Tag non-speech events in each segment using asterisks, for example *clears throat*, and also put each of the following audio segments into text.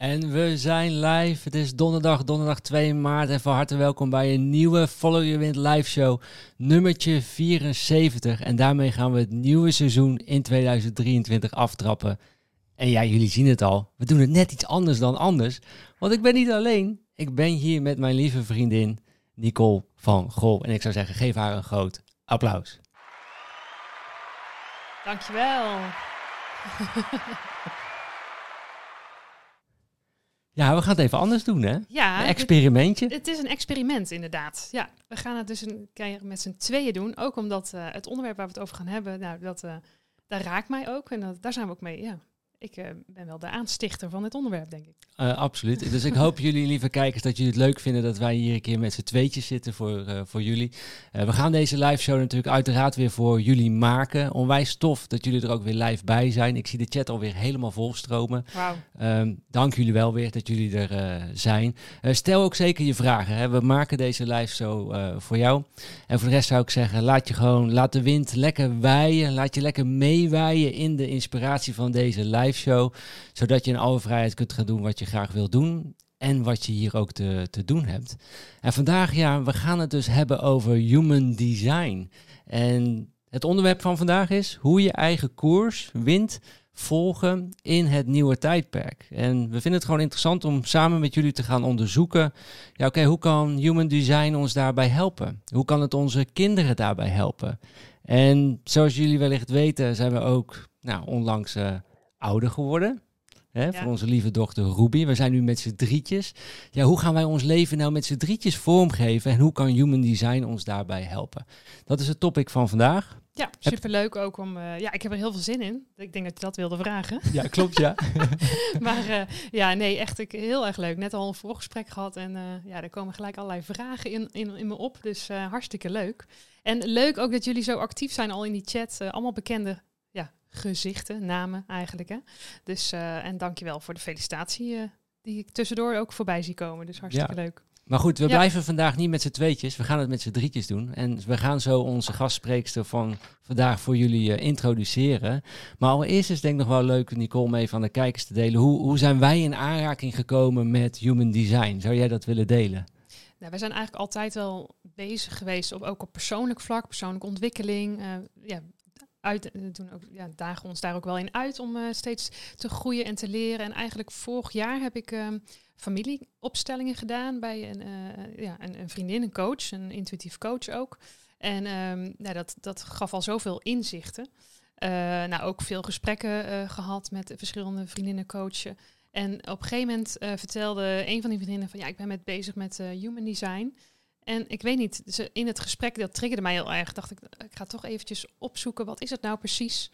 En we zijn live. Het is donderdag, donderdag 2 maart. En van harte welkom bij een nieuwe Follow Your Wind live show, nummertje 74. En daarmee gaan we het nieuwe seizoen in 2023 aftrappen. En ja, jullie zien het al. We doen het net iets anders dan anders. Want ik ben niet alleen. Ik ben hier met mijn lieve vriendin Nicole van Gol. En ik zou zeggen, geef haar een groot applaus. Dankjewel. *laughs* Ja, we gaan het even anders doen, hè? Ja, Een experimentje. Het, het is een experiment, inderdaad. Ja, we gaan het dus een keer met z'n tweeën doen. Ook omdat eh, het onderwerp waar we het over gaan hebben, nou, dat, eh, daar raakt mij ook. En dat, daar zijn we ook mee, ja. Ik eh, ben wel de aanstichter van dit onderwerp, denk ik. Uh, absoluut. Dus ik hoop *laughs* jullie, lieve kijkers, dat jullie het leuk vinden dat wij hier een keer met z'n tweetjes zitten voor, uh, voor jullie. We gaan deze live show natuurlijk uiteraard weer voor jullie maken. Onwijs tof dat jullie er ook weer live bij zijn. Ik zie de chat alweer helemaal volstromen. Wow. Um, dank jullie wel weer dat jullie er zijn. stel ook zeker je vragen. Hè. We maken deze live show voor jou. En voor de rest zou ik zeggen, laat je gewoon, laat de wind lekker waaien. Laat je lekker meewaaien in de inspiratie van deze live show, zodat je in alle vrijheid kunt gaan doen wat je graag wil doen en wat je hier ook te, te doen hebt. En vandaag, ja, we gaan het dus hebben over human design. En het onderwerp van vandaag is hoe je eigen koers wint volgen in het nieuwe tijdperk. En we vinden het gewoon interessant om samen met jullie te gaan onderzoeken. Ja, oké, hoe kan human design ons daarbij helpen? Hoe kan het onze kinderen daarbij helpen? En zoals jullie wellicht weten, zijn we ook nou, onlangs uh, ouder geworden. Hè, ja. Voor onze lieve dochter Ruby. We zijn nu met z'n drietjes. Ja, hoe gaan wij ons leven nou met z'n drietjes vormgeven? En hoe kan Human Design ons daarbij helpen? Dat is het topic van vandaag. Ja, superleuk ook om... Uh, ja, ik heb er heel veel zin in. Ik denk dat je dat wilde vragen. *laughs* Ja, klopt, ja. *laughs* maar uh, ja, nee, echt ik, heel erg leuk. Net al een voorgesprek gehad en uh, ja, er komen gelijk allerlei vragen in, in, in me op. Dus hartstikke leuk. En leuk ook dat jullie zo actief zijn al in die chat. allemaal bekende gezichten, namen eigenlijk. Hè? Dus, uh, en dankjewel voor de felicitatie uh, die ik tussendoor ook voorbij zie komen. Dus hartstikke ja. leuk. Maar goed, we ja. blijven vandaag niet met z'n tweetjes. We gaan het met z'n drietjes doen. En we gaan zo onze gastspreekster van vandaag voor jullie uh, introduceren. Maar allereerst is het denk ik nog wel leuk, Nicole, mee van de kijkers te delen. Hoe, hoe zijn wij in aanraking gekomen met human design? Zou jij dat willen delen? Nou, wij zijn eigenlijk altijd wel bezig geweest, op, ook op persoonlijk vlak, persoonlijke ontwikkeling. ja, uit, doen ook, ja, dagen ons daar ook wel in uit om uh, steeds te groeien en te leren. En eigenlijk vorig jaar heb ik um, familieopstellingen gedaan bij een, uh, ja, een, vriendin, een coach, een intuïtief coach ook. En nou, dat, dat gaf al zoveel inzichten. Nou, ook veel gesprekken gehad met verschillende vriendinnen coachen. En op een gegeven moment vertelde een van die vriendinnen van ja, ik ben met bezig met human design. En ik weet niet, ze, in het gesprek, dat triggerde mij heel erg. Dacht ik, ik ga toch eventjes opzoeken, wat is het nou precies?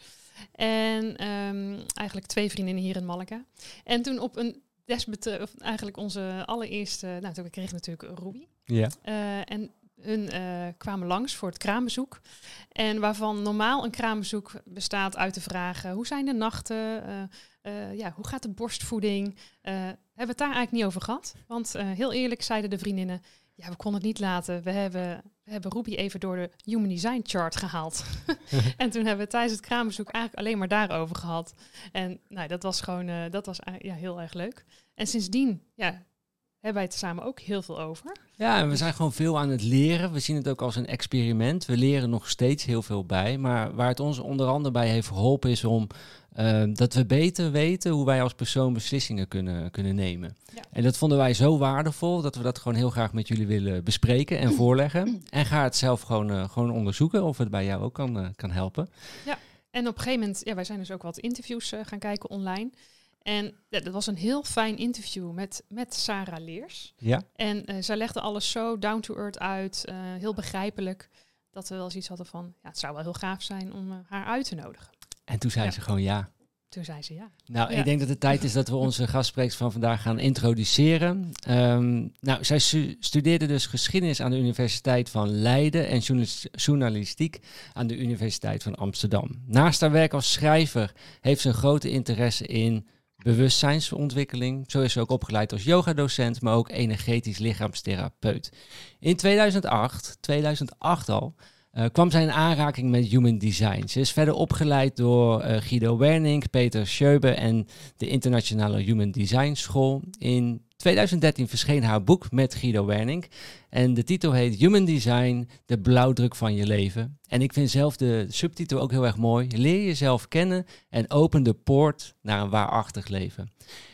En um, eigenlijk twee vriendinnen hier in Malaga. En toen op een desbetreft, eigenlijk onze allereerste, nou toen kreeg natuurlijk Ruby. Ja. Uh, en hun uh, kwamen langs voor het kraambezoek. En waarvan normaal een kraambezoek bestaat uit de vragen: hoe zijn de nachten? Uh, ja, hoe gaat de borstvoeding? hebben we het daar eigenlijk niet over gehad? Want heel eerlijk zeiden de vriendinnen: ja, we konden het niet laten. We hebben, we hebben Ruby even door de Human Design Chart gehaald. *laughs* *laughs* en toen hebben we tijdens het kraambezoek eigenlijk alleen maar daarover gehad. En nou, dat was gewoon, uh, dat was ja, heel erg leuk. En sindsdien, ja, hebben wij het samen ook heel veel over. Ja, en we zijn gewoon veel aan het leren. We zien het ook als een experiment. We leren nog steeds heel veel bij. Maar waar het ons onder andere bij heeft geholpen is om uh, dat we beter weten hoe wij als persoon beslissingen kunnen, kunnen nemen. Ja. En dat vonden wij zo waardevol dat we dat gewoon heel graag met jullie willen bespreken en *clears throat* voorleggen. En ga het zelf gewoon, uh, gewoon onderzoeken of het bij jou ook kan, uh, kan helpen. Ja, en op een gegeven moment, ja, wij zijn dus ook wat interviews gaan kijken online. En ja, dat was een heel fijn interview met, met Sarah Leers. Ja. En uh, zij legde alles zo down to earth uit, uh, heel begrijpelijk, dat we wel eens iets hadden van, ja, het zou wel heel gaaf zijn om uh, haar uit te nodigen. En toen zei ja. ze gewoon ja. Toen zei ze ja. Nou, ja. ik denk dat het tijd is dat we onze gastsprekers van vandaag gaan introduceren. Um, nou, zij stu studeerde dus geschiedenis aan de Universiteit van Leiden en journalistiek aan de Universiteit van Amsterdam. Naast haar werk als schrijver heeft ze een grote interesse in bewustzijnsontwikkeling. Zo is ze ook opgeleid als yogadocent, maar ook energetisch lichaamstherapeut. In 2008, 2008 al, kwam zij in aanraking met human design. Ze is verder opgeleid door Guido Wernink, Peter Schöbe en de Internationale Human Design School. In 2013 verscheen haar boek met Guido Wernink. En de titel heet Human Design, de blauwdruk van je leven. En ik vind zelf de subtitel ook heel erg mooi. Leer jezelf kennen en open de poort naar een waarachtig leven.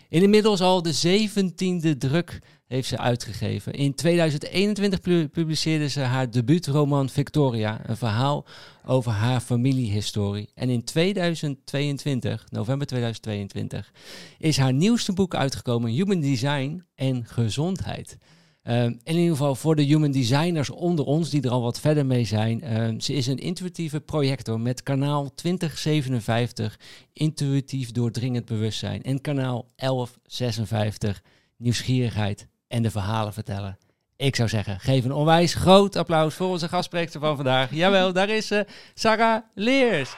Inmiddels al de zeventiende druk heeft ze uitgegeven. In 2021 publiceerde ze haar debuutroman Victoria, een verhaal over haar familiehistorie. En in 2022, november 2022, is haar nieuwste boek uitgekomen, Human Design en Gezondheid. Um, in ieder geval voor de human designers onder ons die er al wat verder mee zijn. Um, ze is een intuïtieve projector met kanaal 2057 intuïtief doordringend bewustzijn en kanaal 1156 nieuwsgierigheid en de verhalen vertellen. Ik zou zeggen, geef een onwijs groot applaus voor onze gastspreekster van vandaag. Jawel, daar is ze, Sarah Leers.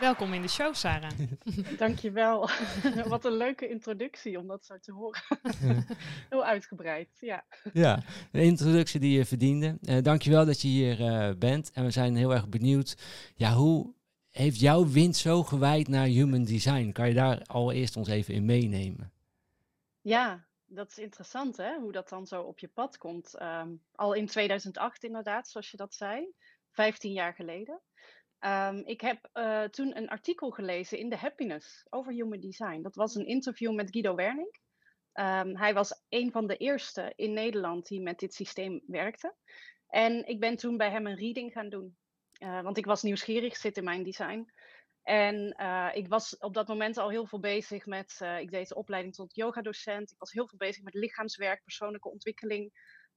Welkom in de show, Sarah. *laughs* Dankjewel. *laughs* Wat een leuke introductie om dat zo te horen. *laughs* Heel uitgebreid, ja. Ja, de introductie die je verdiende. Uh, dankjewel dat je hier uh, bent. En we zijn heel erg benieuwd, ja, hoe heeft jouw wind zo gewijd naar human design? Kan je daar allereerst ons even in meenemen? Ja, dat is interessant hè, hoe dat dan zo op je pad komt. Um, al in 2008 inderdaad, zoals je dat zei. 15 jaar geleden. Um, ik heb uh, toen een artikel gelezen in The Happiness over Human Design. Dat was een interview met Guido Werning. Um, hij was een van de eerste in Nederland die met dit systeem werkte. En ik ben toen bij hem een reading gaan doen. Uh, want ik was nieuwsgierig, zit in mijn design. En uh, ik was op dat moment al heel veel bezig met, uh, ik deed de opleiding tot yogadocent. Ik was heel veel bezig met lichaamswerk, persoonlijke ontwikkeling.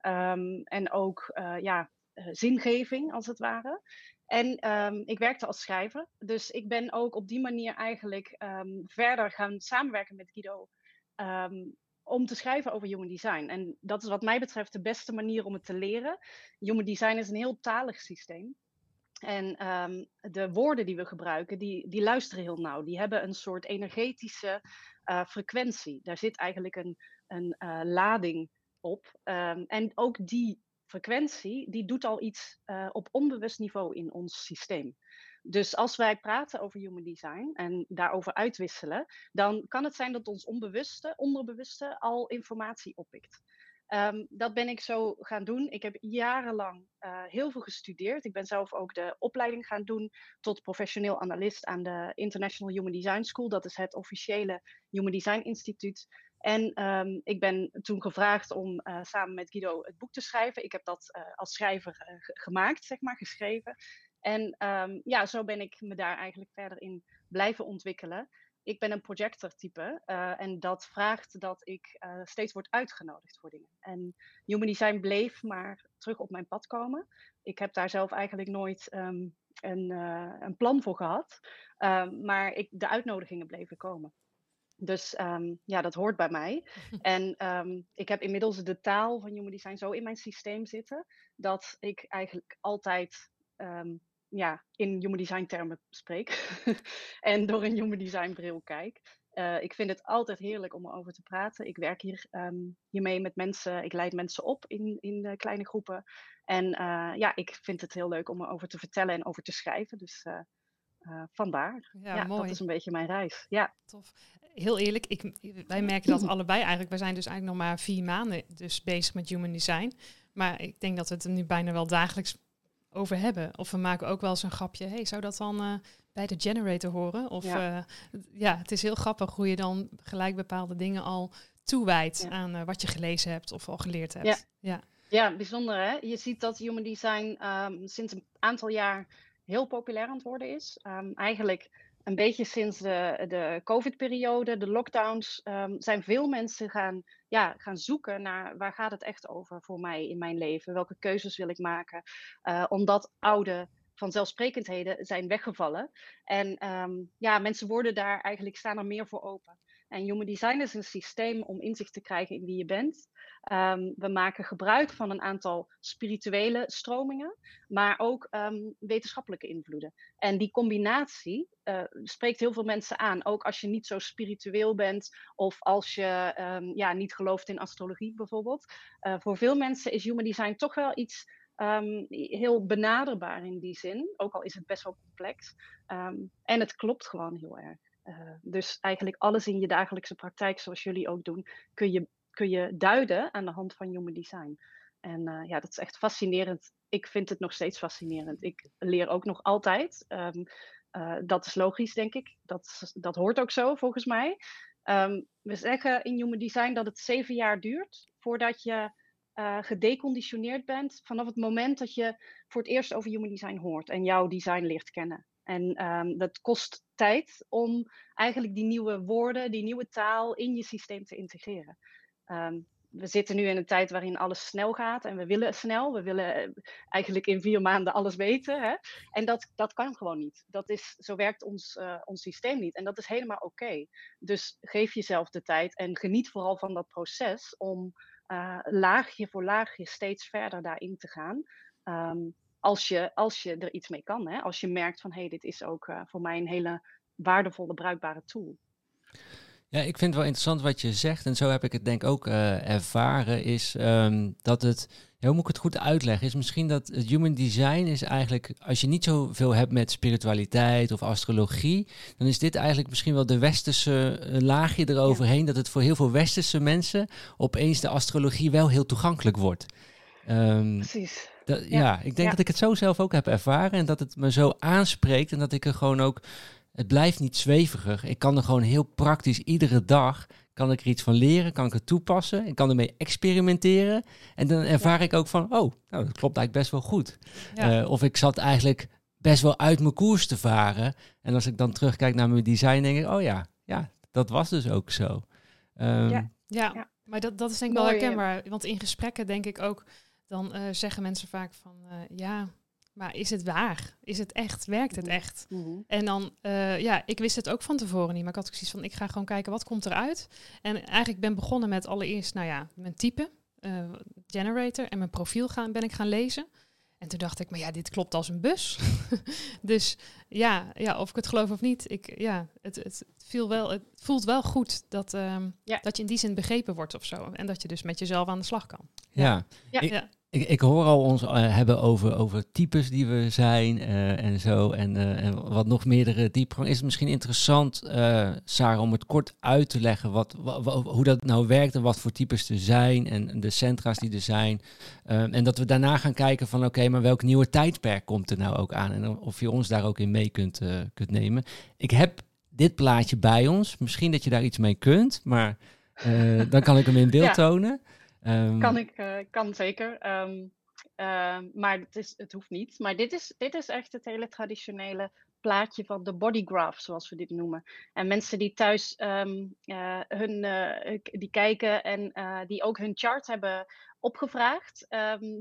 Um, en ook ja, zingeving, als het ware. En um, ik werkte als schrijver. Dus ik ben ook op die manier eigenlijk um, verder gaan samenwerken met Guido. Om te schrijven over human design. En dat is wat mij betreft de beste manier om het te leren. Human design is een heel talig systeem. En um, de woorden die we gebruiken, die, die luisteren heel nauw. Die hebben een soort energetische uh, frequentie. Daar zit eigenlijk een, een uh, lading op. Um, en ook die frequentie, die doet al iets uh, op onbewust niveau in ons systeem. Dus als wij praten over human design en daarover uitwisselen, dan kan het zijn dat ons onbewuste, onderbewuste al informatie oppikt. Um, dat ben ik zo gaan doen. Ik heb jarenlang uh, heel veel gestudeerd. Ik ben zelf ook de opleiding gaan doen tot professioneel analist aan de International Human Design School. Dat is het officiële Human Design Instituut. En um, ik ben toen gevraagd om uh, samen met Guido het boek te schrijven. Ik heb dat uh, als schrijver gemaakt, zeg maar, geschreven. En um, ja, zo ben ik me daar eigenlijk verder in blijven ontwikkelen. Ik ben een projector type en dat vraagt dat ik steeds word uitgenodigd voor dingen. En Human Design bleef maar terug op mijn pad komen. Ik heb daar zelf eigenlijk nooit um, een, een, plan voor gehad. maar ik, de uitnodigingen bleven komen. Dus um, ja, dat hoort bij mij. *laughs* en um, ik heb inmiddels de taal van Human Design zo in mijn systeem zitten dat ik eigenlijk altijd ja, in Human Design termen spreek *laughs* en door een Human Design bril kijk. Uh, ik vind het altijd heerlijk om erover te praten. Ik werk hier, hiermee met mensen, ik leid mensen op in, in uh, kleine groepen. En uh, ja, ik vind het heel leuk om erover te vertellen en over te schrijven. Dus uh, vandaar. Ja, ja dat is een beetje mijn reis. Ja. Tof. Heel eerlijk, ik, wij merken dat *clears throat* allebei eigenlijk. We zijn dus eigenlijk nog maar vier maanden dus bezig met human design. Maar ik denk dat we het nu bijna wel dagelijks over hebben. Of we maken ook wel eens een grapje. Hey, zou dat dan uh, bij de generator horen? Of ja. Uh, ja. het is heel grappig hoe je dan gelijk bepaalde dingen al toewijdt ja. aan uh, wat je gelezen hebt of al geleerd hebt. Ja, ja. ja bijzonder hè. Je ziet dat human design um, sinds een aantal jaar heel populair aan het worden is. Um, eigenlijk een beetje sinds de, de COVID-periode, de lockdowns, um, zijn veel mensen gaan, ja, gaan zoeken naar waar gaat het echt over voor mij in mijn leven? Welke keuzes wil ik maken? Uh, omdat oude vanzelfsprekendheden zijn weggevallen. En um, ja, mensen worden daar eigenlijk, staan er meer voor open. En Human Design is een systeem om inzicht te krijgen in wie je bent. Um, we maken gebruik van een aantal spirituele stromingen, maar ook um, wetenschappelijke invloeden. En die combinatie spreekt heel veel mensen aan. Ook als je niet zo spiritueel bent of als je ehm, ja, niet gelooft in astrologie bijvoorbeeld. voor veel mensen is human design toch wel iets heel benaderbaar in die zin. Ook al is het best wel complex. Ehm, en het klopt gewoon heel erg. Dus eigenlijk alles in je dagelijkse praktijk, zoals jullie ook doen, kun je, kun je duiden aan de hand van human design. En ja, dat is echt fascinerend ik vind het nog steeds fascinerend. Ik leer ook nog altijd. Um, dat is logisch, denk ik. Dat, dat hoort ook zo, volgens mij. Um, we zeggen in Human Design dat het zeven jaar duurt voordat je gedeconditioneerd bent vanaf het moment dat je voor het eerst over Human Design hoort en jouw design leert kennen. En um, dat kost tijd om eigenlijk die nieuwe woorden, die nieuwe taal in je systeem te integreren. Um, we zitten nu in een tijd waarin alles snel gaat en we willen snel. We willen eh, eigenlijk in vier maanden alles weten. Hè? En dat, dat kan gewoon niet. Dat is, zo werkt ons, uh, ons systeem niet. En dat is helemaal oké. Dus geef jezelf de tijd en geniet vooral van dat proces om uh, laagje voor laagje steeds verder daarin te gaan. Um, als, je, als je er iets mee kan. Hè? Als je merkt van hé, hey, dit is ook voor mij een hele waardevolle, bruikbare tool. Ja, ik vind het wel interessant wat je zegt. En zo heb ik het denk ik ook uh, ervaren. Is um, dat het, ja, hoe moet ik het goed uitleggen? Is misschien dat het human design is eigenlijk, als je niet zoveel hebt met spiritualiteit of astrologie, dan is dit eigenlijk misschien wel de westerse uh, laagje eroverheen. Dat het voor heel veel westerse mensen opeens de astrologie wel heel toegankelijk wordt. Um, Precies. Dat, ja. ja. ik denk dat ik het zo zelf ook heb ervaren en dat het me zo aanspreekt en dat ik er gewoon ook het blijft niet zweverig. Ik kan er gewoon heel praktisch iedere dag kan ik er iets van leren, kan ik het toepassen, ik kan ermee experimenteren. En dan ervaar ik ook van, oh, nou, dat klopt eigenlijk best wel goed. Uh, of ik zat eigenlijk best wel uit mijn koers te varen. En als ik dan terugkijk naar mijn design, denk ik, oh ja, ja, dat was dus ook zo. Um, ja. ja. maar dat, dat is denk ik wel herkenbaar. Want in gesprekken denk ik ook, dan uh, zeggen mensen vaak van, uh, ja, maar is het waar? Is het echt? Werkt het mhm. echt? Mhm. En dan, uh, ja, ik wist het ook van tevoren niet. Maar ik had zoiets van, ik ga gewoon kijken wat komt eruit. En eigenlijk ben begonnen met allereerst, nou ja, mijn type, uh, generator en mijn profiel gaan, ben ik gaan lezen. En toen dacht ik, maar ja, dit klopt als een bus. *laughs* dus ja, ja, of ik het geloof of niet, ik, ja, het, het, viel wel, het voelt wel goed dat, um, ja. dat je in die zin begrepen wordt of zo. En dat je dus met jezelf aan de slag kan. Ja, ja. ja. Ik, ik hoor al ons uh, hebben over, over types die we zijn uh, en zo. En, uh, en wat nog meerdere diepgang. Is het misschien interessant, Sarah, om het kort uit te leggen wat, hoe dat nou werkt en wat voor types er zijn en de centra's die er zijn. en dat we daarna gaan kijken van oké, maar welk nieuwe tijdperk komt er nou ook aan? En of je ons daar ook in mee kunt, kunt nemen. Ik heb dit plaatje bij ons. Misschien dat je daar iets mee kunt, maar dan kan ik hem in beeld ja. tonen. Um, kan ik, uh, kan zeker. Um, uh, maar het, is, het hoeft niet. Maar dit is, dit is echt het hele traditionele plaatje van de body graph, zoals we dit noemen. En mensen die thuis um, uh, hun, die kijken en die ook hun chart hebben opgevraagd,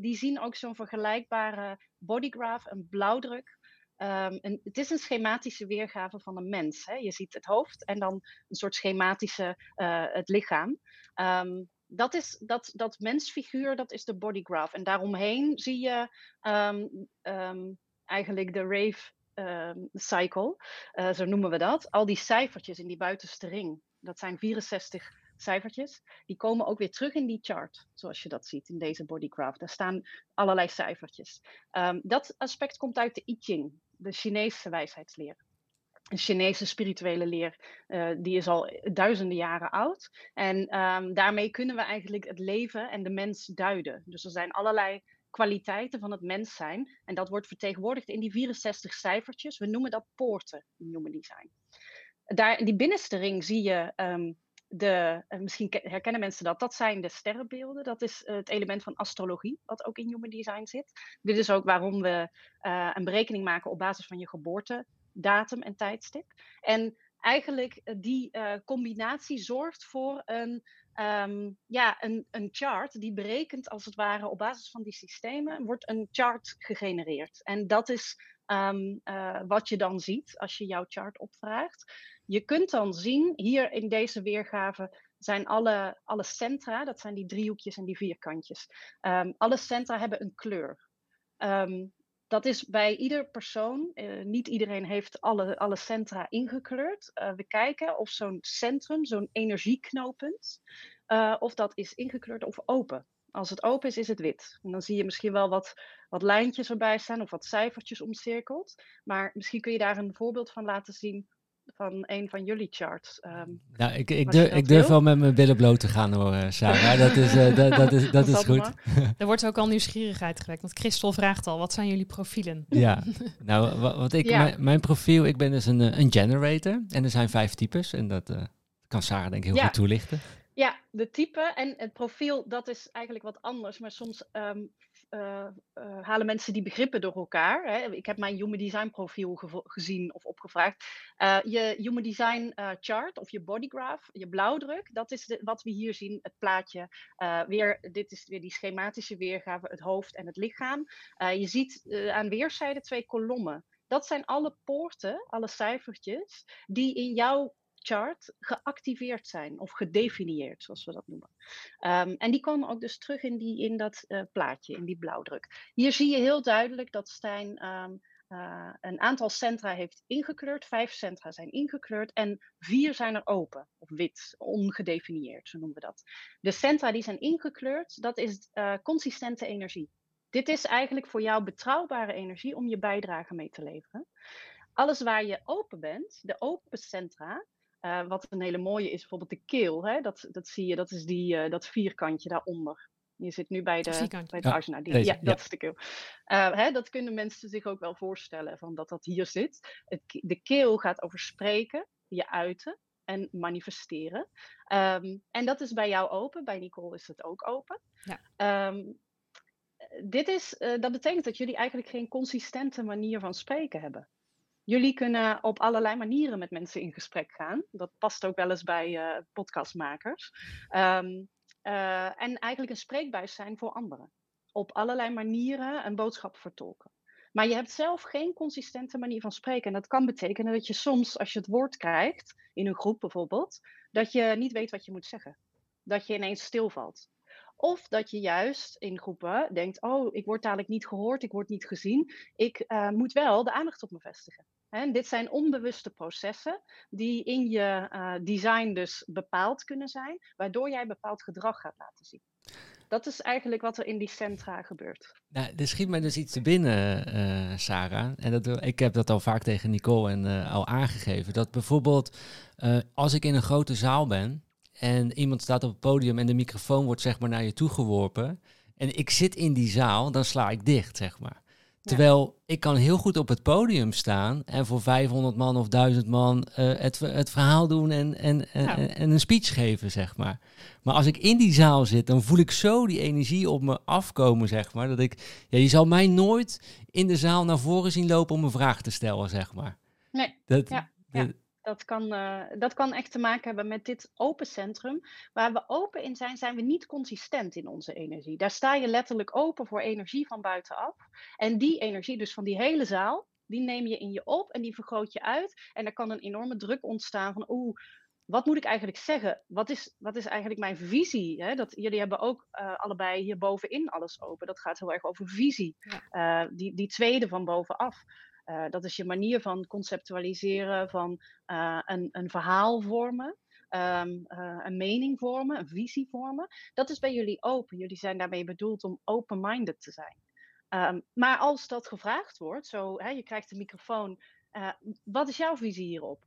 die zien ook zo'n vergelijkbare body graph, een blauwdruk. Um, een, het is een schematische weergave van een mens. Hè? Je ziet het hoofd en dan een soort schematische het lichaam. Dat is dat, dat mensfiguur, dat is de body graph. En daaromheen zie je um, um, eigenlijk de rave um, cycle, uh, zo noemen we dat. Al die cijfertjes in die buitenste ring, dat zijn 64 cijfertjes. Die komen ook weer terug in die chart, zoals je dat ziet in deze body graph. Daar staan allerlei cijfertjes. dat aspect komt uit de I Ching, de Chinese wijsheidsleer Chinese spirituele leer, uh, die is al duizenden jaren oud. En um, daarmee kunnen we eigenlijk het leven en de mens duiden. Dus er zijn allerlei kwaliteiten van het mens zijn. En dat wordt vertegenwoordigd in die 64 cijfertjes. We noemen dat poorten in Human Design. Daar, in die binnenste ring zie je um, de, uh, misschien herkennen mensen dat, dat zijn de sterrenbeelden. Dat is het element van astrologie, wat ook in Human Design zit. Dit is ook waarom we een berekening maken op basis van je geboorte datum en tijdstip. En eigenlijk uh, die uh, combinatie zorgt voor een, um, ja, een, een chart die berekent als het ware op basis van die systemen, wordt een chart gegenereerd. En dat is um, uh, wat je dan ziet als je jouw chart opvraagt. Je kunt dan zien, hier in deze weergave zijn alle, alle centra, dat zijn die driehoekjes en die vierkantjes. Um, alle centra hebben een kleur. Dat is bij ieder persoon. Uh, niet iedereen heeft alle, alle centra ingekleurd. Uh, we kijken of zo'n centrum, zo'n energieknooppunt, uh, of dat is ingekleurd of open. Als het open is, is het wit. En dan zie je misschien wel wat, wat lijntjes erbij staan of wat cijfertjes omcirkeld. Maar misschien kun je daar een voorbeeld van laten zien van een van jullie charts. Um, nou, ik, ik, durf, ik durf wel met mijn billen bloot te gaan hoor, eh, Sarah. *laughs* dat is, uh, dat, dat is, dat is goed. *laughs* er wordt ook al nieuwsgierigheid gewekt. Want Christel vraagt al, wat zijn jullie profielen? Ja, *laughs* nou wat, ik, ja. mijn, mijn, profiel, ik ben dus een, eh, een generator. En er zijn vijf types. En dat uh, kan Sarah denk ik heel ja. goed toelichten. Ja, de type en het profiel, dat is eigenlijk wat anders. Maar soms um, uh, uh, halen mensen die begrippen door elkaar. Hè. Ik heb mijn Human Design profiel gezien of opgevraagd. Uh, je Human Design chart of je bodygraph, je blauwdruk, dat is wat we hier zien, het plaatje. weer, dit is weer die schematische weergave, het hoofd en het lichaam. je ziet aan weerszijden twee kolommen. Dat zijn alle poorten, alle cijfertjes, die in jouw chart geactiveerd zijn of gedefinieerd, zoals we dat noemen. Um, en die komen ook dus terug in, die, in dat uh, plaatje, in die blauwdruk. Hier zie je heel duidelijk dat Stijn um, uh, een aantal centra heeft ingekleurd. Vijf centra zijn ingekleurd en vier zijn er open of wit, ongedefinieerd, zo noemen we dat. De centra die zijn ingekleurd, dat is uh, consistente energie. Dit is eigenlijk voor jou betrouwbare energie om je bijdrage mee te leveren. Alles waar je open bent, de open centra, uh, wat een hele mooie is, bijvoorbeeld de keel. Hè? Dat, dat zie je, dat is die, uh, dat vierkantje daaronder. Je zit nu bij de, bij de ja. Die, ja, dat is de keel. Uh, hè, dat kunnen mensen zich ook wel voorstellen, van dat dat hier zit. Het, de keel gaat over spreken, je uiten en manifesteren. Um, en dat is bij jou open, bij Nicole is het ook open. Ja. Um, dit is, dat betekent dat jullie eigenlijk geen consistente manier van spreken hebben. Jullie kunnen op allerlei manieren met mensen in gesprek gaan. Dat past ook wel eens bij uh, podcastmakers. Um, uh, en eigenlijk een spreekbuis zijn voor anderen. Op allerlei manieren een boodschap vertolken. Maar je hebt zelf geen consistente manier van spreken. En dat kan betekenen dat je soms, als je het woord krijgt, in een groep bijvoorbeeld, dat je niet weet wat je moet zeggen. Dat je ineens stilvalt. Of dat je juist in groepen denkt: Oh, ik word dadelijk niet gehoord, ik word niet gezien. Ik uh, moet wel de aandacht op me vestigen. En dit zijn onbewuste processen die in je uh, design dus bepaald kunnen zijn, waardoor jij bepaald gedrag gaat laten zien. Dat is eigenlijk wat er in die centra gebeurt. Nou, er schiet mij dus iets te binnen, uh, Sarah. En dat, ik heb dat al vaak tegen Nicole en uh, al aangegeven. Dat bijvoorbeeld als ik in een grote zaal ben en iemand staat op het podium en de microfoon wordt zeg maar naar je toe geworpen. En ik zit in die zaal, dan sla ik dicht, zeg maar. Terwijl ik kan heel goed op het podium staan en voor 500 man of 1000 man uh, het, het verhaal doen en, en, en, en, een speech geven, zeg maar. Maar als ik in die zaal zit, dan voel ik zo die energie op me afkomen, zeg maar. Dat ik, ja, je zal mij nooit in de zaal naar voren zien lopen om een vraag te stellen, zeg maar. Nee, dat, ja, ja dat kan, uh, dat kan echt te maken hebben met dit open centrum. Waar we open in zijn, zijn we niet consistent in onze energie. Daar sta je letterlijk open voor energie van buitenaf. En die energie, dus van die hele zaal, die neem je in je op en die vergroot je uit. En er kan een enorme druk ontstaan van, oeh, wat moet ik eigenlijk zeggen? Wat is, wat is eigenlijk mijn visie? Hè? Dat, jullie hebben ook uh, allebei hier bovenin alles open. Dat gaat heel erg over visie. Ja. Uh, die, die tweede van bovenaf. Uh, dat is je manier van conceptualiseren, van uh, een, een verhaal vormen. Um, uh, een mening vormen, een visie vormen. Dat is bij jullie open. Jullie zijn daarmee bedoeld om open-minded te zijn. Um, maar als dat gevraagd wordt, zo, hè, je krijgt een microfoon, wat is jouw visie hierop?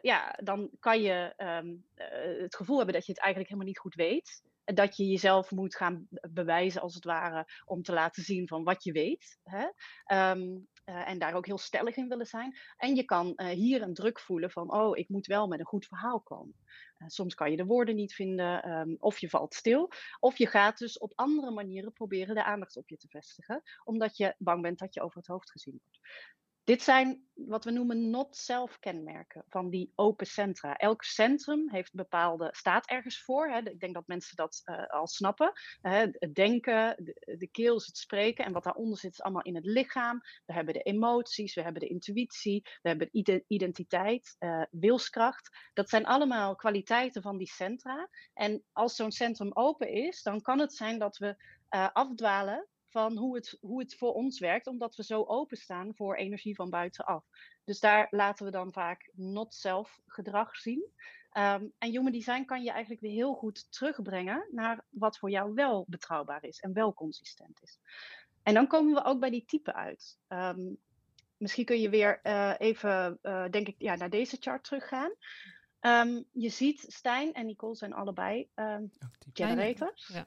ja, dan kan je um, het gevoel hebben dat je het eigenlijk helemaal niet goed weet dat je jezelf moet gaan bewijzen, als het ware, om te laten zien van wat je weet. Hè? Uh, en daar ook heel stellig in willen zijn. En je kan uh, hier een druk voelen van, oh, ik moet wel met een goed verhaal komen. Uh, soms kan je de woorden niet vinden, um, of je valt stil. Of je gaat dus op andere manieren proberen de aandacht op je te vestigen, omdat je bang bent dat je over het hoofd gezien wordt. Dit zijn wat we noemen not-self kenmerken van die open centra. Elk centrum heeft bepaalde, staat ergens voor. Hè. Ik denk dat mensen dat uh, al snappen. Hè. Het denken, de, de keel is het spreken en wat daaronder zit is allemaal in het lichaam. We hebben de emoties, we hebben de intuïtie, we hebben identiteit, uh, wilskracht. Dat zijn allemaal kwaliteiten van die centra. En als zo'n centrum open is, dan kan het zijn dat we afdwalen van hoe het, hoe het voor ons werkt, omdat we zo openstaan voor energie van buitenaf. Dus daar laten we dan vaak not-self gedrag zien. Um, en human design kan je eigenlijk weer heel goed terugbrengen naar wat voor jou wel betrouwbaar is en wel consistent is. En dan komen we ook bij die typen uit. Um, misschien kun je weer uh, even, uh, denk ik, ja, naar deze chart teruggaan. Um, je ziet, Stijn en Nicole zijn allebei generators. Ja.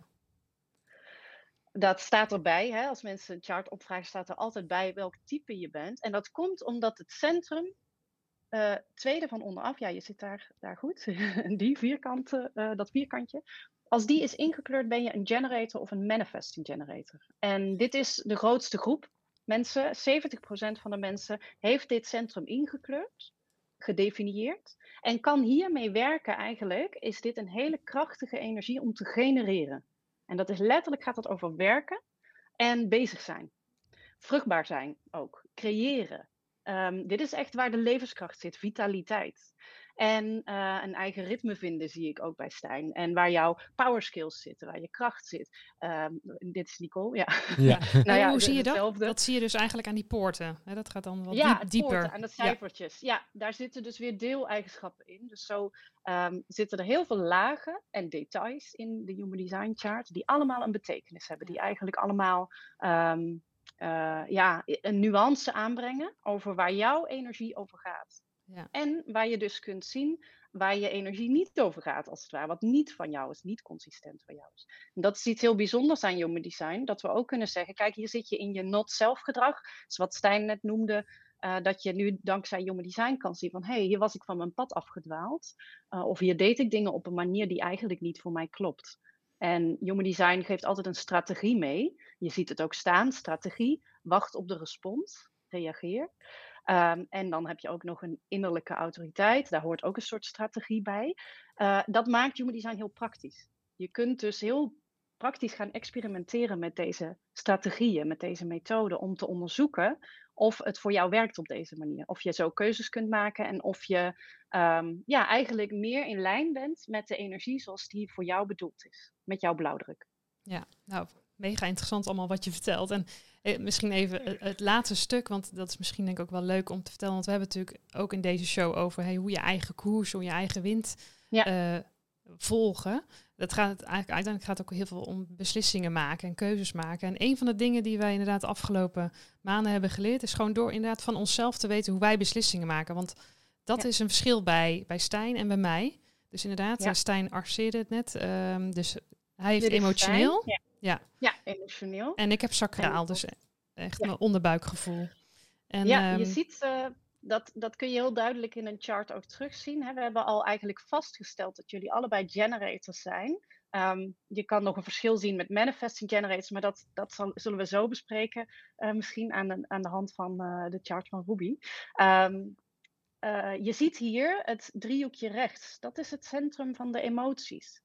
Dat staat erbij, hè? als mensen een chart opvragen, staat er altijd bij welk type je bent. En dat komt omdat het centrum uh, tweede van onderaf, ja, je zit daar, daar goed. *laughs* die vierkante, uh, dat vierkantje. Als die is ingekleurd, ben je een generator of een manifesting generator. En dit is de grootste groep mensen. 70% van de mensen heeft dit centrum ingekleurd, gedefinieerd. En kan hiermee werken eigenlijk, is dit een hele krachtige energie om te genereren. En dat is letterlijk gaat het over werken en bezig zijn. Vruchtbaar zijn ook, creëren, Um, dit is echt waar de levenskracht zit, vitaliteit. En uh, een eigen ritme vinden zie ik ook bij Stijn. En waar jouw power skills zitten, waar je kracht zit. Um, dit is Nicole, ja. ja. *laughs* nou ja hoe zie je dat? Dat zie je dus eigenlijk aan die poorten. Hè? Dat gaat dan wat ja, diep, dieper. Ja, aan de cijfertjes. Ja. ja. daar zitten dus weer deeleigenschappen in. Dus zo um, zitten er heel veel lagen en details in de Human Design Chart. Die allemaal een betekenis hebben. Die eigenlijk allemaal uh, ja, een nuance aanbrengen over waar jouw energie over gaat. En waar je dus kunt zien waar je energie niet over gaat, als het ware. Wat niet van jou is, niet consistent van jou is. En dat is iets heel bijzonders aan Human Design. Dat we ook kunnen zeggen, kijk, hier zit je in je not-self gedrag. Dat is wat Stijn net noemde. Uh, dat je nu dankzij Human Design kan zien van... hé, hey, hier was ik van mijn pad afgedwaald. Uh, of hier deed ik dingen op een manier die eigenlijk niet voor mij klopt. En Human Design geeft altijd een strategie mee. Je ziet het ook staan, strategie. Wacht op de respons, reageer. Um, en dan heb je ook nog een innerlijke autoriteit. Daar hoort ook een soort strategie bij. Uh, dat maakt Human Design heel praktisch. Je kunt dus heel praktisch gaan experimenteren met deze strategieën, met deze methoden, om te onderzoeken of het voor jou werkt op deze manier. Of je zo keuzes kunt maken en of je um, ja, eigenlijk meer in lijn bent met de energie zoals die voor jou bedoeld is, met jouw blauwdruk. Ja, nou, mega interessant allemaal wat je vertelt. En eh, misschien even het, laatste stuk, want dat is misschien denk ik ook wel leuk om te vertellen. Want we hebben natuurlijk ook in deze show over hey, hoe je eigen koers, hoe je eigen wind ja. uh, volgen. Dat gaat eigenlijk uiteindelijk gaat ook heel veel om beslissingen maken en keuzes maken. En een van de dingen die wij inderdaad de afgelopen maanden hebben geleerd, is gewoon door inderdaad van onszelf te weten hoe wij beslissingen maken. Want dat is een verschil bij, bij Stijn en bij mij. Dus inderdaad, ja. Stijn arceerde het net. Um, dus hij heeft emotioneel. Ja. Ja. Ja. emotioneel. En ik heb sacraal, dus echt mijn onderbuikgevoel. En, ja, je ehm, ziet, uh, dat, dat kun je heel duidelijk in een chart ook terugzien. Hè. We hebben al eigenlijk vastgesteld dat jullie allebei generators zijn. Um, je kan nog een verschil zien met manifesting generators, maar dat, dat zal, zullen we zo bespreken. Uh, misschien aan de, aan de hand van uh, de chart van Ruby. Um, uh, je ziet hier het driehoekje rechts. Dat is het centrum van de emoties.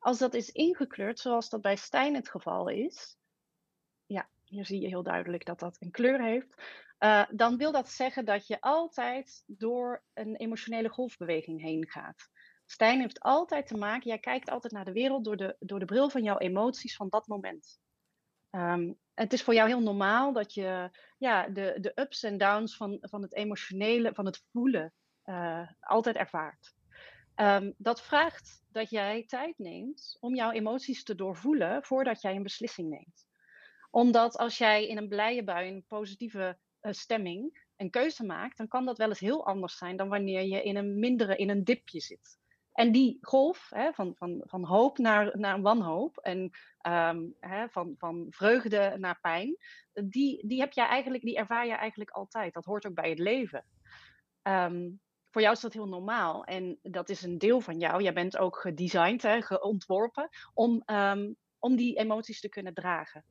Als dat is ingekleurd, zoals dat bij Stijn het geval is. Ja, hier zie je heel duidelijk dat dat een kleur heeft. Uh, dan wil dat zeggen dat je altijd door een emotionele golfbeweging heen gaat. Stijn heeft altijd te maken, jij kijkt altijd naar de wereld door de, door de bril van jouw emoties van dat moment. Um, het is voor jou heel normaal dat je ja, de, de ups en downs van, van het emotionele, van het voelen, uh, altijd ervaart. Um, dat vraagt dat jij tijd neemt om jouw emoties te doorvoelen voordat jij een beslissing neemt. Omdat als jij in een blije bui, een positieve uh, stemming een keuze maakt, dan kan dat wel eens heel anders zijn dan wanneer je in een mindere, in een dipje zit. En die golf hè, van, van, van hoop naar, naar wanhoop en um, hè, van, van vreugde naar pijn, die, die, heb jij eigenlijk, die ervaar je eigenlijk altijd. Dat hoort ook bij het leven. Um, voor jou is dat heel normaal en dat is een deel van jou. Jij bent ook gedesigned, hè, geontworpen om, um, om die emoties te kunnen dragen.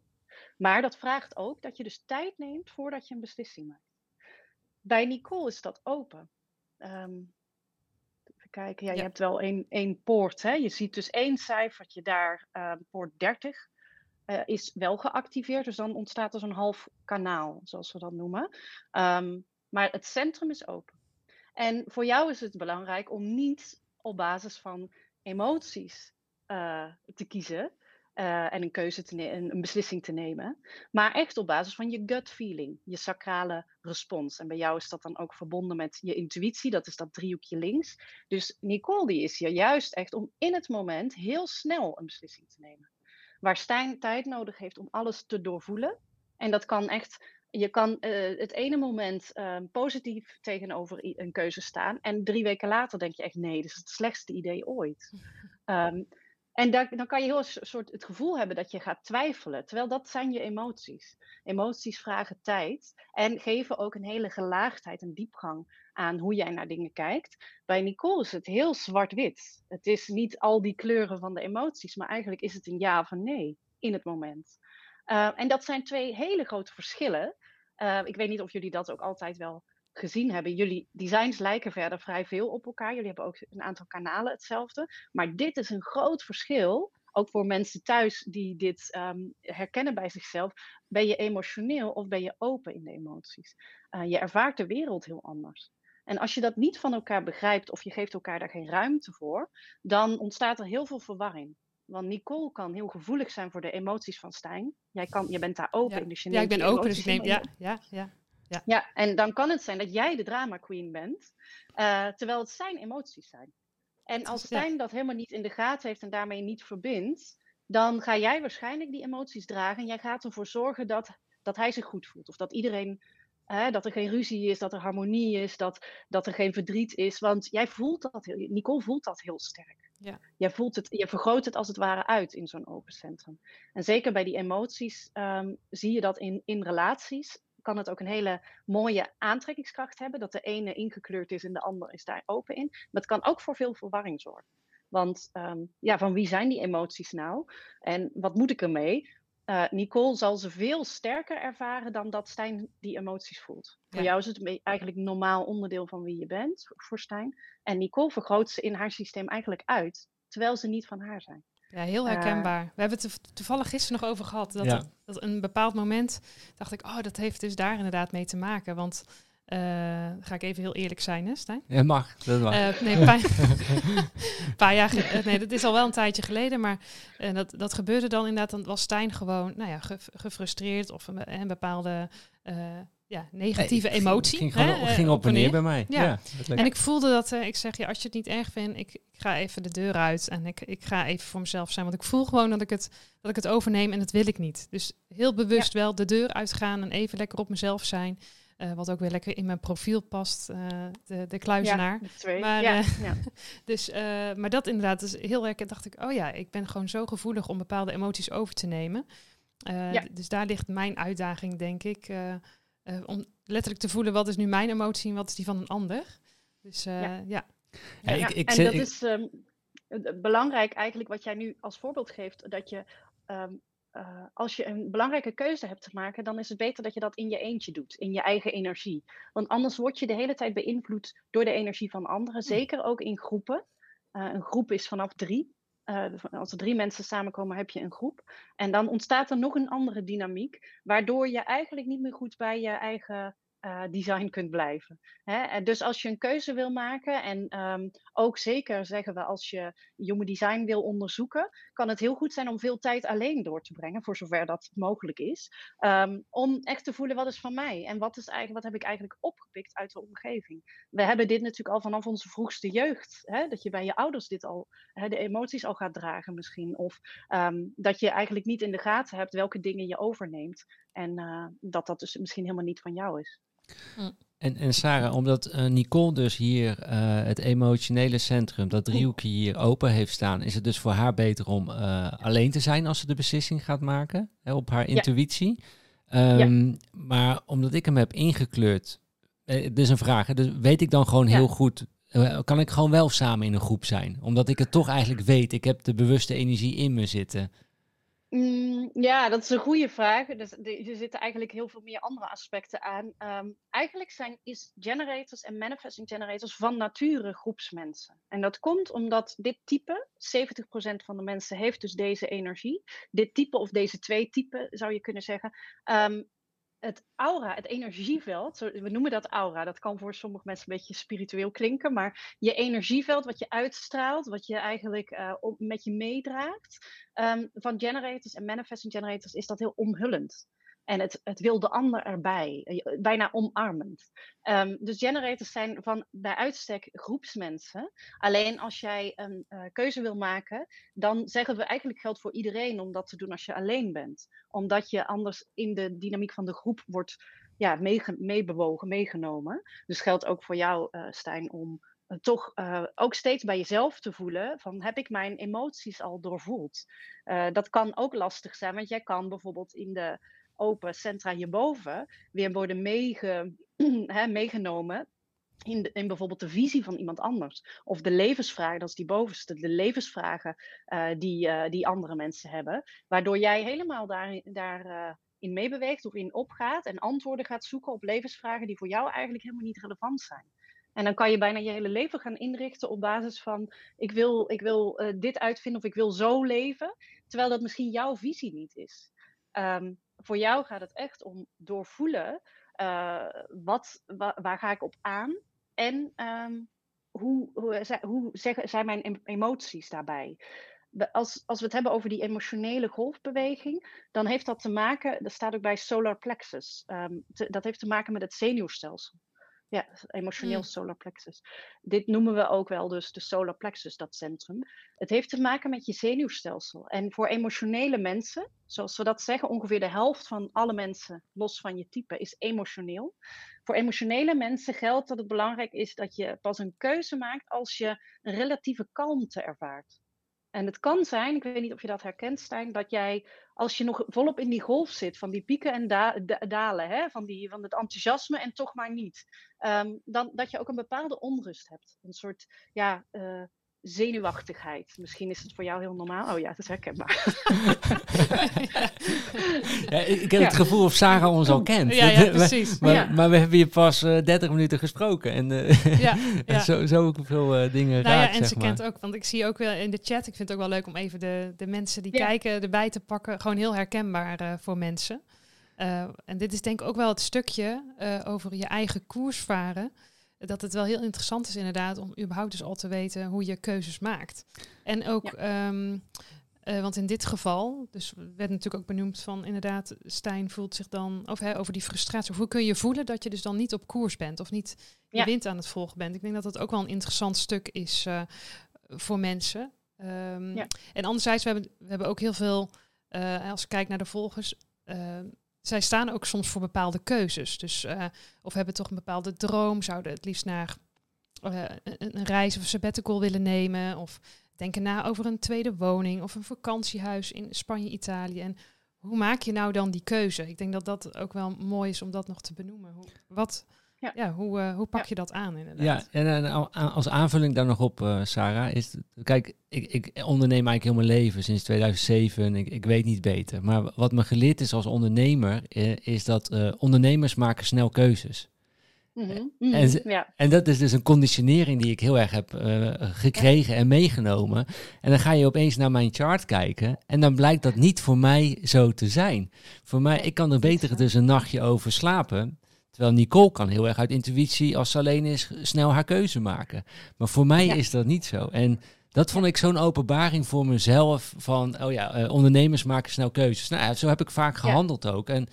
Maar dat vraagt ook dat je dus tijd neemt voordat je een beslissing maakt. Bij Nicole is dat open. Um, even kijken, ja, je hebt wel één, één poort. Hè? Je ziet dus één cijfertje daar, uh, poort 30, uh, is wel geactiveerd. Dus dan ontstaat er zo'n half kanaal, zoals we dat noemen. Um, maar het centrum is open. En voor jou is het belangrijk om niet op basis van emoties uh, te kiezen, uh, en een keuze te nemen, een beslissing te nemen. Maar echt op basis van je gut feeling, je sacrale respons. En bij jou is dat dan ook verbonden met je intuïtie, dat is dat driehoekje links. Dus Nicole die is hier juist echt om in het moment heel snel een beslissing te nemen. Waar Stijn tijd nodig heeft om alles te doorvoelen. En dat kan echt je kan uh, het ene moment uh, positief tegenover een keuze staan. En drie weken later denk je echt: nee, dit is het slechtste idee ooit. Um, *laughs* en daar, dan kan je heel een soort het gevoel hebben dat je gaat twijfelen. Terwijl dat zijn je emoties. Emoties vragen tijd en geven ook een hele gelaagdheid en diepgang aan hoe jij naar dingen kijkt. Bij Nicole is het heel zwart-wit. Het is niet al die kleuren van de emoties, maar eigenlijk is het een ja of een nee in het moment. Uh, en dat zijn twee hele grote verschillen. Uh, ik weet niet of jullie dat ook altijd wel gezien hebben. Jullie designs lijken verder vrij veel op elkaar. Jullie hebben ook een aantal kanalen hetzelfde. Maar dit is een groot verschil. Ook voor mensen thuis die dit um, herkennen bij zichzelf. Ben je emotioneel of ben je open in de emoties? Je ervaart de wereld heel anders. En als je dat niet van elkaar begrijpt of je geeft elkaar daar geen ruimte voor, dan ontstaat er heel veel verwarring. Want Nicole kan heel gevoelig zijn voor de emoties van Stijn. Jij, kan, je bent daar open ja. in. Dus je ja, ik ben open, dus ik neem. Ja, ja, ja. Ja. ja, en dan kan het zijn dat jij de drama queen bent, uh, terwijl het zijn emoties zijn. En als *laughs* Stijn dat helemaal niet in de gaten heeft en daarmee niet verbindt, dan ga jij waarschijnlijk die emoties dragen en jij gaat ervoor zorgen dat, dat hij zich goed voelt. Of dat iedereen, hè, dat er geen ruzie is, dat er harmonie is, dat, dat er geen verdriet is. Want jij voelt dat, Nicole voelt dat heel sterk. Ja. Jij voelt het, je vergroot het als het ware uit in zo'n open centrum. En zeker bij die emoties um, zie je dat in, in relaties kan het ook een hele mooie aantrekkingskracht hebben. Dat de ene ingekleurd is en de ander is daar open in. Maar het kan ook voor veel verwarring zorgen. Want um, ja, van wie zijn die emoties nou? En wat moet ik ermee? Uh, Nicole zal ze veel sterker ervaren dan dat Stijn die emoties voelt. Ja. Voor jou is het eigenlijk een normaal onderdeel van wie je bent, voor Stijn. En Nicole vergroot ze in haar systeem eigenlijk uit, terwijl ze niet van haar zijn. Ja, heel herkenbaar. Uh, We hebben het er toevallig gisteren nog over gehad. Dat, ja. dat een bepaald moment dacht ik, oh, dat heeft dus daar inderdaad mee te maken. Want uh, ga ik even heel eerlijk zijn, hè, Stijn? Ja, mag. Dat mag. Uh, nee, een paar, *laughs* paar jaar geleden. Nee, dat is al wel een tijdje geleden. Maar uh, dat, dat gebeurde dan inderdaad. Dan was Stijn gewoon nou ja, ge, gefrustreerd of een, een bepaalde ja, negatieve nee, emotie. Ging, ging, gewoon, hè, ging op en neer bij mij. Ja. ja en ik voelde dat, uh, ik zeg, ja, als je het niet erg vindt, ik, ik ga even de deur uit en ik, ik ga even voor mezelf zijn. Want ik voel gewoon dat ik het, dat ik het overneem en dat wil ik niet. Dus heel bewust ja. wel de deur uitgaan en even lekker op mezelf zijn. Uh, wat ook weer lekker in mijn profiel past, uh, de, de kluizenaar. Ja, twee. Maar, ja, uh, ja. *laughs* dus, maar dat inderdaad is heel erg. dacht ik, oh ja, ik ben gewoon zo gevoelig om bepaalde emoties over te nemen. Ja. Dus daar ligt mijn uitdaging, denk ik. Uh, om letterlijk te voelen wat is nu mijn emotie en wat is die van een ander. Dus uh, ja. ja. ja. ik, ik, en dat ik, is um, belangrijk eigenlijk wat jij nu als voorbeeld geeft. Dat je um, uh, als je een belangrijke keuze hebt te maken, dan is het beter dat je dat in je eentje doet, in je eigen energie. Want anders word je de hele tijd beïnvloed door de energie van anderen, zeker ook in groepen. een groep is vanaf drie. Uh, als er drie mensen samenkomen, heb je een groep. En dan ontstaat er nog een andere dynamiek, waardoor je eigenlijk niet meer goed bij je eigen uh, design kunt blijven. Hè? En dus als je een keuze wil maken, en um, ook zeker zeggen we als je jonge design wil onderzoeken, kan het heel goed zijn om veel tijd alleen door te brengen, voor zover dat mogelijk is. Um, om echt te voelen wat is van mij en wat, is eigenlijk, wat heb ik eigenlijk opgepikt uit de omgeving. We hebben dit natuurlijk al vanaf onze vroegste jeugd. Hè? Dat je bij je ouders dit al, hè, de emoties al gaat dragen misschien. Of um, dat je eigenlijk niet in de gaten hebt welke dingen je overneemt. En uh, dat dat dus misschien helemaal niet van jou is. Mm. En, en Sarah, omdat uh, Nicole dus hier uh, het emotionele centrum, dat driehoekje hier open heeft staan, is het dus voor haar beter om uh, alleen te zijn als ze de beslissing gaat maken, hè, op haar intuïtie. Um, ja. Maar omdat ik hem heb ingekleurd, eh, dit is een vraag, hè, dus weet ik dan gewoon ja. heel goed, kan ik gewoon wel samen in een groep zijn? Omdat ik het toch eigenlijk weet, ik heb de bewuste energie in me zitten. Mm, ja, dat is een goede vraag. Dus er zitten eigenlijk heel veel meer andere aspecten aan. Um, eigenlijk zijn is generators en manifesting generators van nature groepsmensen. En dat komt omdat dit type, 70% van de mensen heeft dus deze energie. Dit type of deze twee typen zou je kunnen zeggen. Um, het aura, het energieveld, we noemen dat aura, dat kan voor sommige mensen een beetje spiritueel klinken, maar je energieveld, wat je uitstraalt, wat je eigenlijk uh, met je meedraagt, um, van generators en manifesting generators is dat heel omhullend. En het, het wil de ander erbij, eh, bijna omarmend. Um, dus generators zijn van bij uitstek groepsmensen. Alleen als jij een uh, keuze wil maken, dan zeggen we eigenlijk geldt voor iedereen om dat te doen als je alleen bent. Omdat je anders in de dynamiek van de groep wordt ja, meebewogen, meegenomen. Dus geldt ook voor jou, uh, Stijn, om toch ook steeds bij jezelf te voelen van heb ik mijn emoties al doorvoeld? Dat kan ook lastig zijn, want jij kan bijvoorbeeld in de open centra hierboven weer worden *clears throat* meegenomen in, in, bijvoorbeeld de visie van iemand anders. Of de levensvragen, dat is die bovenste, de levensvragen uh, die, uh, die andere mensen hebben. Waardoor jij helemaal daarin daar, uh, in meebeweegt of in opgaat en antwoorden gaat zoeken op levensvragen die voor jou eigenlijk helemaal niet relevant zijn. En dan kan je bijna je hele leven gaan inrichten op basis van ik wil, ik wil dit uitvinden of ik wil zo leven, terwijl dat misschien jouw visie niet is. Um, voor jou gaat het echt om doorvoelen. Uh, wat, wa, waar ga ik op aan? En um, hoe, hoe, hoe zeggen, zijn mijn emoties daarbij? Als, als we het hebben over die emotionele golfbeweging, dan heeft dat te maken, dat staat ook bij solar plexus, te, dat heeft te maken met het zenuwstelsel. Ja, emotioneel mm. solar plexus. Dit noemen we ook wel dus de solar plexus, dat centrum. Het heeft te maken met je zenuwstelsel. En voor emotionele mensen, zoals we dat zeggen, ongeveer de helft van alle mensen, los van je type, is emotioneel. Voor emotionele mensen geldt dat het belangrijk is dat je pas een keuze maakt als je een relatieve kalmte ervaart. En het kan zijn, ik weet niet of je dat herkent, Stijn, dat jij als je nog volop in die golf zit van die pieken en da da dalen, hè, van, die, van het enthousiasme en toch maar niet, um, dan dat je ook een bepaalde onrust hebt. Een soort ja, uh, zenuwachtigheid. Misschien is het voor jou heel normaal. Oh ja, dat is herkenbaar. *laughs* ja, ik heb het gevoel of Sarah ons al kent. Ja, ja *laughs* precies. maar, ja. maar, we hebben hier pas uh, 30 minuten gesproken. En, uh, *laughs* ja, en zo, zo veel uh, dingen nou raakt, ja, en ze kent ook, want ik zie ook wel in de chat, ik vind het ook wel leuk om even de, de mensen die kijken erbij te pakken. Gewoon heel herkenbaar voor mensen. en dit is denk ik ook wel het stukje over je eigen koers varen dat het wel heel interessant is inderdaad om überhaupt dus al te weten hoe je keuzes maakt. En ook, ja. um, uh, want in dit geval, dus werd natuurlijk ook benoemd van inderdaad, Stijn voelt zich dan, of hè, over die frustratie, of hoe kun je voelen dat je dus dan niet op koers bent of niet je ja. wind aan het volgen bent. Ik denk dat dat ook wel een interessant stuk is uh, voor mensen. Um, ja. En anderzijds, we hebben, we hebben ook heel veel, uh, als ik kijk naar de volgers, zij staan ook soms voor bepaalde keuzes. Dus uh, of hebben toch een bepaalde droom, zouden het liefst naar uh, een, een, reis of sabbatical willen nemen. Of denken na over een tweede woning of een vakantiehuis in Spanje, Italië. En hoe maak je nou dan die keuze? Ik denk dat dat ook wel mooi is om dat nog te benoemen. Hoe, wat, ja. ja hoe, uh, hoe pak je dat aan inderdaad? Ja, en, en als aanvulling daar nog op, uh, Sarah, is... Kijk, ik, ik onderneem eigenlijk heel mijn leven sinds 2007. Ik, ik weet niet beter. Maar wat me geleerd is als ondernemer, uh, is dat ondernemers maken snel keuzes. Mm -hmm. Mm -hmm. En, ja. en, dat is dus een conditionering die ik heel erg heb uh, gekregen en meegenomen. En dan ga je opeens naar mijn chart kijken en dan blijkt dat niet voor mij zo te zijn. Voor mij, ik kan er beter dus een nachtje over slapen. Terwijl Nicole kan heel erg uit intuïtie, als ze alleen is, snel haar keuze maken. Maar voor mij ja. is dat niet zo. En dat vond ik zo'n openbaring voor mezelf. Van, oh ja, uh, ondernemers maken snel keuzes. Nou ja, zo heb ik vaak gehandeld ja. ook. En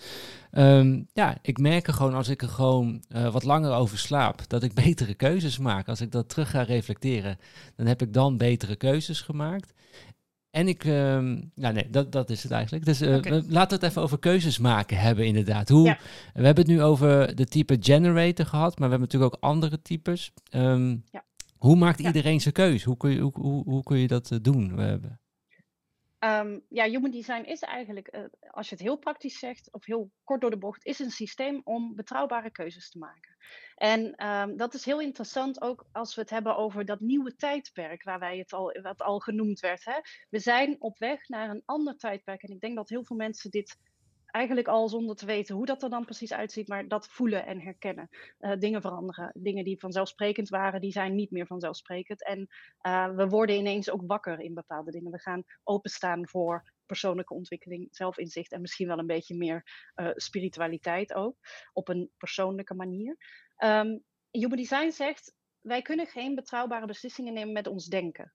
um, ja, ik merk er gewoon als ik er gewoon uh, wat langer over slaap, dat ik *laughs* betere keuzes maak. Als ik dat terug ga reflecteren, dan heb ik dan betere keuzes gemaakt. En ik, um, nou nee, dat, dat is het eigenlijk. Dus uh, okay. laten we het even over keuzes maken hebben, inderdaad. Hoe, ja. We hebben het nu over de type generator gehad, maar we hebben natuurlijk ook andere types. Um, ja. Hoe maakt ja. iedereen zijn keus? Hoe kun je, hoe, hoe, hoe kun je dat uh, doen? We hebben... Um, ja, human design is eigenlijk, uh, als je het heel praktisch zegt, of heel kort door de bocht, is een systeem om betrouwbare keuzes te maken. En um, dat is heel interessant ook als we het hebben over dat nieuwe tijdperk, waar wij het al, wat al genoemd werd. Hè? We zijn op weg naar een ander tijdperk. En ik denk dat heel veel mensen dit eigenlijk al zonder te weten hoe dat er dan precies uitziet, maar dat voelen en herkennen. Uh, dingen veranderen. Dingen die vanzelfsprekend waren, die zijn niet meer vanzelfsprekend. En uh, we worden ineens ook wakker in bepaalde dingen. We gaan openstaan voor persoonlijke ontwikkeling, zelfinzicht en misschien wel een beetje meer uh, spiritualiteit ook, op een persoonlijke manier. Um, Human Design zegt, wij kunnen geen betrouwbare beslissingen nemen met ons denken.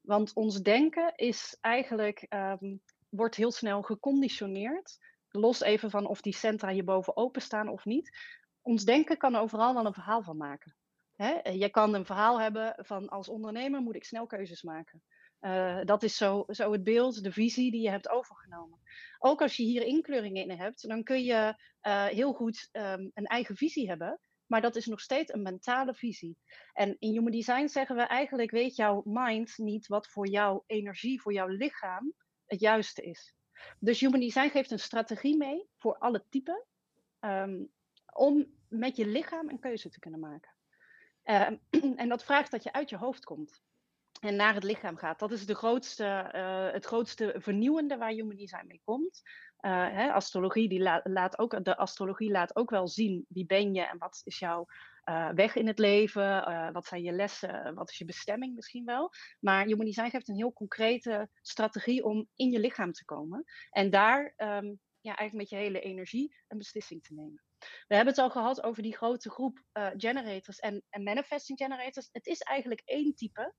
Want ons denken is eigenlijk, um, wordt heel snel geconditioneerd. Los even van of die centra hierboven openstaan of niet. Ons denken kan overal wel een verhaal van maken. Hè? Je kan een verhaal hebben van als ondernemer moet ik snel keuzes maken. Uh, dat is zo, zo het beeld, de visie die je hebt overgenomen. Ook als je hier inkleuringen in hebt, dan kun je uh, heel goed um, een eigen visie hebben. Maar dat is nog steeds een mentale visie. En in Human Design zeggen we eigenlijk: weet jouw mind niet wat voor jouw energie, voor jouw lichaam het juiste is. Dus Human Design geeft een strategie mee voor alle typen. Um, om met je lichaam een keuze te kunnen maken. Uh, *clears throat* en dat vraagt dat je uit je hoofd komt en naar het lichaam gaat. Dat is de grootste, uh, het grootste vernieuwende waar Human Design mee komt. Uh, hè, astrologie, die la laat ook, de astrologie laat ook wel zien wie ben je en wat is jouw uh, weg in het leven, wat zijn je lessen, wat is je bestemming misschien wel. Maar Human Design geeft een heel concrete strategie om in je lichaam te komen. En daar um, ja, eigenlijk met je hele energie een beslissing te nemen. We hebben het al gehad over die grote groep uh, generators en, en, manifesting generators. Het is eigenlijk één type.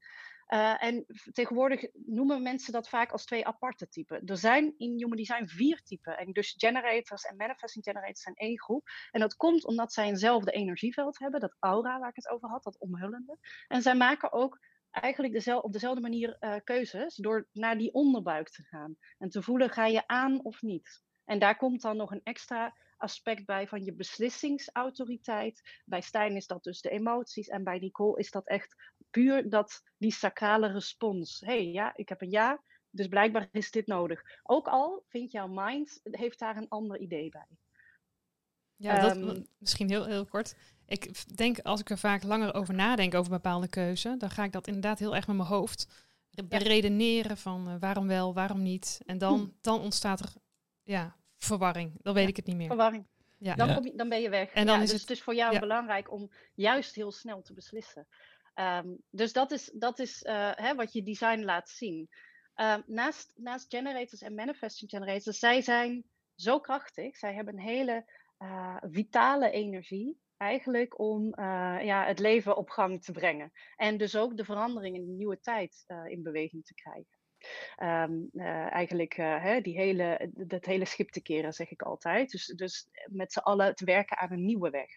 Uh, en tegenwoordig noemen mensen dat vaak als twee aparte typen. Er zijn in Human Design vier typen. En dus generators en manifesting generators zijn één groep. En dat komt omdat zij eenzelfde energieveld hebben, dat aura waar ik het over had, dat omhullende. En zij maken ook eigenlijk op dezelfde manier uh, keuzes door naar die onderbuik te gaan. En te voelen, ga je aan of niet? En daar komt dan nog een extra aspect bij van je beslissingsautoriteit. Bij Stijn is dat dus de emoties en bij Nicole is dat echt puur dat, die sacrale respons. Hé, hey, ja, ik heb een ja, dus blijkbaar is dit nodig. Ook al vindt jouw mind, heeft daar een ander idee bij. Ja, dat, um, misschien heel, heel kort. Ik denk, als ik er vaak langer over nadenk over bepaalde keuze, dan ga ik dat inderdaad heel erg met mijn hoofd beredeneren van uh, waarom wel, waarom niet. En dan, hm. dan ontstaat er ja, verwarring. Dan weet ik het niet meer. Verwarring. Ja. Dan, kom je, dan ben je weg. En dan is dus het dus voor jou belangrijk om juist heel snel te beslissen. Um, dus dat is, dat is uh, hè, wat je design laat zien. Um, naast, naast generators en manifesting generators, zij zijn zo krachtig. Zij hebben een hele uh, vitale energie eigenlijk om uh, ja, het leven op gang te brengen. En dus ook de verandering in de nieuwe tijd in beweging te krijgen. Uh, eigenlijk hè, die hele, dat hele schip te keren, zeg ik altijd. Dus, dus met z'n allen te werken aan een nieuwe weg.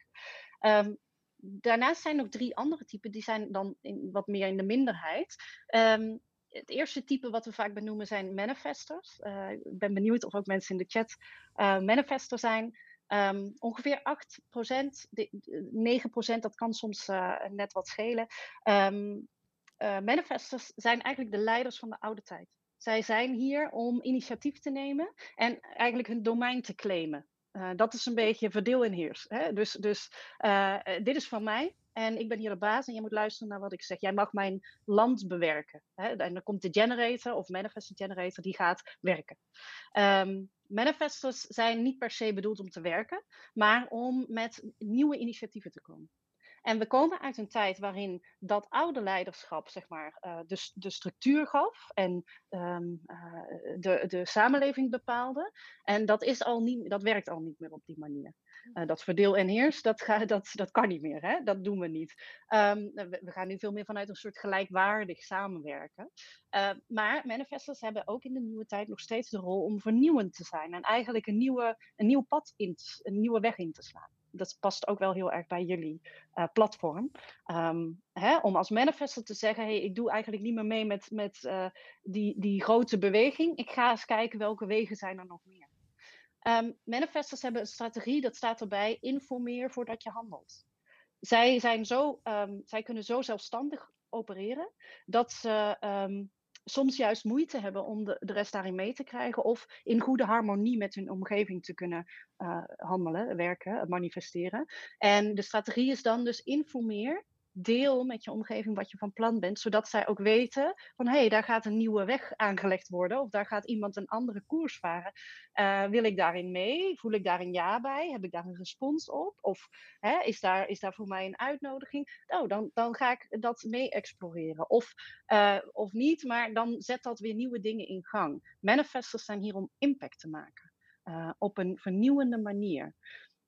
Daarnaast zijn nog drie andere typen, die zijn dan in, wat meer in de minderheid. Um, het eerste type wat we vaak benoemen zijn manifestors. Uh, ik ben benieuwd of ook mensen in de chat uh, zijn. Um, ongeveer 8%, de, 9% dat kan soms uh, net wat schelen. Um, manifestors zijn eigenlijk de leiders van de oude tijd. Zij zijn hier om initiatief te nemen en eigenlijk hun domein te claimen. Uh, dat is een beetje verdeel en heers. Hè? Dus, dus uh, dit is van mij en ik ben hier de baas en je moet luisteren naar wat ik zeg. Jij mag mijn land bewerken. Hè? En dan komt de generator of manifesting generator, die gaat werken. Um, manifestors zijn niet per se bedoeld om te werken, maar om met nieuwe initiatieven te komen. En we komen uit een tijd waarin dat oude leiderschap, zeg maar, uh, de, de structuur gaf en um, uh, de, de samenleving bepaalde. En dat, is al niet, dat werkt al niet meer op die manier. Uh, dat verdeel en heers, dat, ga, dat, dat kan niet meer. Hè? Dat doen we niet. Um, we, we, gaan nu veel meer vanuit een soort gelijkwaardig samenwerken. maar manifestors hebben ook in de nieuwe tijd nog steeds de rol om vernieuwend te zijn. En eigenlijk een, nieuwe, een nieuw pad in, een nieuwe weg in te slaan dat past ook wel heel erg bij jullie uh, platform. Um, hè, om als manifester te zeggen, hey, ik doe eigenlijk niet meer mee met, met uh, die, die grote beweging. Ik ga eens kijken welke wegen zijn er nog meer. Um, manifestors hebben een strategie, dat staat erbij, informeer voordat je handelt. Zij, zijn zo, um, zij kunnen zo zelfstandig opereren dat ze soms juist moeite hebben om de, de rest daarin mee te krijgen of in goede harmonie met hun omgeving te kunnen uh, handelen, werken, manifesteren. En de strategie is dan dus informeer deel met je omgeving wat je van plan bent, zodat zij ook weten van hé, hey, daar gaat een nieuwe weg aangelegd worden of daar gaat iemand een andere koers varen. Uh, wil ik daarin mee? Voel ik daar een ja bij? Heb ik daar een respons op? Of hè, is, daar, is daar voor mij een uitnodiging? Nou, dan, dan ga ik dat mee exploreren. Of, uh, of niet, maar dan zet dat weer nieuwe dingen in gang. Manifestors zijn hier om impact te maken uh, op een vernieuwende manier.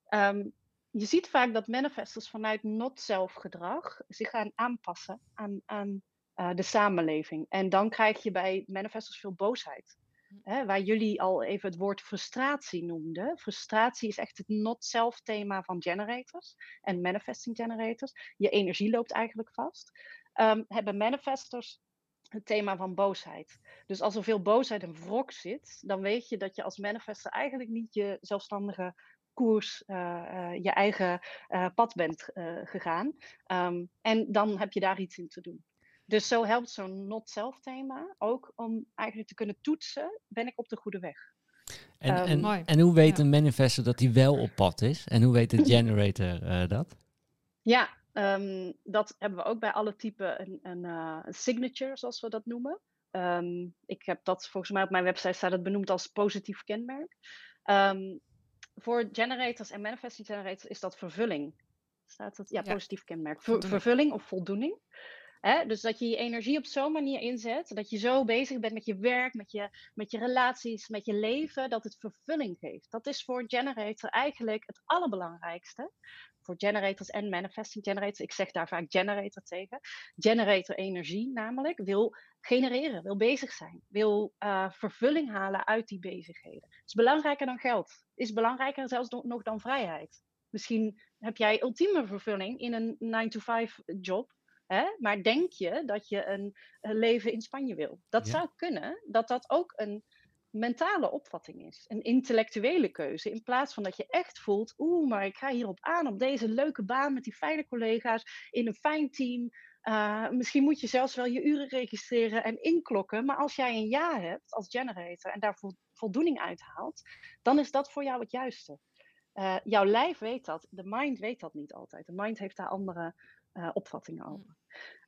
Um, je ziet vaak dat manifestors vanuit not-self gedrag zich gaan aanpassen aan, aan uh, de samenleving. En dan krijg je bij manifestors veel boosheid. Hm. Hè, waar jullie al even het woord frustratie noemden. Frustratie is echt het not-self thema van generators en manifesting generators. Je energie loopt eigenlijk vast. Um, hebben manifestors het thema van boosheid. Dus als er veel boosheid en wrok zit, dan weet je dat je als manifester eigenlijk niet je zelfstandige koers, uh, uh, je eigen uh, pad bent gegaan. Um, en dan heb je daar iets in te doen. Dus zo helpt zo'n not-self thema ook om eigenlijk te kunnen toetsen, ben ik op de goede weg. En, um, en, en, hoe weet ja. een manifester dat hij wel op pad is? En hoe weet de *laughs* generator dat? Ja, um, dat hebben we ook bij alle typen een, een, een signature, zoals we dat noemen. Um, ik heb dat volgens mij op mijn website staat het benoemd als positief kenmerk. Voor generators en manifesting generators is dat vervulling. Staat het? Ja, ja. positief kenmerk. Ver, vervulling of voldoening. Hè? Dus dat je je energie op zo'n manier inzet, dat je zo bezig bent met je werk, met je, met je relaties, met je leven, dat het vervulling geeft. Dat is voor generator eigenlijk het allerbelangrijkste. Voor generators en manifesting generators, ik zeg daar vaak generator tegen. Generator energie namelijk wil genereren, wil bezig zijn, wil uh, vervulling halen uit die bezigheden. Het is belangrijker dan geld, is belangrijker zelfs nog dan vrijheid. Misschien heb jij ultieme vervulling in een 9-to-5 job, Hè? Maar denk je dat je een, een leven in Spanje wil? Dat ja. zou kunnen, dat dat ook een mentale opvatting is. Een intellectuele keuze. In plaats van dat je echt voelt, oeh, maar ik ga hierop aan, op deze leuke baan met die fijne collega's, in een fijn team. Uh, misschien moet je zelfs wel je uren registreren en inklokken. Maar als jij een ja hebt als generator en daar voldoening uit haalt, dan is dat voor jou het juiste. Uh, jouw lijf weet dat, de mind weet dat niet altijd. De mind heeft daar andere uh, opvattingen over.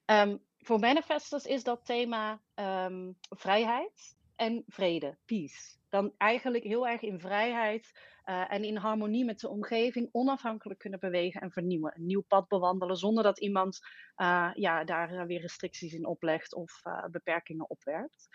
Um, voor manifestors is dat thema um, vrijheid en vrede, peace. Dan eigenlijk heel erg in vrijheid uh, en in harmonie met de omgeving onafhankelijk kunnen bewegen en vernieuwen. Een nieuw pad bewandelen zonder dat iemand uh, ja, daar weer restricties in oplegt of beperkingen opwerpt.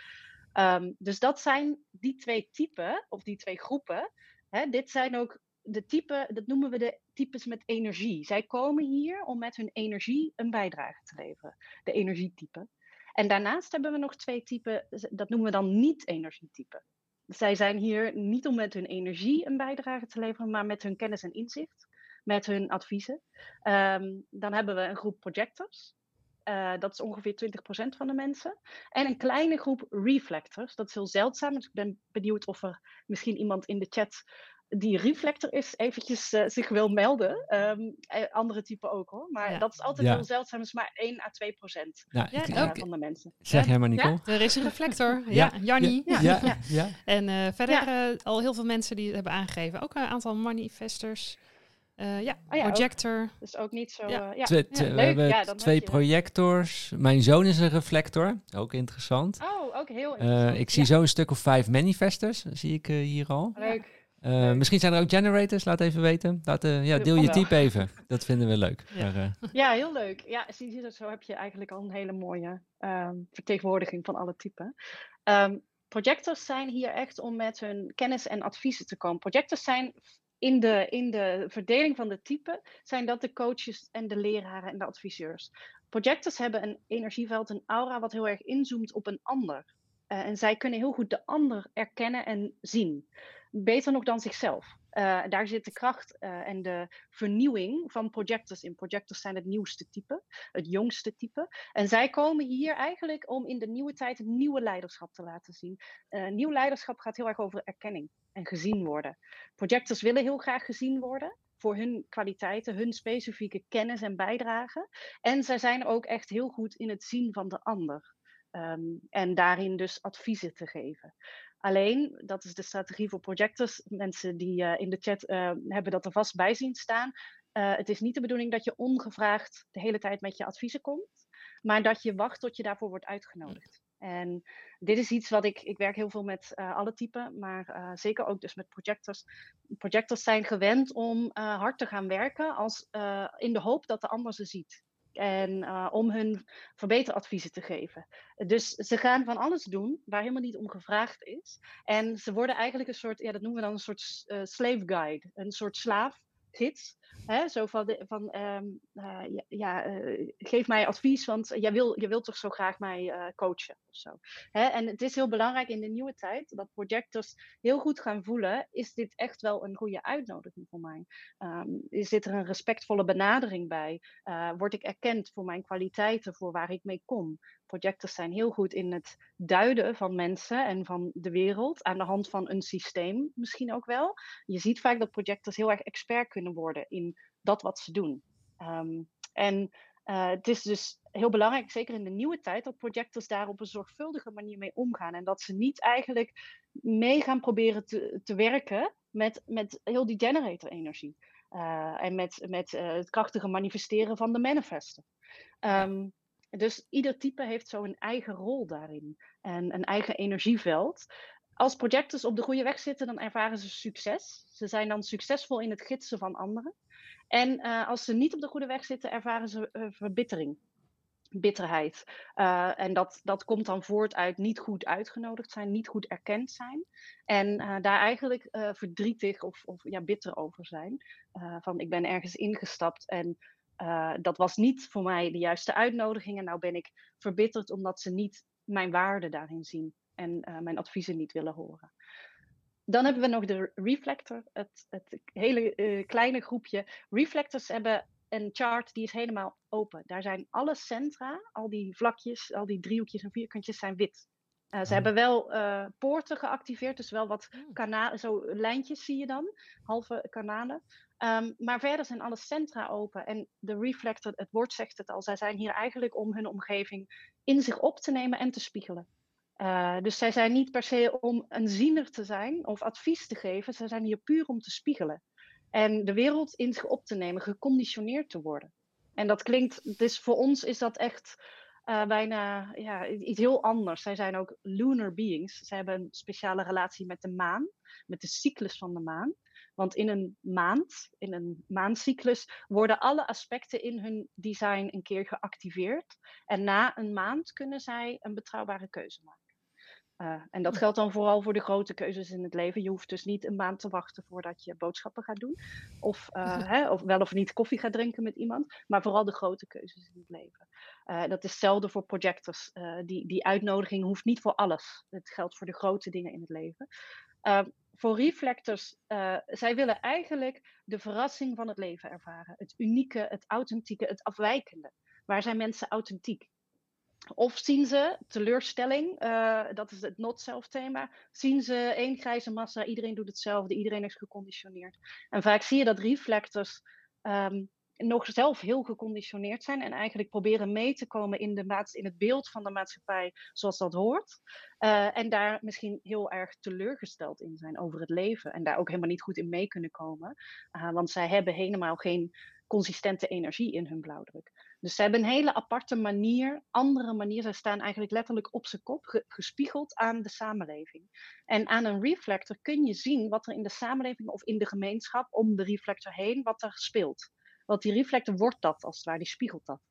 Um, dus dat zijn die twee typen, of die twee groepen. Hè, dit zijn ook de typen, dat noemen we de types met energie. Zij komen hier om met hun energie een bijdrage te leveren. De energietypen. En daarnaast hebben we nog twee typen, dat noemen we dan niet-energietypen. Zij zijn hier niet om met hun energie een bijdrage te leveren, maar met hun kennis en inzicht, met hun adviezen. Um, dan hebben we een groep projectors. Uh, dat is ongeveer 20% van de mensen. En een kleine groep reflectors. Dat is heel zeldzaam. Dus ik ben benieuwd of er misschien iemand in de chat die reflector is, eventjes uh, zich wil melden. Um, andere typen ook hoor. Maar ja. dat is altijd ja. heel zeldzaam. is maar 1 à 2 procent ja, uh, ja, van de mensen. Zeg jij maar, Nicole. Er is een reflector. *laughs* ja, Jannie. Ja. Ja. En uh, verder al heel veel mensen die het hebben aangegeven. Ook een aantal manifestors. Uh, ja, oh, ja, projector. Ook. Dus ook niet zo. Ja. Uh, ja. Twe ja, we hebben ja, twee projectors. Mijn zoon is een reflector. Ook interessant. Oh, ook heel interessant. Uh, ik zie zo een stuk of vijf manifestors. Zie ik hier al. Leuk. Uh, misschien zijn er ook generators, laat even weten. Laat, uh, ja, deel je type even. Dat vinden we leuk. Ja, maar, uh... ja heel leuk. Ja, zie je dat zo heb je eigenlijk al een hele mooie um, vertegenwoordiging van alle typen. Um, projectors zijn hier echt om met hun kennis en adviezen te komen. Projectors zijn in de, in de verdeling van de typen, zijn dat de coaches en de leraren en de adviseurs. Projectors hebben een energieveld, een aura, wat heel erg inzoomt op een ander. en zij kunnen heel goed de ander erkennen en zien beter nog dan zichzelf. Uh, daar zit de kracht uh, en de vernieuwing van projectors in. Projectors zijn het nieuwste type, het jongste type. En zij komen hier eigenlijk om in de nieuwe tijd nieuwe leiderschap te laten zien. Uh, nieuw leiderschap gaat heel erg over erkenning en gezien worden. Projectors willen heel graag gezien worden voor hun kwaliteiten, hun specifieke kennis en bijdrage. En zij zijn ook echt heel goed in het zien van de ander. Um, en daarin dus adviezen te geven. Alleen, dat is de strategie voor projectors. Mensen die uh, in de chat uh, hebben dat er vast bij zien staan. Uh, het is niet de bedoeling dat je ongevraagd de hele tijd met je adviezen komt, maar dat je wacht tot je daarvoor wordt uitgenodigd. En dit is iets wat ik, ik werk heel veel met alle typen, maar zeker ook dus met projectors. Projectors zijn gewend om hard te gaan werken als, in de hoop dat de ander ze ziet. En om hun verbeteradviezen te geven. Dus ze gaan van alles doen waar helemaal niet om gevraagd is. En ze worden eigenlijk een soort, ja, dat noemen we dan een soort slave guide, een soort slaafgids Hè, zo van, van um, uh, ja, uh, geef mij advies, want jij wil, je wilt toch zo graag mij uh, coachen of zo. Hè? En het is heel belangrijk in de nieuwe tijd dat projectors heel goed gaan voelen, is dit echt wel een goede uitnodiging voor mij? Um, is dit er een respectvolle benadering bij? word ik erkend voor mijn kwaliteiten, voor waar ik mee kom? Projectors zijn heel goed in het duiden van mensen en van de wereld aan de hand van een systeem misschien ook wel. Je ziet vaak dat projectors heel erg expert kunnen worden in dat wat ze doen. Um, en uh, het is dus heel belangrijk, zeker in de nieuwe tijd, dat projectors daar op een zorgvuldige manier mee omgaan. En dat ze niet eigenlijk mee gaan proberen te, werken met, met heel die generator-energie. Uh, en met, met uh, het krachtige manifesteren van de manifesten. Um, dus ieder type heeft zo een eigen rol daarin en een eigen energieveld. Als projectors op de goede weg zitten, dan ervaren ze succes. Ze zijn dan succesvol in het gidsen van anderen. En uh, als ze niet op de goede weg zitten, ervaren ze uh, verbittering, bitterheid. Uh, en dat, dat komt dan voort uit niet goed uitgenodigd zijn, niet goed erkend zijn. En daar eigenlijk verdrietig of, of ja, bitter over zijn. van ik ben ergens ingestapt en uh, dat was niet voor mij de juiste uitnodiging. En nou ben ik verbitterd omdat ze niet mijn waarde daarin zien en uh, mijn adviezen niet willen horen. Dan hebben we nog de reflector, het, het hele uh, kleine groepje. Reflectors hebben een chart die is helemaal open. Daar zijn alle centra, al die vlakjes, al die driehoekjes en vierkantjes zijn wit. Uh, ze hebben wel uh, poorten geactiveerd, dus wel wat hmm. kanalen, zo lijntjes zie je dan, halve kanalen. Um, maar verder zijn alle centra open en de reflector, het woord zegt het al, zij zijn hier eigenlijk om hun omgeving in zich op te nemen en te spiegelen. Uh, dus zij zijn niet per se om een ziener te zijn of advies te geven, zij zijn hier puur om te spiegelen. En de wereld in zich op te nemen, geconditioneerd te worden. En dat klinkt, dus voor ons is dat echt uh, bijna ja, iets heel anders. Zij zijn ook lunar beings. Zij hebben een speciale relatie met de maan, met de cyclus van de maan. Want in een maand, in een maandcyclus, worden alle aspecten in hun design een keer geactiveerd. En na een maand kunnen zij een betrouwbare keuze maken. Uh, en dat geldt dan vooral voor de grote keuzes in het leven. Je hoeft dus niet een maand te wachten voordat je boodschappen gaat doen. Of, uh, hè, of wel of niet koffie gaat drinken met iemand. Maar vooral de grote keuzes in het leven. Uh, dat is hetzelfde voor projectors. die, die uitnodiging hoeft niet voor alles. Het geldt voor de grote dingen in het leven voor reflectors, zij willen eigenlijk de verrassing van het leven ervaren. Het unieke, het authentieke, het afwijkende. Waar zijn mensen authentiek? Of zien ze teleurstelling, uh, dat is het not-self thema, zien ze één grijze massa, iedereen doet hetzelfde, iedereen is geconditioneerd. En vaak zie je dat reflectors um, nog zelf heel geconditioneerd zijn en eigenlijk proberen mee te komen in, de in het beeld van de maatschappij zoals dat hoort. Uh, en daar misschien heel erg teleurgesteld in zijn over het leven en daar ook helemaal niet goed in mee kunnen komen. Uh, want zij hebben helemaal geen consistente energie in hun blauwdruk. Dus ze hebben een hele aparte manier, andere manier. Zij staan eigenlijk letterlijk op zijn kop, ge gespiegeld aan de samenleving. En aan een reflector kun je zien wat er in de samenleving of in de gemeenschap om de reflector heen, wat er speelt. Want die reflector wordt dat als het ware, die spiegelt dat.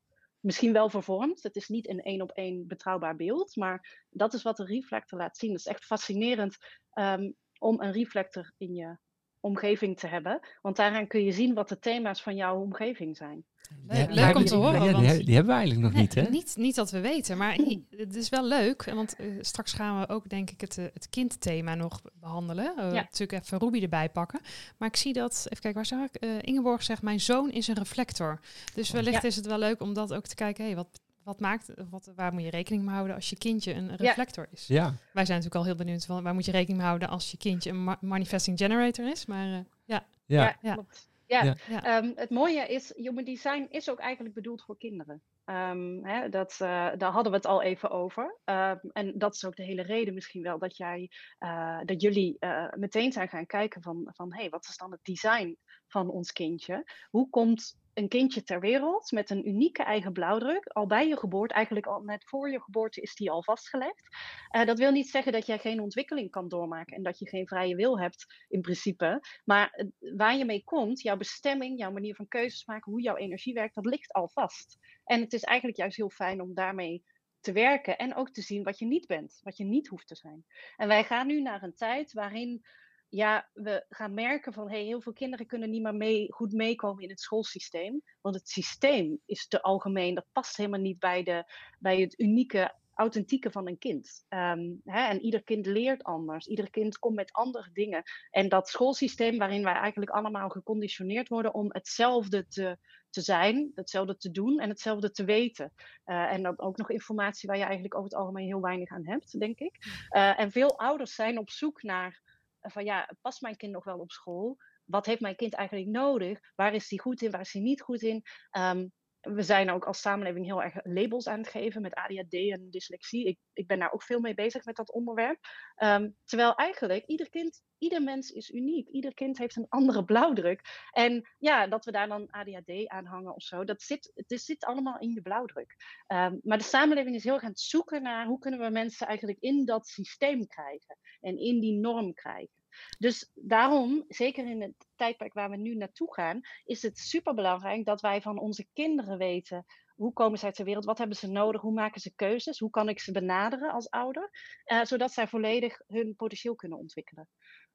Misschien wel vervormd, het is niet een één op één betrouwbaar beeld, maar dat is wat de reflector laat zien. Het is echt fascinerend um, om een reflector in je omgeving te hebben. Want daaraan kun je zien wat de thema's van jouw omgeving zijn. Leuk, leuk om te horen. Ja, die, die, hebben we eigenlijk nog niet, hè? Niet, niet dat we weten, maar het is wel leuk. Want uh, straks gaan we ook, denk ik, het, uh, het kindthema nog behandelen. Uh, ja. Natuurlijk even Ruby erbij pakken. Maar ik zie dat, even kijken, waar zag ik? Ingeborg zegt, mijn zoon is een reflector. Dus wellicht ja. is het wel leuk om dat ook te kijken. Hey, wat, wat maakt, wat, waar moet je rekening mee houden als je kindje een reflector is? Ja. Wij zijn natuurlijk al heel benieuwd, van, waar moet je rekening mee houden als je kindje een ma manifesting generator is? Maar ja. Ja, ja. klopt. Ja, ja. Um, het mooie is, human design is ook eigenlijk bedoeld voor kinderen. Ehm, hè, dat, uh, daar hadden we het al even over. Ehm, en dat is ook de hele reden misschien wel dat, jij, uh, dat jullie uh, meteen zijn gaan kijken van, van hey, wat is dan het design van ons kindje? Hoe komt een kindje ter wereld met een unieke eigen blauwdruk. Al bij je geboorte, eigenlijk al net voor je geboorte is die al vastgelegd. Dat wil niet zeggen dat jij geen ontwikkeling kan doormaken en dat je geen vrije wil hebt in principe. Maar waar je mee komt, jouw bestemming, jouw manier van keuzes maken, hoe jouw energie werkt, dat ligt al vast. En het is eigenlijk juist heel fijn om daarmee te werken en ook te zien wat je niet bent, wat je niet hoeft te zijn. En wij gaan nu naar een tijd waarin ja, we gaan merken van hey, heel veel kinderen kunnen niet meer mee, goed meekomen in het schoolsysteem. Want het systeem is te algemeen, dat past helemaal niet bij, de, bij het unieke, authentieke van een kind. Um, hè, en ieder kind leert anders, ieder kind komt met andere dingen. En dat schoolsysteem waarin wij eigenlijk allemaal geconditioneerd worden om hetzelfde te, te zijn, hetzelfde te doen en hetzelfde te weten. Uh, en dan ook nog informatie waar je eigenlijk over het algemeen heel weinig aan hebt, denk ik. Uh, en veel ouders zijn op zoek naar van ja, past mijn kind nog wel op school? Wat heeft mijn kind eigenlijk nodig? Waar is hij goed in? Waar is hij niet goed in? Um, we zijn ook als samenleving heel erg labels aan het geven met ADHD en dyslexie. Ik, ik ben daar ook veel mee bezig met dat onderwerp. Um, terwijl eigenlijk ieder kind, ieder mens is uniek. Ieder kind heeft een andere blauwdruk. En ja, dat we daar dan ADHD aan hangen of zo, dat zit, het zit allemaal in je blauwdruk. Um, maar de samenleving is heel erg aan het zoeken naar hoe kunnen we mensen eigenlijk in dat systeem krijgen en in die norm krijgen. Dus daarom, zeker in het tijdperk waar we nu naartoe gaan, is het superbelangrijk dat wij van onze kinderen weten hoe komen zij ter wereld, wat hebben ze nodig, hoe maken ze keuzes, hoe kan ik ze benaderen als ouder, uh, zodat zij volledig hun potentieel kunnen ontwikkelen.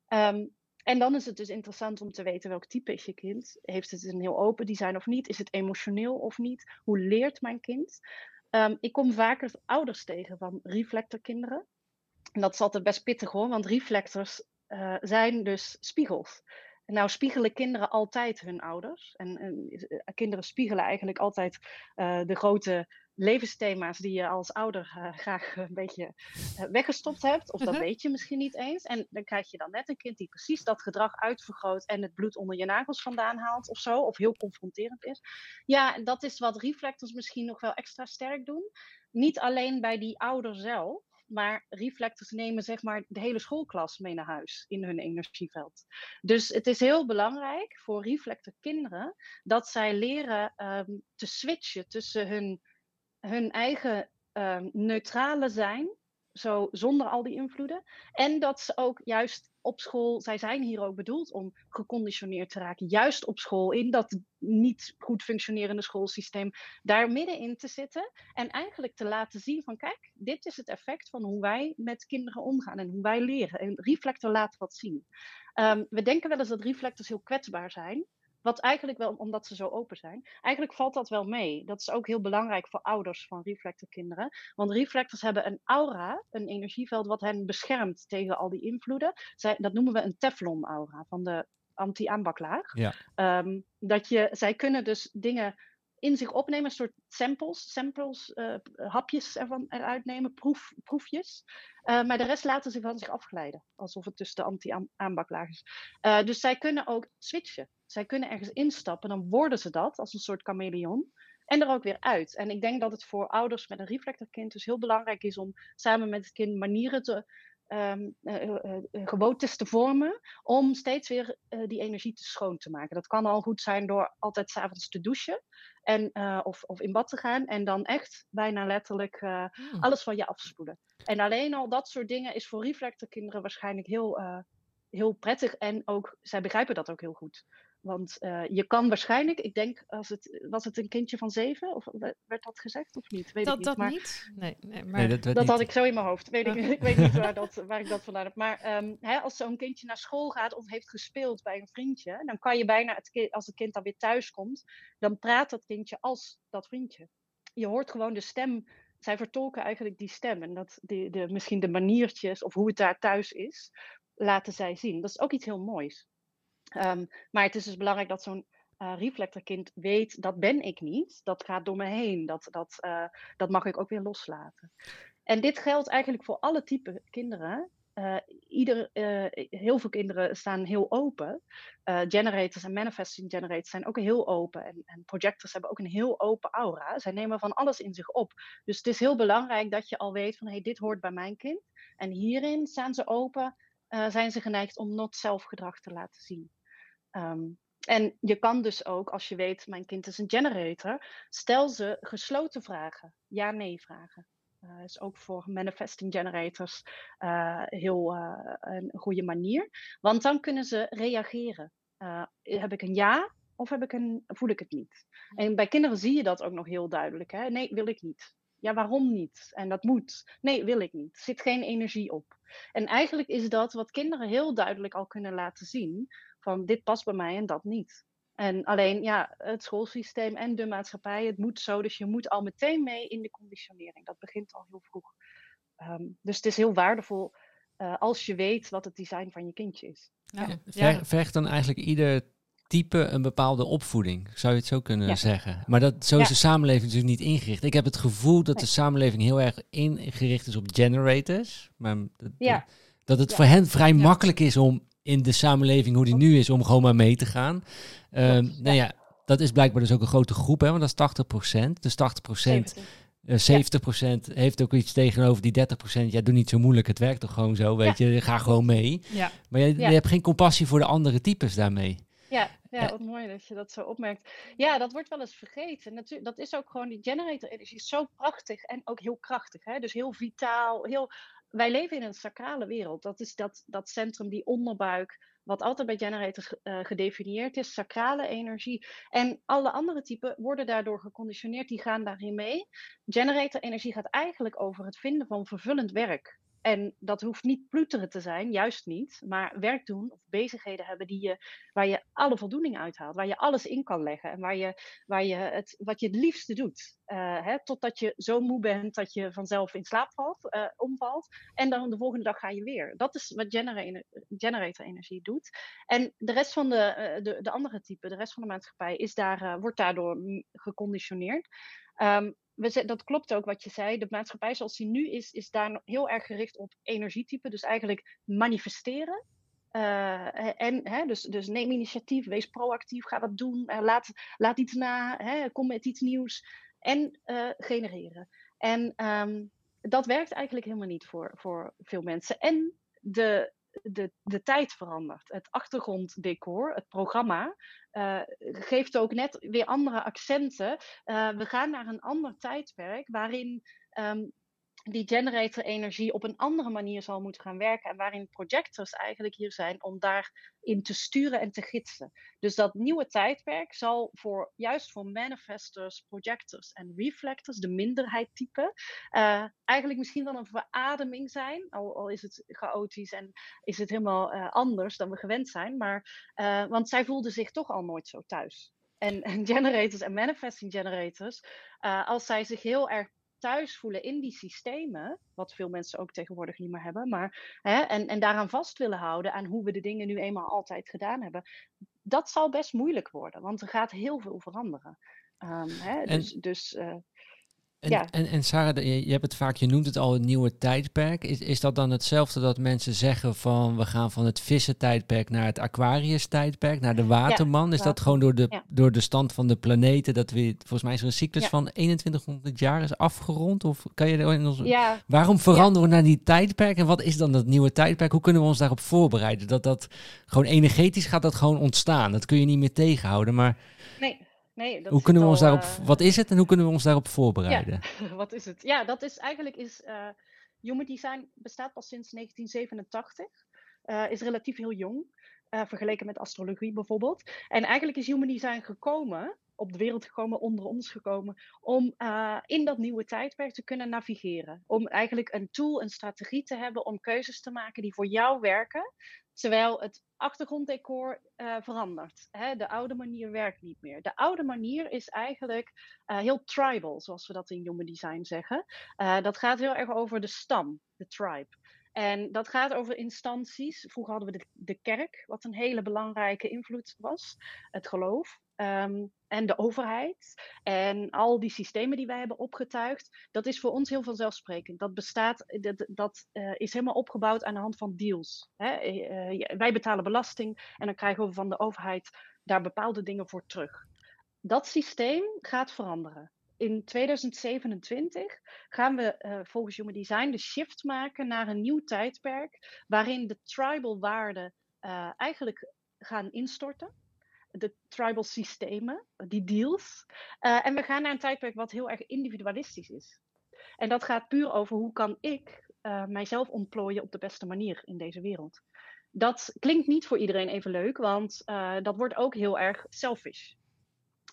Um, en dan is het dus interessant om te weten welk type is je kind. Heeft het een heel open design of niet? Is het emotioneel of niet? Hoe leert mijn kind? Um, ik kom vaker ouders tegen van reflectorkinderen. En dat is altijd best pittig hoor, want reflectors uh, zijn dus spiegels. En nou spiegelen kinderen altijd hun ouders. En, en uh, kinderen spiegelen eigenlijk altijd uh, de grote levensthema's die je als ouder graag een beetje weggestopt hebt. Of dat uh-huh. weet je misschien niet eens. En dan krijg je dan net een kind die precies dat gedrag uitvergroot en het bloed onder je nagels vandaan haalt of zo. Of heel confronterend is. Ja, dat is wat reflectors misschien nog wel extra sterk doen. Niet alleen bij die ouder zelf maar reflectors nemen zeg maar de hele schoolklas mee naar huis in hun energieveld. Dus het is heel belangrijk voor reflector kinderen dat zij leren um, te switchen tussen hun, hun eigen um, neutrale zijn, zo zonder al die invloeden, en dat ze ook juist op school, zij zijn hier ook bedoeld om geconditioneerd te raken, juist op school, in dat niet goed functionerende schoolsysteem, daar middenin te zitten en eigenlijk te laten zien van kijk, dit is het effect van hoe wij met kinderen omgaan en hoe wij leren. En Reflector laat wat zien. Um, we denken wel eens dat reflectors heel kwetsbaar zijn, wat eigenlijk wel, omdat ze zo open zijn, eigenlijk valt dat wel mee. Dat is ook heel belangrijk voor ouders van reflectorkinderen. Want reflectors hebben een aura, een energieveld, wat hen beschermt tegen al die invloeden. Zij, dat noemen we een Teflon-aura van de anti-aanbaklaag. Ja. Um, dat je, zij kunnen dus dingen in zich opnemen, een soort samples, samples uh, hapjes ervan eruit nemen, proef, proefjes. Uh, maar de rest laten ze van zich afglijden, alsof het dus de anti-aanbaklaag is. Uh, dus zij kunnen ook switchen. Zij kunnen ergens instappen, dan worden ze dat als een soort chameleon. En er ook weer uit. En ik denk dat het voor ouders met een reflectorkind dus heel belangrijk is om samen met het kind manieren te, um, uh, uh, gewoontes te vormen om steeds weer die energie te schoon te maken. Dat kan al goed zijn door altijd s'avonds te douchen en, of, of in bad te gaan en dan echt bijna letterlijk hmm. alles van je afspoelen. En alleen al dat soort dingen is voor reflectorkinderen waarschijnlijk heel, heel prettig en ook, zij begrijpen dat ook heel goed. Want uh, je kan waarschijnlijk, ik denk, als het, was het een kindje van zeven? Of werd dat gezegd of niet? Weet dat ik niet. dat maar, niet? Nee, nee, maar... Nee, dat, dat had ik zo in mijn hoofd. Weet ik, *laughs* ik weet niet waar, *laughs* dat, waar ik dat vandaan heb. Maar um, hè, als zo'n kindje naar school gaat of heeft gespeeld bij een vriendje, dan kan je bijna, het kind, als het kind dan weer thuis komt, dan praat dat kindje als dat vriendje. Je hoort gewoon de stem zij vertolken eigenlijk die stem en dat de, de, misschien de maniertjes of hoe het daar thuis is, laten zij zien. Dat is ook iets heel moois. Um, maar het is dus belangrijk dat zo'n uh, reflectorkind weet, dat ben ik niet. Dat gaat door me heen. Dat, dat, uh, dat mag ik ook weer loslaten. En dit geldt eigenlijk voor alle type kinderen. uh, ieder, heel veel kinderen staan heel open. Generators en manifesting generators zijn ook heel open. En, en, projectors hebben ook een heel open aura. Zij nemen van alles in zich op. Dus het is heel belangrijk dat je al weet van hey, dit hoort bij mijn kind. En hierin staan ze open, zijn ze geneigd om not zelfgedrag te laten zien. Um, en je kan dus ook, als je weet, mijn kind is een generator, stel ze gesloten vragen, ja-nee vragen. Dat uh, is ook voor manifesting generators uh, heel uh, een goede manier. Want dan kunnen ze reageren. heb ik een ja of heb ik een, voel ik het niet? En bij kinderen zie je dat ook nog heel duidelijk. Hè? Nee, wil ik niet. Ja, waarom niet? En dat moet. Nee, wil ik niet. Er zit geen energie op. En eigenlijk is dat wat kinderen heel duidelijk al kunnen laten zien van dit past bij mij en dat niet. En alleen ja, het schoolsysteem en de maatschappij, het moet zo. Dus je moet al meteen mee in de conditionering. Dat begint al heel vroeg. Um, dus het is heel waardevol uh, als je weet wat het design van je kindje is. Ja. Ja. Vergt dan eigenlijk ieder type een bepaalde opvoeding, zou je het zo kunnen ja. zeggen. Maar dat, zo is de samenleving natuurlijk niet ingericht. Ik heb het gevoel dat de samenleving heel erg ingericht is op generators. Maar dat, ja. dat het voor hen vrij makkelijk is om in de samenleving hoe die nu is, om gewoon maar mee te gaan. Um, nou ja, dat is blijkbaar dus ook een grote groep, hè, want dat is 80 procent. Dus 80 procent, uh, 70 procent heeft ook iets tegenover die 30 procent. Ja, doe niet zo moeilijk, het werkt toch gewoon zo, weet je. Ga gewoon mee. Ja. Maar je, je hebt geen compassie voor de andere types daarmee. Ja, ja, wat mooi dat je dat zo opmerkt. Ja, dat wordt wel eens vergeten. Natuurlijk, dat is ook gewoon, die generator-energie is zo prachtig en ook heel krachtig. Hè? Dus heel vitaal, heel wij leven in een sacrale wereld. Dat is dat, dat centrum, die onderbuik, wat altijd bij generator uh, gedefinieerd is, sacrale energie. En alle andere typen worden daardoor geconditioneerd, die gaan daarin mee. Generator energie gaat eigenlijk over het vinden van vervullend werk. En dat hoeft niet pluteren te zijn, juist niet. Maar werk doen of bezigheden hebben die je, waar je alle voldoening uithaalt. Waar je alles in kan leggen. En waar je, waar je het, wat je het liefste doet. Uh, hè, totdat je zo moe bent dat je vanzelf in slaap valt, uh, omvalt. En dan de volgende dag ga je weer. Dat is wat generator energie doet. En de rest van de, uh, de, de andere typen, de rest van de maatschappij, is daar, wordt daardoor geconditioneerd. Um, we, dat klopt ook wat je zei. De maatschappij zoals die nu is, is daar heel erg gericht op energietype. Dus eigenlijk manifesteren. Uh, en hè, dus, dus neem initiatief, wees proactief, ga dat doen, uh, laat, laat iets na, hè, kom met iets nieuws en genereren. En um, dat werkt eigenlijk helemaal niet voor, voor veel mensen. En de, de, de tijd verandert. Het achtergronddecor, het programma, uh, geeft ook net weer andere accenten. Uh, we gaan naar een ander tijdperk waarin um, die generator energie op een andere manier zal moeten gaan werken. En waarin projectors eigenlijk hier zijn om daarin te sturen en te gidsen. Dus dat nieuwe tijdperk zal voor, juist voor manifestors, projectors en reflectors, de minderheid type, uh, eigenlijk misschien wel een verademing zijn. Al, al, is het chaotisch en is het helemaal uh, anders dan we gewend zijn. Maar, uh, want zij voelden zich toch al nooit zo thuis. En, en generators en manifesting generators, als zij zich heel erg thuis voelen in die systemen, wat veel mensen ook tegenwoordig niet meer hebben, maar, hè, en, en daaraan vast willen houden aan hoe we de dingen nu eenmaal altijd gedaan hebben, dat zal best moeilijk worden, want er gaat heel veel veranderen. Um, hè, dus, dus uh, en, ja. en, en Sarah, je, hebt het vaak, je noemt het al een nieuwe tijdperk. Is, is dat dan hetzelfde dat mensen zeggen van we gaan van het vissen tijdperk naar het Aquarius tijdperk, naar de waterman? Ja, is dat gewoon door de, ja. door de stand van de planeten dat we, volgens mij is er een cyclus van 2100 jaar is afgerond? Of kan je in ons, waarom veranderen we naar die tijdperk en wat is dan dat nieuwe tijdperk? Hoe kunnen we ons daarop voorbereiden? Dat dat gewoon energetisch gaat dat gewoon ontstaan. Dat kun je niet meer tegenhouden, maar... Nee. Nee, dat hoe kunnen we ons daarop, uh, wat is het en hoe kunnen we ons daarop voorbereiden? Ja, *laughs* wat is het? Ja, dat is eigenlijk is, uh, Human Design bestaat pas sinds 1987. Uh, is relatief heel jong, vergeleken met astrologie bijvoorbeeld. En eigenlijk is Human Design gekomen, op de wereld gekomen, onder ons gekomen, om in dat nieuwe tijdperk te kunnen navigeren. Om eigenlijk een tool, een strategie te hebben om keuzes te maken die voor jou werken. Terwijl het achtergronddecor uh, verandert. Hè? De oude manier werkt niet meer. De oude manier is eigenlijk uh, heel tribal, zoals we dat in Human Design zeggen. Uh, dat gaat heel erg over de stam, de tribe. En dat gaat over instanties. Vroeger hadden we de, kerk, wat een hele belangrijke invloed was. Het geloof. Ehm, en de overheid en al die systemen die wij hebben opgetuigd, dat is voor ons heel vanzelfsprekend. Dat bestaat, dat, dat uh, is helemaal opgebouwd aan de hand van deals. Hè? Uh, wij betalen belasting en dan krijgen we van de overheid daar bepaalde dingen voor terug. Dat systeem gaat veranderen. In 2027 gaan we uh, volgens Human Design de shift maken naar een nieuw tijdperk, waarin de tribal waarden eigenlijk gaan instorten de tribal systemen, die deals. Uh, en we gaan naar een tijdperk wat heel erg individualistisch is. En dat gaat puur over hoe kan ik mijzelf ontplooien op de beste manier in deze wereld. Dat klinkt niet voor iedereen even leuk, want dat wordt ook heel erg selfish.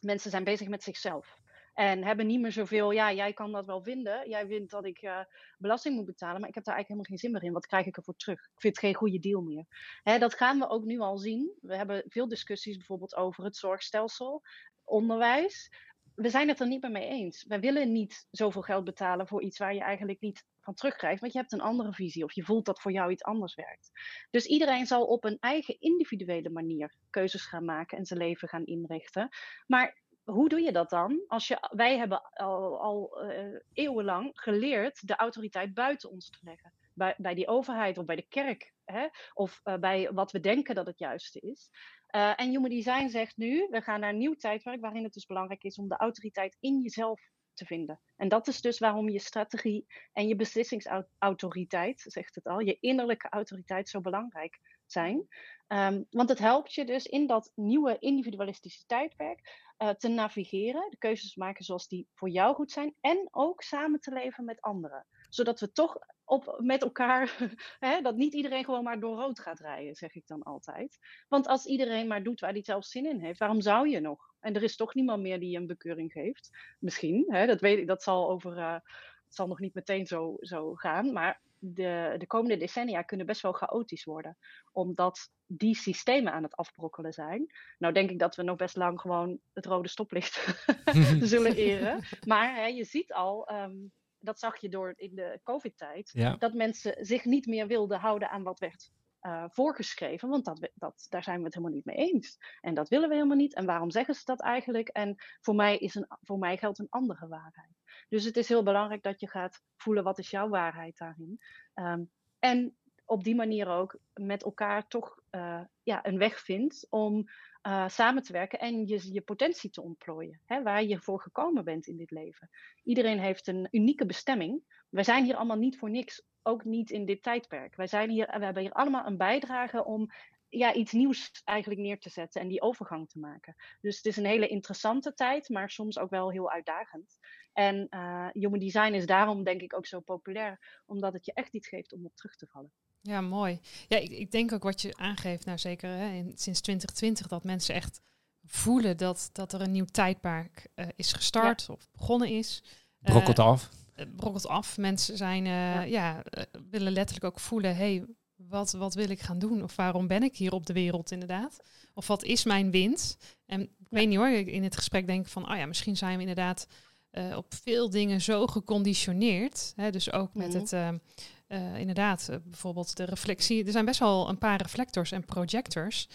Mensen zijn bezig met zichzelf. En hebben niet meer zoveel, ja, jij kan dat wel vinden. Jij vindt dat ik uh, belasting moet betalen, maar ik heb daar eigenlijk helemaal geen zin meer in. Wat krijg ik ervoor terug? Ik vind het geen goede deal meer. Hè, dat gaan we ook nu al zien. We hebben veel discussies bijvoorbeeld over het zorgstelsel, onderwijs. We zijn het er niet meer mee eens. Wij willen niet zoveel geld betalen voor iets waar je eigenlijk niet van terugkrijgt, want je hebt een andere visie of je voelt dat voor jou iets anders werkt. Dus iedereen zal op een eigen individuele manier keuzes gaan maken en zijn leven gaan inrichten. Maar hoe doe je dat dan? Als je, wij hebben al, al uh, eeuwenlang geleerd de autoriteit buiten ons te leggen. Bij, bij die overheid of bij de kerk. Hè? Of uh, bij wat we denken dat het juiste is. Uh, en Human Design zegt nu, we gaan naar een nieuw tijdperk waarin het dus belangrijk is om de autoriteit in jezelf te vinden. En dat is dus waarom je strategie en je beslissingsautoriteit, zegt het al, je innerlijke autoriteit zo belangrijk zijn. Um, want het helpt je dus in dat nieuwe individualistische tijdperk uh, te navigeren, de keuzes maken zoals die voor jou goed zijn en ook samen te leven met anderen. Zodat we toch op, met elkaar, *laughs* hè, dat niet iedereen gewoon maar door rood gaat rijden, zeg ik dan altijd. Want als iedereen maar doet waar hij zelf zin in heeft, waarom zou je nog? En er is toch niemand meer die een bekeuring geeft. Misschien, hè, dat weet ik, dat zal over, het zal nog niet meteen zo, zo gaan, maar de, de komende decennia kunnen best wel chaotisch worden. Omdat die systemen aan het afbrokkelen zijn. Nou denk ik dat we nog best lang gewoon het rode stoplicht *laughs* *laughs* zullen eren. Maar hè, je ziet al, um, dat zag je door in de COVID-tijd, ja. dat mensen zich niet meer wilden houden aan wat werd uh, voorgeschreven, want dat, dat, daar zijn we het helemaal niet mee eens. En dat willen we helemaal niet. En waarom zeggen ze dat eigenlijk? En voor mij, is een, voor mij geldt een andere waarheid. Dus het is heel belangrijk dat je gaat voelen wat is jouw waarheid daarin. Um, en op die manier ook met elkaar toch uh, ja, een weg vindt om uh, samen te werken en je, je potentie te ontplooien. Hè, waar je voor gekomen bent in dit leven. Iedereen heeft een unieke bestemming. We zijn hier allemaal niet voor niks, ook niet in dit tijdperk. Wij zijn hier, we hebben hier allemaal een bijdrage om ja, iets nieuws eigenlijk neer te zetten en die overgang te maken. Dus het is een hele interessante tijd, maar soms ook wel heel uitdagend. En uh, Human Design is daarom denk ik ook zo populair, omdat het je echt iets geeft om op terug te vallen. Ja, mooi. Ja, ik, ik denk ook wat je aangeeft, nou zeker hè, in, sinds 2020, dat mensen echt voelen dat, dat er een nieuw tijdperk uh, is gestart ja. of begonnen is. Brokkelt uh, af. Brokkelt af. Mensen zijn, ja, ja willen letterlijk ook voelen, hey, wat, wat wil ik gaan doen? Of waarom ben ik hier op de wereld inderdaad? Of wat is mijn wind? En ik weet niet hoor, in het gesprek denk ik van, oh ja, misschien zijn we inderdaad uh, op veel dingen zo geconditioneerd. Hè, dus ook met mm-hmm. het, uh, uh, inderdaad, bijvoorbeeld de reflectie. Er zijn best wel een paar reflectors en projectors.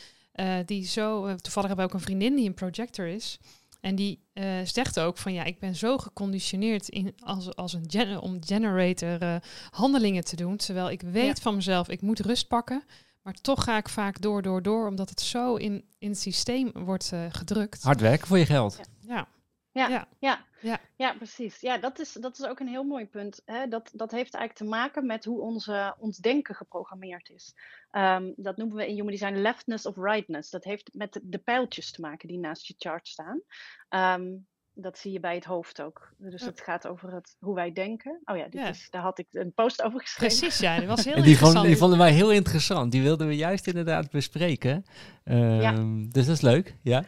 die zo, toevallig hebben we ook een vriendin die een projector is. En die uh, zegt ook van ja, ik ben zo geconditioneerd in, als, als een gen om generator uh, handelingen te doen. Terwijl ik weet ja. van mezelf, ik moet rust pakken. Maar toch ga ik vaak door, door, door, omdat het zo in, in het systeem wordt uh, gedrukt. Hard werken voor je geld. Ja. Ja, ja, ja. Ja. ja precies. Ja, dat is, dat is ook een heel mooi punt. Hè? Dat, dat heeft eigenlijk te maken met hoe onze, ons denken geprogrammeerd is. Um, dat noemen we in Human Design leftness of rightness. Dat heeft met de pijltjes te maken die naast je chart staan. Um, dat zie je bij het hoofd ook. Dus het gaat over het, hoe wij denken. Oh ja, dit ja. Is, daar had ik een post over geschreven. Precies, ja. Die was *laughs* heel die interessant. Vond, die vonden wij heel interessant. Die wilden we juist inderdaad bespreken. Um, ja. Dus dat is leuk, ja.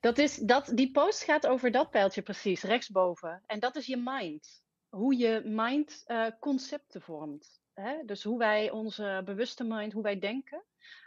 Dat is, dat, die post gaat over dat pijltje precies, rechtsboven. En dat is je mind. Hoe je mind uh, concepten vormt. Hè? Dus hoe wij onze bewuste mind, hoe wij denken.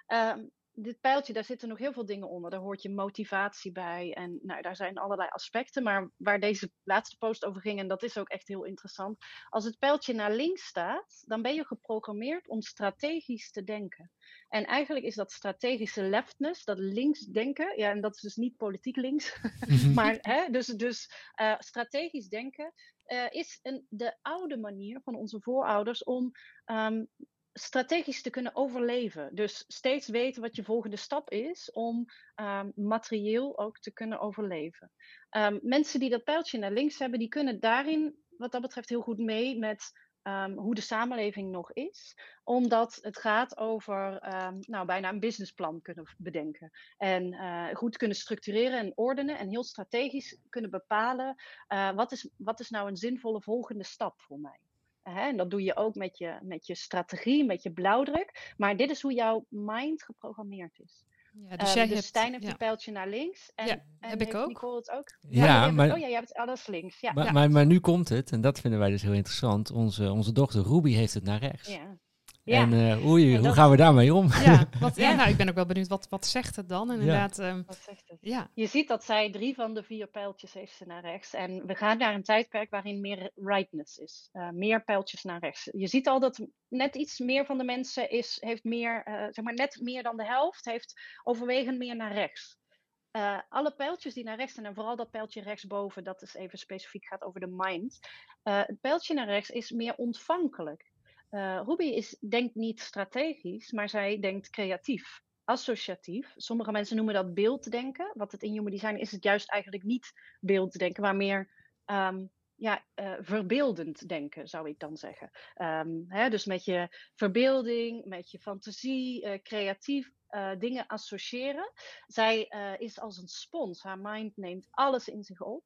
Uh, dit pijltje, daar zitten nog heel veel dingen onder. Daar hoort je motivatie bij. En nou, daar zijn allerlei aspecten. Maar waar deze laatste post over ging, en dat is ook echt heel interessant. Als het pijltje naar links staat, dan ben je geprogrammeerd om strategisch te denken. En eigenlijk is dat strategische leftness, dat links denken. Ja, en dat is dus niet politiek links. *laughs* Maar hè, dus, dus uh, strategisch denken. Uh, is een, de oude manier van onze voorouders om um, strategisch te kunnen overleven. Dus steeds weten wat je volgende stap is om um, materieel ook te kunnen overleven. Um, mensen die dat pijltje naar links hebben, die kunnen daarin wat dat betreft heel goed mee met um, hoe de samenleving nog is. Omdat het gaat over nou, bijna een businessplan kunnen bedenken. En uh, goed kunnen structureren en ordenen en heel strategisch kunnen bepalen uh, wat, is, wat is nou een zinvolle volgende stap voor mij. Hè, en dat doe je ook met je, met je strategie, met je blauwdruk. Maar dit is hoe jouw mind geprogrammeerd is. Ja, dus, uh, jij dus hebt, Stijn heeft ja. een pijltje naar links. En, ja, en heb ik ook. Nicole het ook? Ja, ja maar... oh ja, jij hebt alles links. Ja, maar, maar, maar, nu komt het, en dat vinden wij dus heel interessant. Onze, onze dochter Ruby heeft het naar rechts. Ja. Ja. En uh, oei, hoe gaan we daarmee om? Ja, *laughs* wat, ja, nou, ik ben ook wel benieuwd, wat, wat zegt het dan? Inderdaad, ja. Um, wat zegt het? Ja. Je ziet dat zij drie van de vier pijltjes heeft ze naar rechts. En we gaan naar een tijdperk waarin meer rightness is. Uh, meer pijltjes naar rechts. Je ziet al dat net iets meer van de mensen is, heeft meer, uh, zeg maar net meer dan de helft, heeft overwegend meer naar rechts. Uh, alle pijltjes die naar rechts zijn, en vooral dat pijltje rechtsboven, dat is even specifiek gaat over de mind. Uh, het pijltje naar rechts is meer ontvankelijk. Uh, Ruby is, denkt niet strategisch, maar zij denkt creatief, associatief. Sommige mensen noemen dat beelddenken. Wat het in Human Design is, het juist eigenlijk niet beelddenken, maar meer um, ja, uh, verbeeldend denken, zou ik dan zeggen. Um, hè, dus met je verbeelding, met je fantasie, uh, creatief dingen associëren. Zij is als een spons. Haar mind neemt alles in zich op.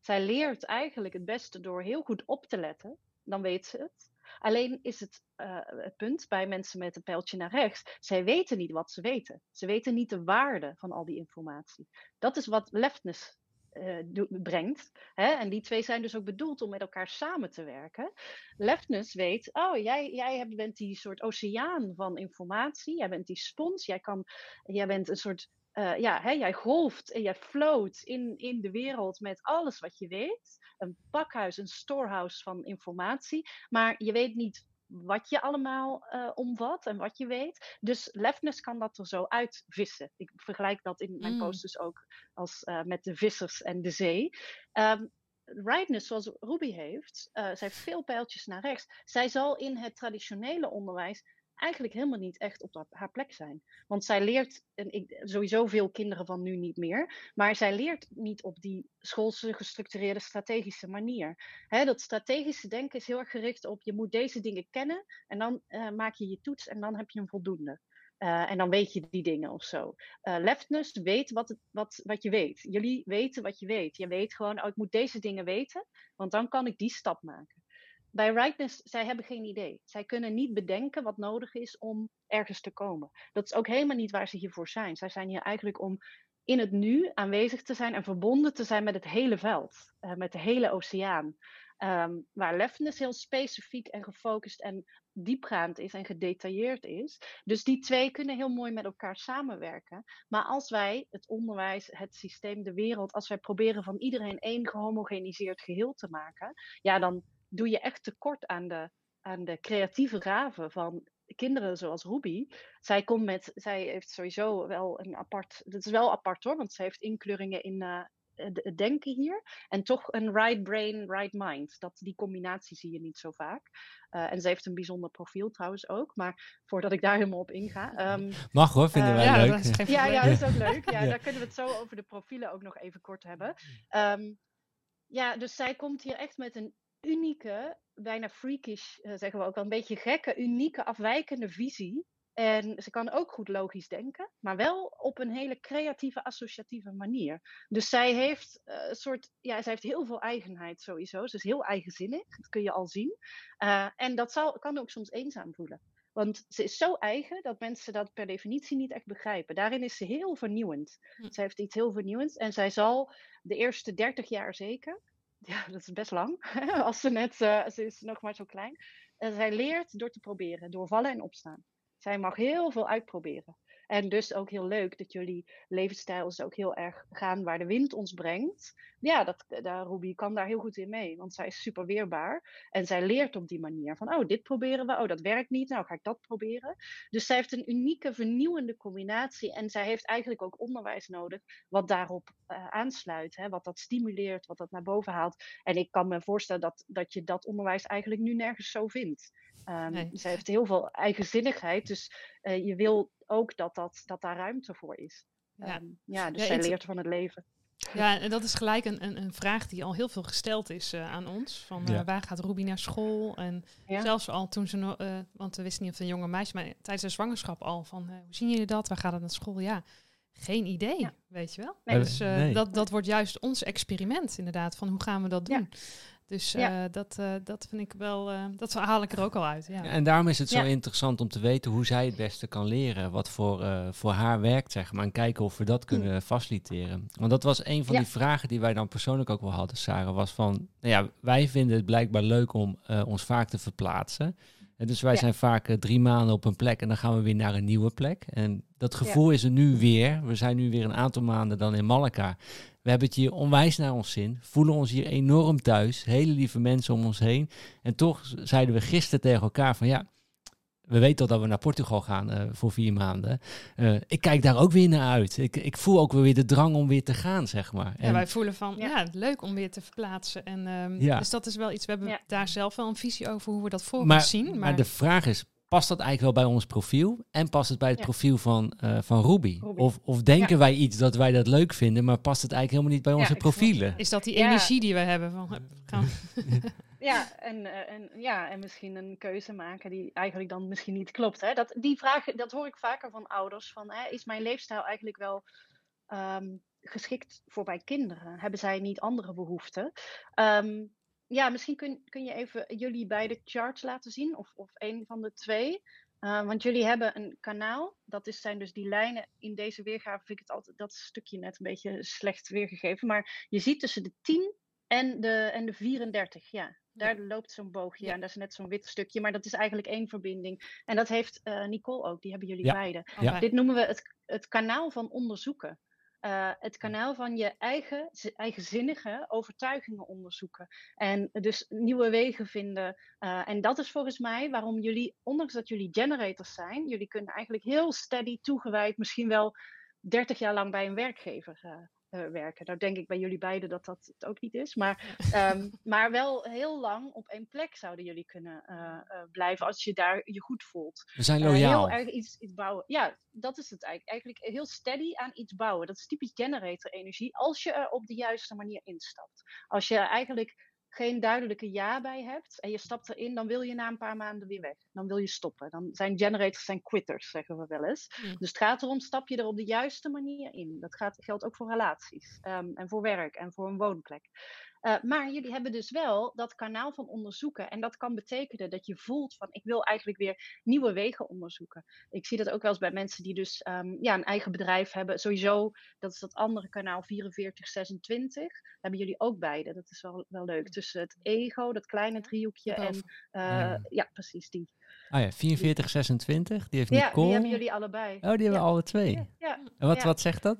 Zij leert eigenlijk het beste door heel goed op te letten. Dan weet ze het. Alleen is het, uh, het punt bij mensen met een pijltje naar rechts, zij weten niet wat ze weten. Ze weten niet de waarde van al die informatie. Dat is wat leftness uh, brengt. Hè? En die twee zijn dus ook bedoeld om met elkaar samen te werken. Leftness weet, oh, jij, jij bent die soort oceaan van informatie. Jij bent die spons. Jij, kan, jij bent een soort uh, ja, hè, jij golft en jij float in, in de wereld met alles wat je weet. Een pakhuis, een storehouse van informatie. Maar je weet niet wat je allemaal uh, omvat en wat je weet. Dus leftness kan dat er zo uitvissen. Ik vergelijk dat in mijn mm. posters ook als uh, met de vissers en de zee. Um, rightness zoals Ruby heeft, uh, zij heeft veel pijltjes naar rechts. Zij zal in het traditionele onderwijs eigenlijk helemaal niet echt op haar plek zijn. Want zij leert, en ik, sowieso veel kinderen van nu niet meer, maar zij leert niet op die schoolse gestructureerde strategische manier. dat strategische denken is heel erg gericht op je moet deze dingen kennen en dan uh, maak je je toets en dan heb je een voldoende. Uh, en dan weet je die dingen of zo. Uh, leftness weet wat, wat, wat je weet. Jullie weten wat je weet. Je weet gewoon, oh, ik moet deze dingen weten, want dan kan ik die stap maken bij Rightness, zij hebben geen idee. Zij kunnen niet bedenken wat nodig is om ergens te komen. Dat is ook helemaal niet waar ze hiervoor zijn. Zij zijn hier eigenlijk om in het nu aanwezig te zijn en verbonden te zijn met het hele veld, uh, met de hele oceaan. Um, waar Leftness heel specifiek en gefocust en diepgaand is en gedetailleerd is. Dus die twee kunnen heel mooi met elkaar samenwerken. Maar als wij het onderwijs, het systeem, de wereld, als wij proberen van iedereen één gehomogeniseerd geheel te maken, ja, dan doe je echt tekort aan de, aan de creatieve gaven van kinderen zoals Ruby. Zij, komt met, zij heeft sowieso wel een apart, dat is wel apart hoor, want ze heeft inkleuringen in uh, het denken hier. En toch een right brain, right mind. Dat, die combinatie zie je niet zo vaak. Uh, en ze heeft een bijzonder profiel trouwens ook. Maar voordat ik daar helemaal op inga. Um, Mag hoor, vinden uh, wij ja, leuk. Dat ja, ja, dat is ook leuk. Ja, Daar kunnen we het zo over de profielen ook nog even kort hebben. Um, ja, dus zij komt hier echt met een unieke, bijna freakish, uh, zeggen we ook wel, een beetje gekke, unieke, afwijkende visie. En ze kan ook goed logisch denken, maar wel op een hele creatieve, associatieve manier. Dus zij heeft uh, een soort, ja, zij heeft heel veel eigenheid sowieso. Ze is heel eigenzinnig, dat kun je al zien. Uh, en dat zal, kan ook soms eenzaam voelen. Want ze is zo eigen dat mensen dat per definitie niet echt begrijpen. Daarin is ze heel vernieuwend. Hm. Zij heeft iets heel vernieuwends en zij zal de eerste 30 jaar zeker ja, *laughs* dat is best lang. *laughs* Als ze net, uh, ze is nog maar zo klein. Uh, zij leert door te proberen, door vallen en opstaan. Zij mag heel veel uitproberen. En dus ook heel leuk dat jullie levensstijl is ook heel erg gaan waar de wind ons brengt. Ja, dat, daar, Ruby kan daar heel goed in mee, want zij is super weerbaar. En zij leert op die manier van, oh, dit proberen we, oh, dat werkt niet, nou ga ik dat proberen. Dus zij heeft een unieke, vernieuwende combinatie. En zij heeft eigenlijk ook onderwijs nodig wat daarop uh, aansluit. Hè? Wat dat stimuleert, wat dat naar boven haalt. En ik kan me voorstellen dat, dat je dat onderwijs eigenlijk nu nergens zo vindt. Um, nee. Zij heeft heel veel eigenzinnigheid, dus uh, je wil ook dat, dat, dat daar ruimte voor is. Ja, um, ja dus ja, zij leert van het leven. Ja, en dat is gelijk een, een, een vraag die al heel veel gesteld is uh, aan ons. Van uh, ja. waar gaat Ruby naar school? En ja. zelfs al toen ze uh, want we wisten niet of het een jonge meisje, maar tijdens de zwangerschap al van hoe zien jullie dat? Waar gaat het naar school? Ja, geen idee, ja. weet je wel. Nee. Dus nee. dat, dat wordt juist ons experiment inderdaad, van hoe gaan we dat doen? Dus ja. uh, dat, uh, dat vind ik wel, uh, dat haal ik er ook al uit. Ja. En daarom is het zo ja. interessant om te weten hoe zij het beste kan leren. Wat voor, voor haar werkt, zeg maar. En kijken of we dat kunnen mm. faciliteren. Want dat was een van die vragen die wij dan persoonlijk ook wel hadden, Sarah. Was van, nou ja, wij vinden het blijkbaar leuk om ons vaak te verplaatsen. En dus wij zijn vaak drie maanden op een plek en dan gaan we weer naar een nieuwe plek. En dat gevoel is er nu weer. We zijn nu weer een aantal maanden dan in Malacca. We hebben het hier onwijs naar ons zin. Voelen ons hier enorm thuis. Hele lieve mensen om ons heen. En toch zeiden we gisteren tegen elkaar van ja, we weten al dat we naar Portugal gaan uh, voor vier maanden. Uh, ik kijk daar ook weer naar uit. Ik, ik voel ook weer de drang om weer te gaan, zeg maar. En ja, wij voelen van, ja. ja. leuk om weer te verplaatsen. En, um, ja. Dus dat is wel iets, we hebben ja. daar zelf wel een visie over hoe we dat voor maar, zien. Maar... maar de vraag is, past dat eigenlijk wel bij ons profiel? En past het bij het ja. profiel van, uh, van Ruby? Ruby? Of, of denken ja. wij iets dat wij dat leuk vinden, maar past het eigenlijk helemaal niet bij onze profielen? Is dat die energie die we hebben? Van, gaan. *laughs* ja, en, uh, en, ja, en misschien een keuze maken die eigenlijk dan misschien niet klopt. Hè? Dat, die vraag, dat hoor ik vaker van ouders. Van, hè, is mijn leefstijl eigenlijk wel um, geschikt voor mijn kinderen? Hebben zij niet andere behoeften? Um, ja, misschien kun, kun je even jullie beide charts laten zien, of, of een van de twee. Uh, want jullie hebben een kanaal, dat is, zijn dus die lijnen. In deze weergave vind ik het altijd, dat stukje net een beetje slecht weergegeven. Maar je ziet tussen de 10 en de, en de 34, ja. Daar ja. loopt zo'n boogje ja. en dat is net zo'n wit stukje. Maar dat is eigenlijk één verbinding. En dat heeft uh, Nicole ook, die hebben jullie ja. beide. Ja. Dit noemen we het, het kanaal van onderzoeken uh, het kanaal van je eigen, eigenzinnige overtuigingen onderzoeken. En dus nieuwe wegen vinden. Uh, en dat is volgens mij waarom jullie, ondanks dat jullie generators zijn, jullie kunnen eigenlijk heel steady toegewijd, misschien wel 30 jaar lang bij een werkgever uh, uh, werken. Nou denk ik bij jullie beiden dat dat het ook niet is. Maar, *laughs* um, maar wel heel lang op één plek zouden jullie kunnen uh, uh, blijven als je daar je goed voelt. We zijn loyaal. heel erg iets, iets bouwen. Ja, dat is het eigenlijk. Eigenlijk heel steady aan iets bouwen. Dat is typisch generator energie. Als je er op de juiste manier instapt. Als je eigenlijk geen duidelijke ja bij hebt en je stapt erin, dan wil je na een paar maanden weer weg. Dan wil je stoppen. Dan zijn generators zijn quitters, zeggen we wel eens. Mm. Dus het gaat erom, stap je er op de juiste manier in. Dat gaat, geldt ook voor relaties um, en voor werk en voor een woonplek. Uh, maar jullie hebben dus wel dat kanaal van onderzoeken. En dat kan betekenen dat je voelt van ik wil eigenlijk weer nieuwe wegen onderzoeken. Ik zie dat ook wel eens bij mensen die dus um, ja, een eigen bedrijf hebben. Sowieso, dat is dat andere kanaal 4426. Hebben jullie ook beide. Dat is wel, wel leuk. Tussen het ego, dat kleine driehoekje en uh, ja. ja. precies die. Ah ja, 4426, die heeft Nicole. Ja, die hebben jullie allebei. Oh, die hebben ja. alle twee. Ja. En wat, wat zegt dat?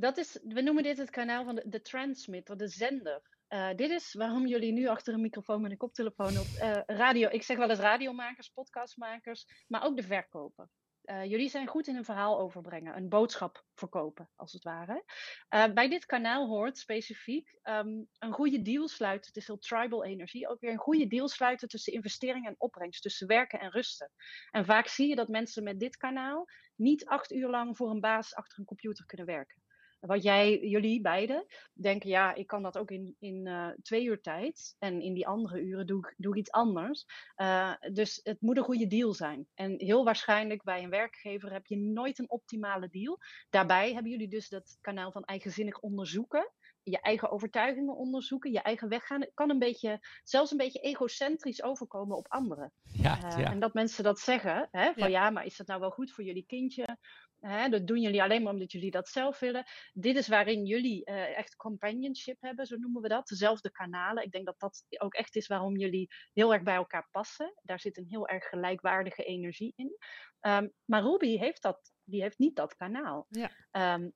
Dat is, we noemen dit het kanaal van de, transmitter, de zender. Uh, dit is waarom jullie nu achter een microfoon met een koptelefoon op uh, radio, ik zeg wel eens radiomakers, podcastmakers, maar ook de verkoper. Uh, jullie zijn goed in een verhaal overbrengen, een boodschap verkopen, als het ware. bij dit kanaal hoort specifiek um, een goede deal sluiten. Het is heel tribal energie. Ook weer een goede deal sluiten tussen investering en opbrengst, tussen werken en rusten. En vaak zie je dat mensen met dit kanaal niet acht uur lang voor een baas achter een computer kunnen werken. Wat jij, jullie beiden, denken, ja, ik kan dat ook in, in uh, twee uur tijd. En in die andere uren doe ik, doe ik iets anders. Uh, dus het moet een goede deal zijn. En heel waarschijnlijk bij een werkgever heb je nooit een optimale deal. Daarbij hebben jullie dus dat kanaal van eigenzinnig onderzoeken je eigen overtuigingen onderzoeken, je eigen weg gaan. Het kan een beetje, zelfs een beetje egocentrisch overkomen op anderen. Ja, uh, ja. En dat mensen dat zeggen, hè, van ja. ja. maar is dat nou wel goed voor jullie kindje? Hè, dat doen jullie alleen maar omdat jullie dat zelf willen. Dit is waarin jullie eh, echt companionship hebben, zo noemen we dat. Dezelfde kanalen. Ik denk dat dat ook echt is waarom jullie heel erg bij elkaar passen. Daar zit een heel erg gelijkwaardige energie in. Ehm, maar Ruby heeft, dat, die heeft niet dat kanaal. Ja. Ehm,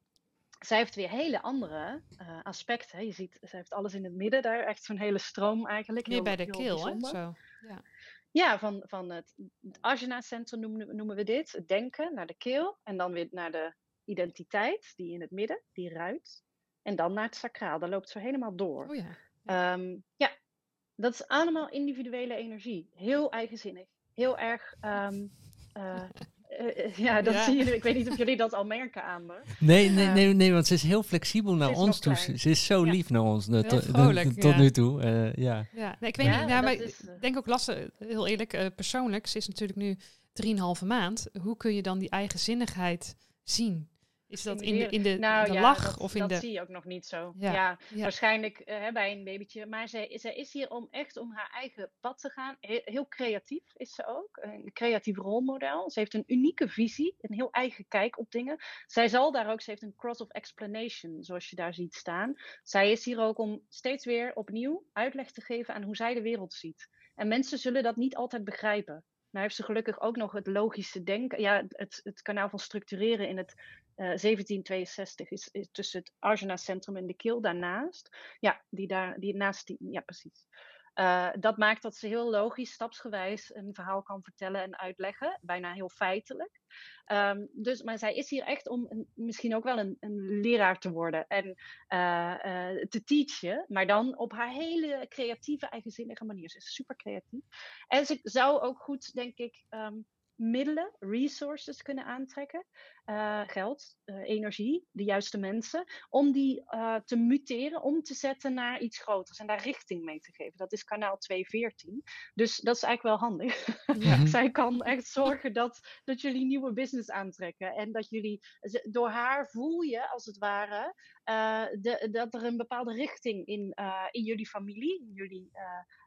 zij heeft weer hele andere uh, aspecten. Je ziet, ze heeft alles in het midden daar. Echt zo'n hele stroom eigenlijk. Meer bij de keel, hè? Zo. Ja. Ja, van, van het, het Ajna-centrum noemen, noemen we dit. Het denken naar de keel. En dan weer naar de identiteit, die in het midden, die ruit. En dan naar het sacraal. Dat loopt zo helemaal door. Oh ja. Ja, ja dat is allemaal individuele energie. Heel eigenzinnig. Heel erg um, uh, uh, ja, dat ja. zien jullie. Ik weet niet of jullie dat al merken aan me. Nee, nee, nee, nee want ze is heel flexibel naar ons toe. Ze is zo lief naar ons uh, to, vrolijk, *laughs* tot nu toe. Uh, ja. ja nee, ik weet niet. Nou, maar is, ik denk ook lastig, heel eerlijk, persoonlijk. Ze is natuurlijk nu drieënhalve maand. Hoe kun je dan die eigenzinnigheid zien? Is dat in de, in de, nou, de ja, lach? Dat, of in dat de... zie je ook nog niet zo. Ja, ja, ja. waarschijnlijk uh, bij een babytje. Maar zij, zij is hier om echt om haar eigen pad te gaan. Heel, heel, creatief is ze ook. Een creatief rolmodel. Ze heeft een unieke visie. Een heel eigen kijk op dingen. Zij zal daar ook, ze heeft een cross of explanation, zoals je daar ziet staan. Zij is hier ook om steeds weer opnieuw uitleg te geven aan hoe zij de wereld ziet. En mensen zullen dat niet altijd begrijpen. Maar heeft ze gelukkig ook nog het logische denken. Ja, het, het kanaal van structureren in het uh, 1762 is, is, tussen het Arjuna Centrum en de Keel daarnaast. Ja, die daar, die naast die, ja precies. Uh, dat maakt dat ze heel logisch, stapsgewijs een verhaal kan vertellen en uitleggen. Bijna heel feitelijk. Um, dus, maar zij is hier echt om misschien ook wel een, een, leraar te worden en uh, te teachen. Maar dan op haar hele creatieve, eigenzinnige manier. Ze is super creatief. En ze zou ook goed, denk ik, um, middelen, resources kunnen aantrekken. Uh, geld, uh, energie, de juiste mensen. Om die uh, te muteren, om te zetten naar iets groters. En daar richting mee te geven. Dat is kanaal 214. Dus dat is eigenlijk wel handig. Ja. *laughs* Zij kan echt zorgen dat, dat jullie nieuwe business aantrekken. En dat jullie, door haar voel je als het ware, de, dat er een bepaalde richting in, in jullie familie, in jullie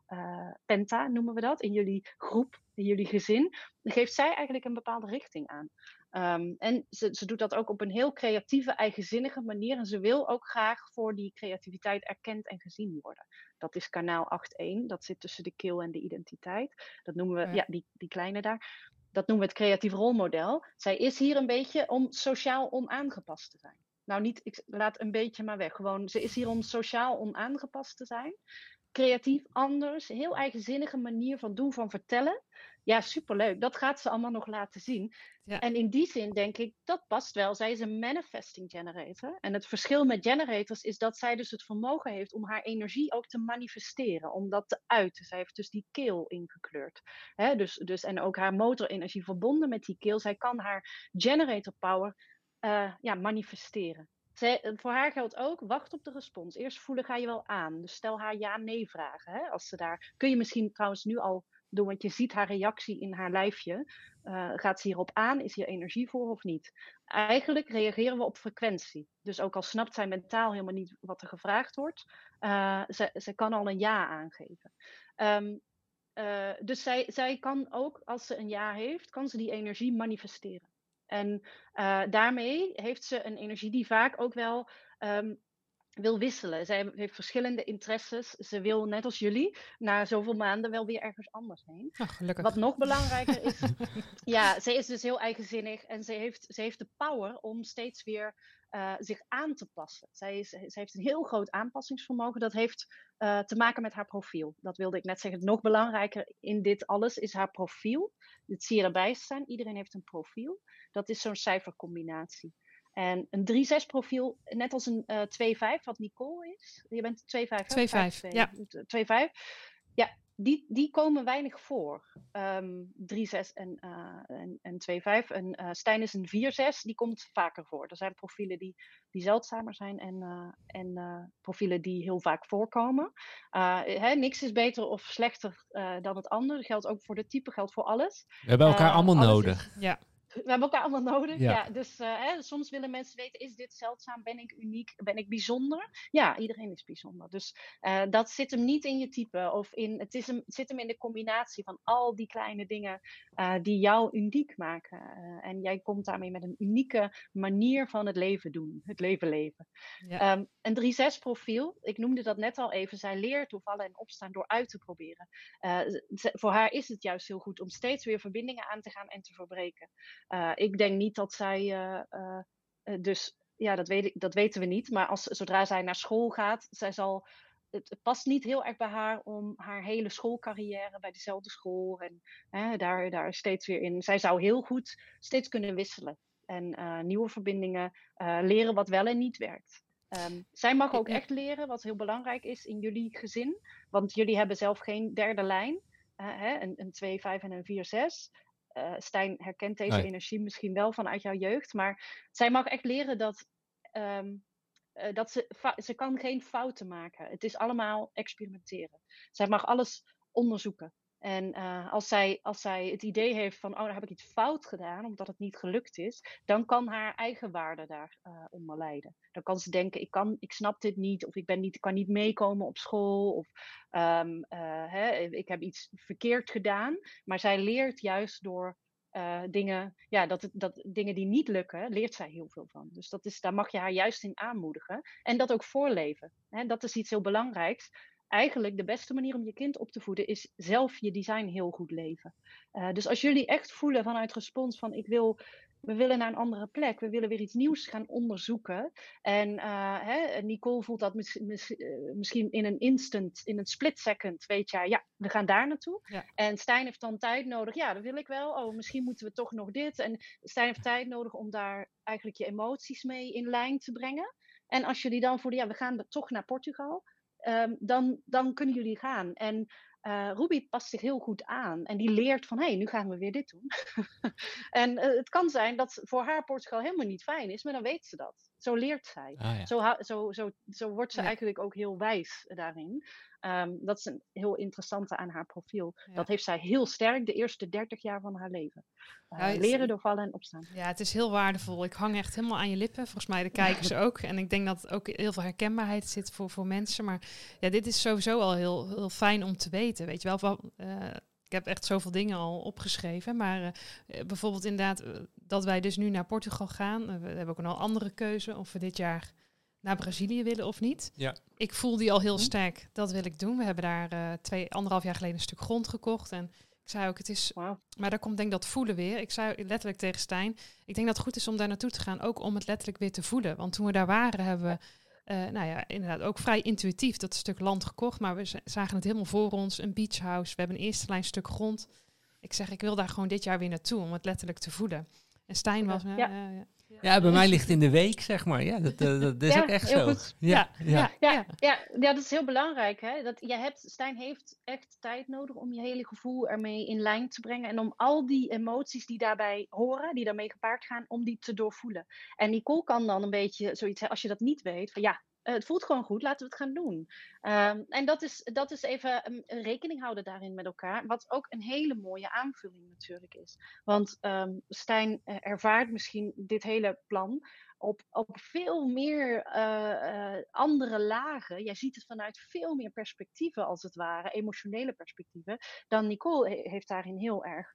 uh, penta noemen we dat, in jullie groep, in jullie gezin, geeft zij eigenlijk een bepaalde richting aan. Um, en ze, ze, doet dat ook op een heel creatieve, eigenzinnige manier. En ze wil ook graag voor die creativiteit erkend en gezien worden. Dat is kanaal 8.1, dat zit tussen de keel en de identiteit. Dat noemen we, ja, ja die, die kleine daar. Dat noemen we het creatief rolmodel. Zij is hier een beetje om sociaal onaangepast te zijn. Nou, niet, ik laat een beetje maar weg. Gewoon, ze is hier om sociaal onaangepast te zijn creatief, anders, heel eigenzinnige manier van doen, van vertellen. Ja, superleuk. Dat gaat ze allemaal nog laten zien. Ja. En in die zin denk ik, dat past wel. Zij is een manifesting generator. En het verschil met generators is dat zij dus het vermogen heeft om haar energie ook te manifesteren, om dat te uiten. Zij heeft dus die keel ingekleurd. Hè? Dus, dus, en ook haar motorenergie verbonden met die keel. Zij kan haar generator power uh, ja, manifesteren. Zij, voor haar geldt ook, wacht op de respons. Eerst voelen ga je wel aan. Dus stel haar ja-nee vragen. Hè? Als ze daar, kun je misschien trouwens nu al doen, want je ziet haar reactie in haar lijfje. Uh, gaat ze hierop aan? Is hier energie voor of niet? Eigenlijk reageren we op frequentie. Dus ook al snapt zij mentaal helemaal niet wat er gevraagd wordt, uh, ze, kan al een ja aangeven. Uh, dus zij, zij kan ook, als ze een ja heeft, kan ze die energie manifesteren. En uh, daarmee heeft ze een energie die vaak ook wel um, wil wisselen. Zij heeft verschillende interesses. Ze wil, net als jullie, na zoveel maanden wel weer ergens anders heen. Oh, Wat nog belangrijker is, *laughs* ja, ze is dus heel eigenzinnig en ze heeft, ze heeft de power om steeds weer uh, zich aan te passen. Zij, is, zij heeft een heel groot aanpassingsvermogen. Dat heeft uh, te maken met haar profiel. Dat wilde ik net zeggen. Nog belangrijker in dit alles is haar profiel. Dat zie je erbij staan. Iedereen heeft een profiel. Dat is zo'n cijfercombinatie. En een 3-6 profiel, net als een uh, 2-5, wat Nicole is. Je bent 2-5. 2-5, ja. 2-5. Ja, die, die komen weinig voor. Um, 3-6 en, uh, en, en 2-5. En uh, Stijn is een 4-6, die komt vaker voor. Er zijn profielen die, die zeldzamer zijn en, uh, en profielen die heel vaak voorkomen. Hè, niks is beter of slechter dan het ander. Dat geldt ook voor de type, geldt voor alles. We hebben elkaar allemaal nodig. Is, ja. *laughs* we hebben elkaar allemaal nodig. Ja. dus uh, hè, soms willen mensen weten: is dit zeldzaam? Ben ik uniek? Ben ik bijzonder? Ja, iedereen is bijzonder. Dus uh, dat zit hem niet in je type. Of in, het, is hem, het zit hem in de combinatie van al die kleine dingen uh, die jou uniek maken. en jij komt daarmee met een unieke manier van het leven doen. Het leven leven. Ja. Um, een 3-6 profiel, ik noemde dat net al even. Zij leert hoe vallen en opstaan door uit te proberen. voor haar is het juist heel goed om steeds weer verbindingen aan te gaan en te verbreken. Uh, ik denk niet dat zij uh, dus, ja, dat, weet ik, dat weten we niet. Maar als, zodra zij naar school gaat, zij zal het, het, past niet heel erg bij haar om haar hele schoolcarrière bij dezelfde school en hè, daar, daar steeds weer in. Zij zou heel goed steeds kunnen wisselen en uh, nieuwe verbindingen uh, leren wat wel en niet werkt. Um, zij mag ook echt leren wat heel belangrijk is in jullie gezin, want jullie hebben zelf geen derde lijn, uh, hè, een, een 2, 5 en een 4, 6 uh, Stijn herkent deze energie misschien wel vanuit jouw jeugd, maar zij mag echt leren dat, um, uh, dat ze, ze kan geen fouten maken. Het is allemaal experimenteren. Zij mag alles onderzoeken. En uh, als, zij, als zij het idee heeft van, oh, daar heb ik iets fout gedaan, omdat het niet gelukt is, dan kan haar eigen waarde daar uh, onder. Dan kan ze denken, ik, kan, ik snap dit niet, of ik, ben niet, kan niet meekomen op school, of um, uh, hè, ik heb iets verkeerd gedaan. Maar zij leert juist door dingen, ja, dat, dat dingen die niet lukken, leert zij heel veel van. Dus dat is, daar mag je haar juist in aanmoedigen. En dat ook voorleven. Hè, dat is iets heel belangrijks eigenlijk de beste manier om je kind op te voeden is zelf je design heel goed leven. Uh, dus als jullie echt voelen vanuit respons van ik wil, we willen naar een andere plek, we willen weer iets nieuws gaan onderzoeken. En uh, hè, Nicole voelt dat mis, mis, uh, misschien in een instant, in een split second, weet je, ja, we gaan daar naartoe. Ja. En Stijn heeft dan tijd nodig, ja, dat wil ik wel. Oh, misschien moeten we toch nog dit. En Stijn heeft tijd nodig om daar eigenlijk je emoties mee in lijn te brengen. En als jullie dan voelen, ja, we gaan toch naar Portugal um, dan, dan kunnen jullie gaan. En uh, Ruby past zich heel goed aan en die leert van hé, hey, nu gaan we weer dit doen. *laughs* en uh, het kan zijn dat voor haar Portugal helemaal niet fijn is, maar dan weet ze dat. Zo leert zij. Ah, ja. zo, zo, zo, zo wordt ze ja. eigenlijk ook heel wijs daarin. Um, dat is een heel interessante aan haar profiel. Ja. Dat heeft zij heel sterk de eerste 30 jaar van haar leven. Uh, ja, leren door vallen en opstaan. Ja, het is heel waardevol. Ik hang echt helemaal aan je lippen. Volgens mij de kijkers *laughs* ook. En ik denk dat ook heel veel herkenbaarheid zit voor, voor mensen. Maar ja, dit is sowieso al heel, heel fijn om te weten. Weet je wel, van, uh, ik heb echt zoveel dingen al opgeschreven. Maar uh, bijvoorbeeld inderdaad dat wij dus nu naar Portugal gaan. we hebben ook een al andere keuze of we dit jaar naar Brazilië willen of niet. Ja. Ik voel die al heel sterk. Dat wil ik doen. We hebben daar uh, twee, anderhalf jaar geleden een stuk grond gekocht. En ik zei ook, het is... Wow. Maar daar komt denk ik dat voelen weer. Ik zei letterlijk tegen Stijn, ik denk dat het goed is om daar naartoe te gaan. Ook om het letterlijk weer te voelen. Want toen we daar waren, hebben we... Uh, nou ja, inderdaad ook vrij intuïtief dat stuk land gekocht. Maar we zagen het helemaal voor ons. Een beachhouse. We hebben een eerste lijn stuk grond. Ik zeg, ik wil daar gewoon dit jaar weer naartoe om het letterlijk te voelen. En Stijn was... Ja. ja. Uh, ja, bij mij ligt het in de week, zeg maar. Ja, dat, dat, dat is ja, ook echt zo. Ja, ja, ja. Ja, ja, ja, dat is heel belangrijk. Hè? Dat je hebt, Stijn heeft echt tijd nodig om je hele gevoel ermee in lijn te brengen. En om al die emoties die daarbij horen, die daarmee gepaard gaan, om die te doorvoelen. En Nicole kan dan een beetje zoiets, als je dat niet weet, van ja, het voelt gewoon goed, laten we het gaan doen. Um, en dat is, dat is even een, rekening houden daarin met elkaar. Wat ook een hele mooie aanvulling natuurlijk is. Want um, Stijn ervaart misschien dit hele plan op, op veel meer uh, andere lagen. Jij ziet het vanuit veel meer perspectieven, als het ware, emotionele perspectieven. Dan Nicole he heeft daarin heel erg,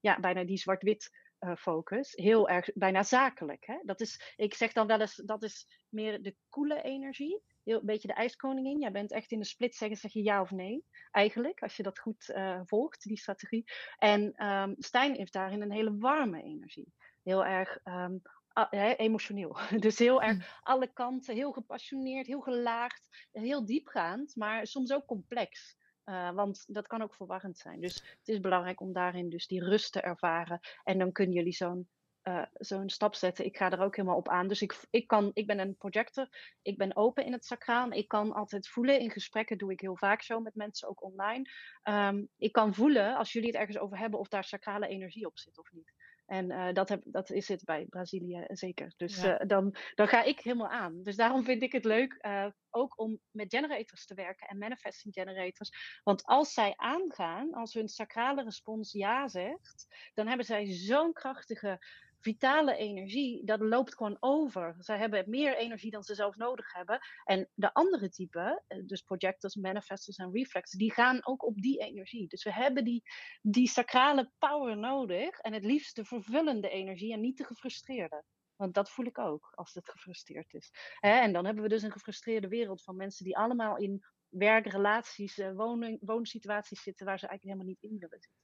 ja, bijna die zwart-wit focus. Heel erg bijna zakelijk. Hè? Dat is, ik zeg dan wel eens, dat is meer de koele energie. Heel, een beetje de ijskoningin. Jij bent echt in de split zeggen, zeg je ja of nee. Eigenlijk, als je dat goed uh, volgt, die strategie. En um, Stijn heeft daarin een hele warme energie. Heel erg um, uh, emotioneel. *laughs* Dus heel erg alle kanten, heel gepassioneerd, heel gelaagd, heel diepgaand, maar soms ook complex. Uh, want dat kan ook verwarrend zijn. Dus het is belangrijk om daarin dus die rust te ervaren. En dan kunnen jullie zo'n uh, zo'n stap zetten. Ik ga er ook helemaal op aan. Dus ik, ik, kan, ik ben een projector. Ik ben open in het sacraal. Ik kan altijd voelen. In gesprekken doe ik heel vaak zo met mensen, ook online. Um, ik kan voelen, als jullie het ergens over hebben, of daar sacrale energie op zit of niet. En uh, dat, heb, dat is het bij Brazilië zeker. Dus Ja. uh, dan, dan ga ik helemaal aan. Dus daarom vind ik het leuk uh, ook om met generators te werken en manifesting generators. Want als zij aangaan, als hun sacrale respons ja zegt, dan hebben zij zo'n krachtige vitale energie, dat loopt gewoon over. Zij hebben meer energie dan ze zelf nodig hebben. En de andere typen, dus projectors, manifestors en reflectors, die gaan ook op die energie. Dus we hebben die, die sacrale power nodig en het liefst de vervullende energie en niet de gefrustreerde. Want dat voel ik ook als het gefrustreerd is. En dan hebben we dus een gefrustreerde wereld van mensen die allemaal in werkrelaties, wonen, woonsituaties zitten waar ze eigenlijk helemaal niet in willen zitten.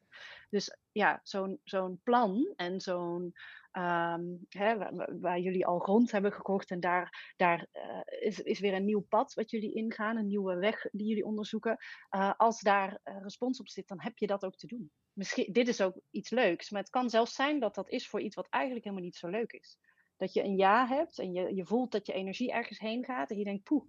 Dus ja, zo'n zo'n plan en zo'n um, hè, waar, jullie al grond hebben gekocht en daar, daar uh, is, is weer een nieuw pad wat jullie ingaan, een nieuwe weg die jullie onderzoeken. Uh, als daar uh, respons op zit, dan heb je dat ook te doen. Misschien, dit is ook iets leuks, maar het kan zelfs zijn dat dat is voor iets wat eigenlijk helemaal niet zo leuk is. Dat je een ja hebt en je, je voelt dat je energie ergens heen gaat en je denkt, poeh,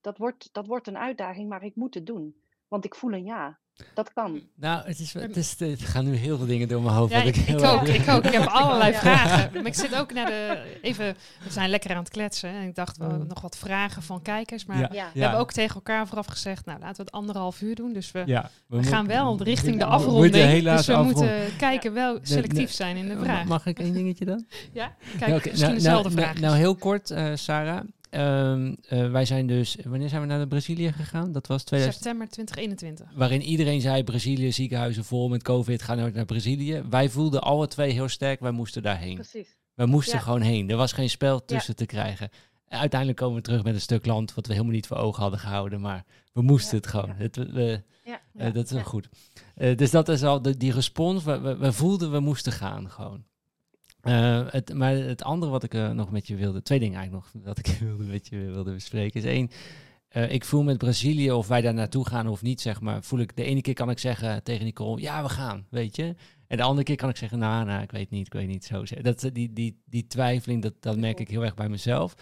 dat wordt, dat wordt een uitdaging, maar ik moet het doen. Want ik voel een ja. Dat kan. Nou, het, is, het, is, het gaan nu heel veel dingen door mijn hoofd. Ja, ik, ik, ook, ik ook. Ik heb allerlei *laughs* ja. vragen. Maar ik zit ook naar de... Even, we zijn lekker aan het kletsen. En ik dacht, wel nog wat vragen van kijkers. Maar ja. we Ja. hebben ook tegen elkaar vooraf gezegd... Nou, laten we het anderhalf uur doen. Dus we, ja, we, we gaan wel richting de we afronding. dus we afronden. moeten kijken wel selectief zijn in de vraag. Mag ik één dingetje dan? *laughs* Ja, kijk, okay, misschien nou, dezelfde nou, vraag. Nou, heel kort, uh, Sarah. Um, uh, wij zijn dus, wanneer zijn we naar Brazilië gegaan? Dat was 2000... september 2021. Waarin iedereen zei, Brazilië, ziekenhuizen vol met COVID, ga nooit naar Brazilië. Wij voelden alle twee heel sterk, wij moesten daarheen. Precies. Wij moesten Ja. gewoon heen. Er was geen spel tussen te krijgen. En uiteindelijk komen we terug met een stuk land wat we helemaal niet voor ogen hadden gehouden. Maar we moesten Ja, het gewoon. ja. Het, we, we- Ja. eh, dat is wel Ja. goed. Eh, dus dat is al de, die respons. We, we, we voelden, we moesten gaan gewoon. Eh, het, maar het andere wat ik eh, nog met je wilde, twee dingen eigenlijk nog dat ik *laughs* wilde met je wilde bespreken, is één, eh, ik voel met Brazilië, of wij daar naartoe gaan of niet, zeg maar, voel ik, de ene keer kan ik zeggen tegen Nicole, ja, we gaan, weet je. En de andere keer kan ik zeggen, nou, nou, ik weet niet, ik weet niet, zo. Dat, die, die, die twijfeling, dat, dat merk ik heel erg bij mezelf.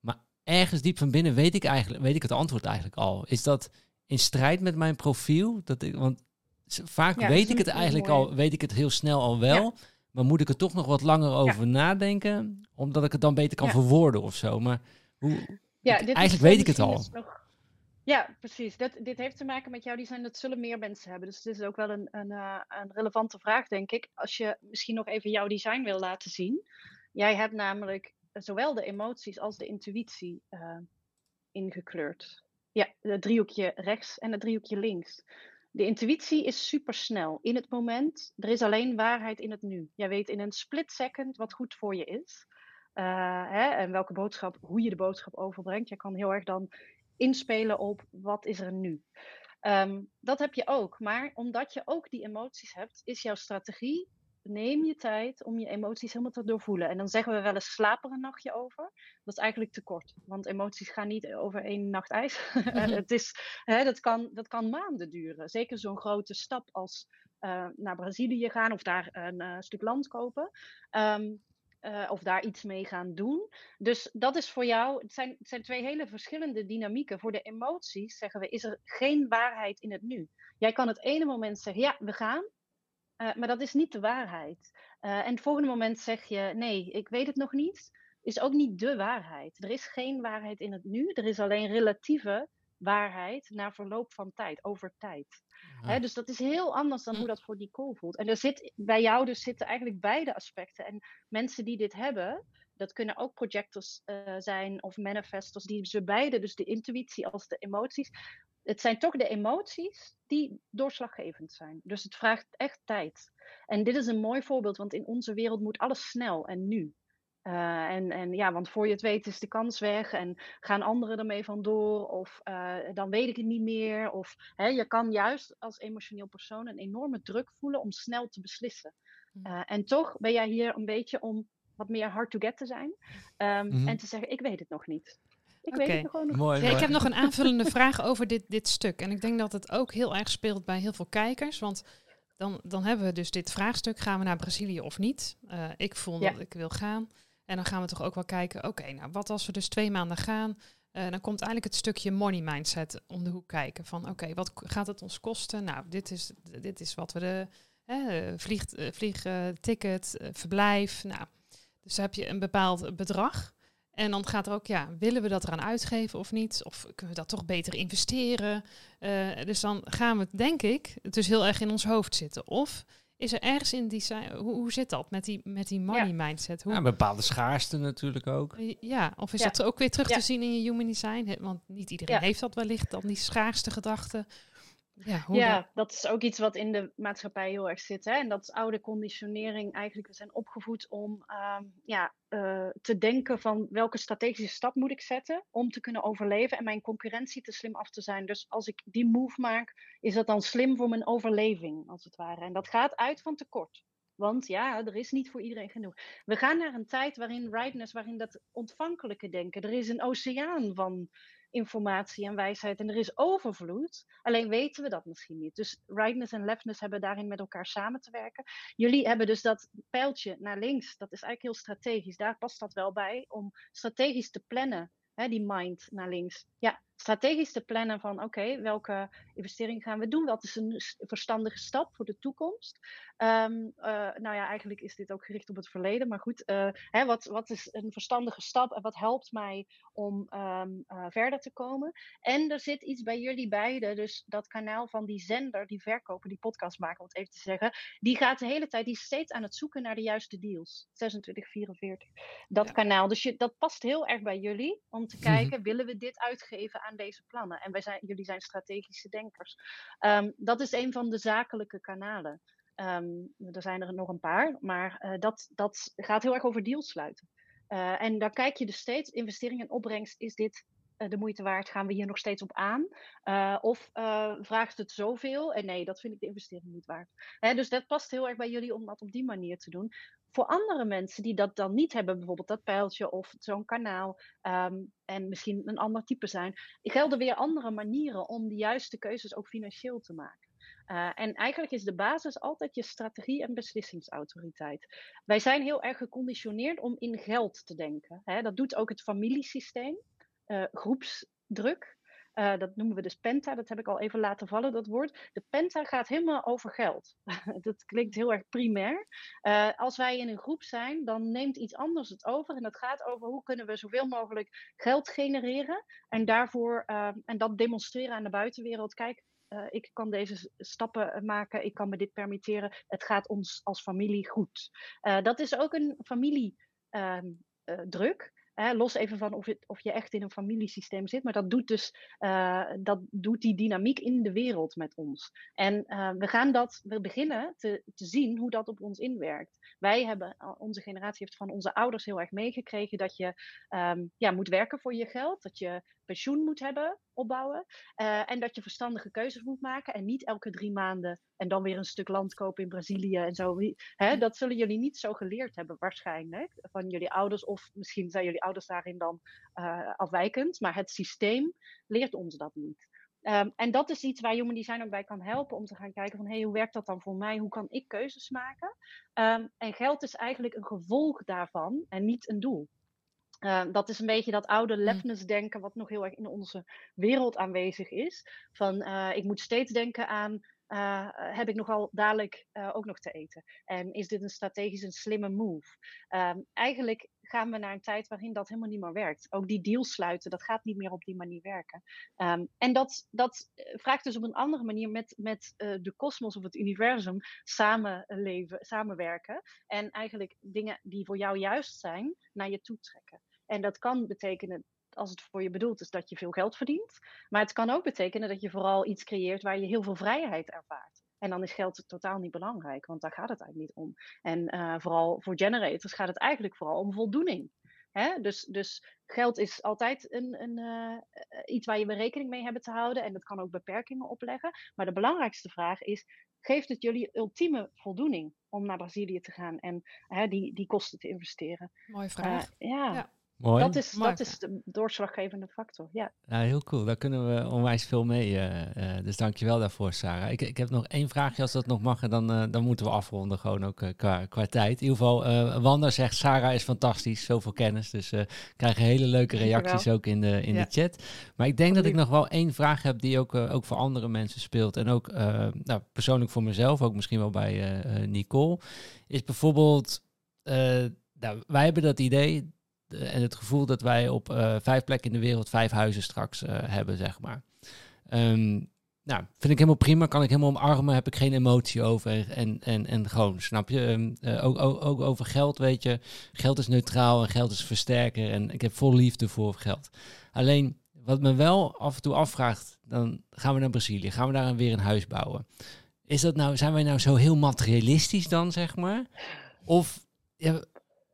Maar ergens diep van binnen weet ik eigenlijk, weet ik het antwoord eigenlijk al. Is dat in strijd met mijn profiel? Dat ik, want vaak Ja, weet ik het eigenlijk al, weet ik het heel snel al wel. Maar moet ik er toch nog wat langer over nadenken? Omdat ik het dan beter kan Ja. verwoorden of zo. Maar hoe, Ja, dit eigenlijk weet ik het al. nog- Ja, precies. Dat, dit heeft te maken met jou design. Dat zullen meer mensen hebben. Dus dit is ook wel een, een, eh, een relevante vraag, denk ik. Als je misschien nog even jouw design wil laten zien. Jij hebt namelijk zowel de emoties als de intuïtie eh, ingekleurd. Ja, het driehoekje rechts en het driehoekje links. De intuïtie is supersnel in het moment. Er is alleen waarheid in het nu. Jij weet in een split second wat goed voor je is. Eh, hè, en welke boodschap, hoe je de boodschap overbrengt. Je kan heel erg dan inspelen op wat is er nu. Ehm, dat heb je ook. Maar omdat je ook die emoties hebt, is jouw strategie. Neem je tijd om je emoties helemaal te doorvoelen. En dan zeggen we wel eens slaap er een nachtje over. Dat is eigenlijk te kort. Want emoties gaan niet over één nacht ijs. *laughs* het is, hè, dat, kan, dat kan maanden duren. Zeker zo'n grote stap als eh, naar Brazilië gaan of daar een eh, stuk land kopen. Ehm, eh, of daar iets mee gaan doen. Dus dat is voor jou, het zijn, het zijn twee hele verschillende dynamieken. Voor de emoties zeggen we, is er geen waarheid in het nu. Jij kan het ene moment zeggen, ja, we gaan. Eh, maar dat is niet de waarheid. Eh, en het volgende moment zeg je, nee, ik weet het nog niet. Is ook niet de waarheid. Er is geen waarheid in het nu. Er is alleen relatieve waarheid na verloop van tijd, over tijd. Hè, dus dat is heel anders dan hoe dat voor Nicole voelt. En er zit, bij jou dus zitten eigenlijk beide aspecten. En mensen die dit hebben, dat kunnen ook projectors eh, zijn of manifestors, die ze beide, dus de intuïtie als de emoties. Het zijn toch de emoties die doorslaggevend zijn. Dus het vraagt echt tijd. En dit is een mooi voorbeeld, want in onze wereld moet alles snel en nu. Eh, en, en ja, want voor je het weet is de kans weg en gaan anderen ermee vandoor of eh, dan weet ik het niet meer. Of hè, je kan juist als emotioneel persoon een enorme druk voelen om snel te beslissen. Mhm. Eh, en toch ben jij hier een beetje om wat meer hard to get te zijn ehm, Mhm. en te zeggen ik weet het nog niet. Ik Oké. weet het nog gewoon nog Mooi, Ja, ik heb nog een aanvullende vraag over dit, dit stuk. En ik denk dat het ook heel erg speelt bij heel veel kijkers. Want dan, dan hebben we dus dit vraagstuk: gaan we naar Brazilië of niet? Eh, ik voel Ja. dat ik wil gaan. En dan gaan we toch ook wel kijken: oké, nou wat als we dus twee maanden gaan? Eh, dan komt eigenlijk het stukje money mindset om de hoek kijken. Van oké, wat gaat het ons kosten? Nou, dit is, dit is wat we de, Hè, vliegt, uh, vliegticket, uh, verblijf. Nou, dus dan heb je een bepaald bedrag. En dan gaat er ook, ja, willen we dat eraan uitgeven of niet? Of kunnen we dat toch beter investeren? Uh, dus dan gaan we, denk ik, het dus heel erg in ons hoofd zitten. Of is er ergens in die hoe, hoe zit dat met die, met die money mindset? Hoe, ja, een bepaalde schaarste natuurlijk ook. Ja, of is dat ook weer terug te zien in je human design? Want niet iedereen heeft dat wellicht, dan die schaarste gedachten. Ja, ja dat is ook iets wat in de maatschappij heel erg zit. Hè? En dat is oude conditionering. Eigenlijk, we zijn opgevoed om um, ja, uh, te denken van welke strategische stap moet ik zetten om te kunnen overleven en mijn concurrentie te slim af te zijn. Dus als ik die move maak, is dat dan slim voor mijn overleving, als het ware. En dat gaat uit van tekort. Want ja, er is niet voor iedereen genoeg. We gaan naar een tijd waarin rightness, waarin dat ontvankelijke denken, er is een oceaan van informatie en wijsheid en er is overvloed. Alleen weten we dat misschien niet. Dus rightness en leftness hebben daarin met elkaar samen te werken. Jullie hebben dus dat pijltje naar links, dat is eigenlijk heel strategisch. Daar past dat wel bij om strategisch te plannen, hè, die mind naar links. Ja, strategisch te plannen van oké, welke investering gaan we doen? Wat is een verstandige stap voor de toekomst? Um, nou ja, eigenlijk is dit ook gericht op het verleden, maar goed, uh, hè, wat, wat is een verstandige stap en wat helpt mij om um, uh, verder te komen? En er zit iets bij jullie beiden, dus dat kanaal van die zender, die verkoper, die podcast maken, om het even te zeggen, die gaat de hele tijd, die is steeds aan het zoeken naar de juiste deals. 26, 44, dat ja. kanaal. Dus je, dat past heel erg bij jullie, om te kijken, willen we dit uitgeven aan deze plannen. En wij zijn, jullie zijn strategische denkers. Um, dat is een van de zakelijke kanalen. Um, er zijn er nog een paar, maar uh, dat, dat gaat heel erg over deals sluiten. Uh, en daar kijk je dus steeds, investering en opbrengst, is dit uh, de moeite waard? Gaan we hier nog steeds op aan? of vraagt het zoveel? En nee, dat vind ik de investering niet waard. Hè, dus dat past heel erg bij jullie om dat op die manier te doen voor andere mensen die dat dan niet hebben, bijvoorbeeld dat pijltje of zo'n kanaal, um, en misschien een ander type zijn, gelden weer andere manieren om de juiste keuzes ook financieel te maken. Uh, en eigenlijk is de basis altijd je strategie en beslissingsautoriteit. Wij zijn heel erg geconditioneerd om in geld te denken. Hè? Dat doet ook het familiesysteem, uh, groepsdruk. Uh, dat noemen we dus penta, dat heb ik al even laten vallen, dat woord. De penta gaat helemaal over geld. *laughs* dat klinkt heel erg primair. Uh, als wij in een groep zijn, dan neemt iets anders het over. En dat gaat over hoe kunnen we zoveel mogelijk geld genereren. En daarvoor, uh, en dat demonstreren aan de buitenwereld. Kijk, ik kan deze stappen maken, ik kan me dit permitteren. Het gaat ons als familie goed. dat is ook een familiedruk. Ehm, los even van of, het, of, je echt in een familiesysteem zit, maar dat doet dus uh, dat doet die dynamiek in de wereld met ons. En uh, we gaan dat, we beginnen te, te zien hoe dat op ons inwerkt. Wij hebben, onze generatie heeft van onze ouders heel erg meegekregen dat je um, ja, moet werken voor je geld, dat je pensioen moet hebben, opbouwen. Uh, en dat je verstandige keuzes moet maken en niet elke drie maanden en dan weer een stuk land kopen in Brazilië en zo. Hè, dat zullen jullie niet zo geleerd hebben waarschijnlijk van jullie ouders of misschien zijn jullie ouders daarin dan uh, afwijkend, maar het systeem leert ons dat niet. Um, en dat is iets waar Human Design ook bij kan helpen om te gaan kijken van hey, hoe werkt dat dan voor mij? Hoe kan ik keuzes maken? Um, en geld is eigenlijk een gevolg daarvan en niet een doel. Uh, dat is een beetje dat oude lefness denken, wat nog heel erg in onze wereld aanwezig is. Van uh, ik moet steeds denken aan uh, heb ik nogal dadelijk uh, ook nog te eten? En is dit een strategisch een slimme move? Um, eigenlijk gaan we naar een tijd waarin dat helemaal niet meer werkt. Ook die deals sluiten, dat gaat niet meer op die manier werken. Um, en dat, dat vraagt dus op een andere manier met, met uh, de kosmos of het universum samenleven, samenwerken. En eigenlijk dingen die voor jou juist zijn, naar je toe trekken. En dat kan betekenen als het voor je bedoeld is dat je veel geld verdient. Maar het kan ook betekenen dat je vooral iets creëert waar je heel veel vrijheid ervaart. En dan is geld totaal niet belangrijk, want daar gaat het eigenlijk niet om. En uh, vooral voor generators gaat het eigenlijk vooral om voldoening. Hè? Dus, dus geld is altijd een, een, uh, iets waar je rekening mee hebben te houden. En dat kan ook beperkingen opleggen. Maar de belangrijkste vraag is: geeft het jullie ultieme voldoening om naar Brazilië te gaan en die, die kosten te investeren? Mooie vraag. Uh, ja. ja. Mooi. Dat is, dat is de doorslaggevende factor, ja. Ja, heel cool. Daar kunnen we onwijs veel mee. eh uh, dus dankjewel daarvoor, Sarah. Ik, ik heb nog één vraagje, als dat nog mag. En dan, uh, dan moeten we afronden, gewoon ook uh, qua, qua tijd. In ieder geval, uh, Wanda zegt, Sarah is fantastisch. Zoveel kennis. Dus we krijgen hele leuke reacties ook in, de, in ja. de chat. Maar ik denk dat ik nog wel één vraag heb die ook, ook voor andere mensen speelt. En ook nou, persoonlijk voor mezelf, ook misschien wel bij Nicole. Is bijvoorbeeld, nou, wij hebben dat idee en het gevoel dat wij op uh, vijf plekken in de wereld vijf huizen straks uh, hebben, zeg maar. Um, nou, vind ik helemaal prima, kan ik helemaal omarmen, heb ik geen emotie over en, en, en gewoon, snap je? Uh, ook, ook, ook, over geld, weet je, geld is neutraal en geld is versterker en ik heb vol liefde voor geld. Alleen, wat me wel af en toe afvraagt, dan gaan we naar Brazilië, gaan we daar weer een huis bouwen. Is dat nou, zijn wij nou zo heel materialistisch dan, zeg maar? Of... Ja,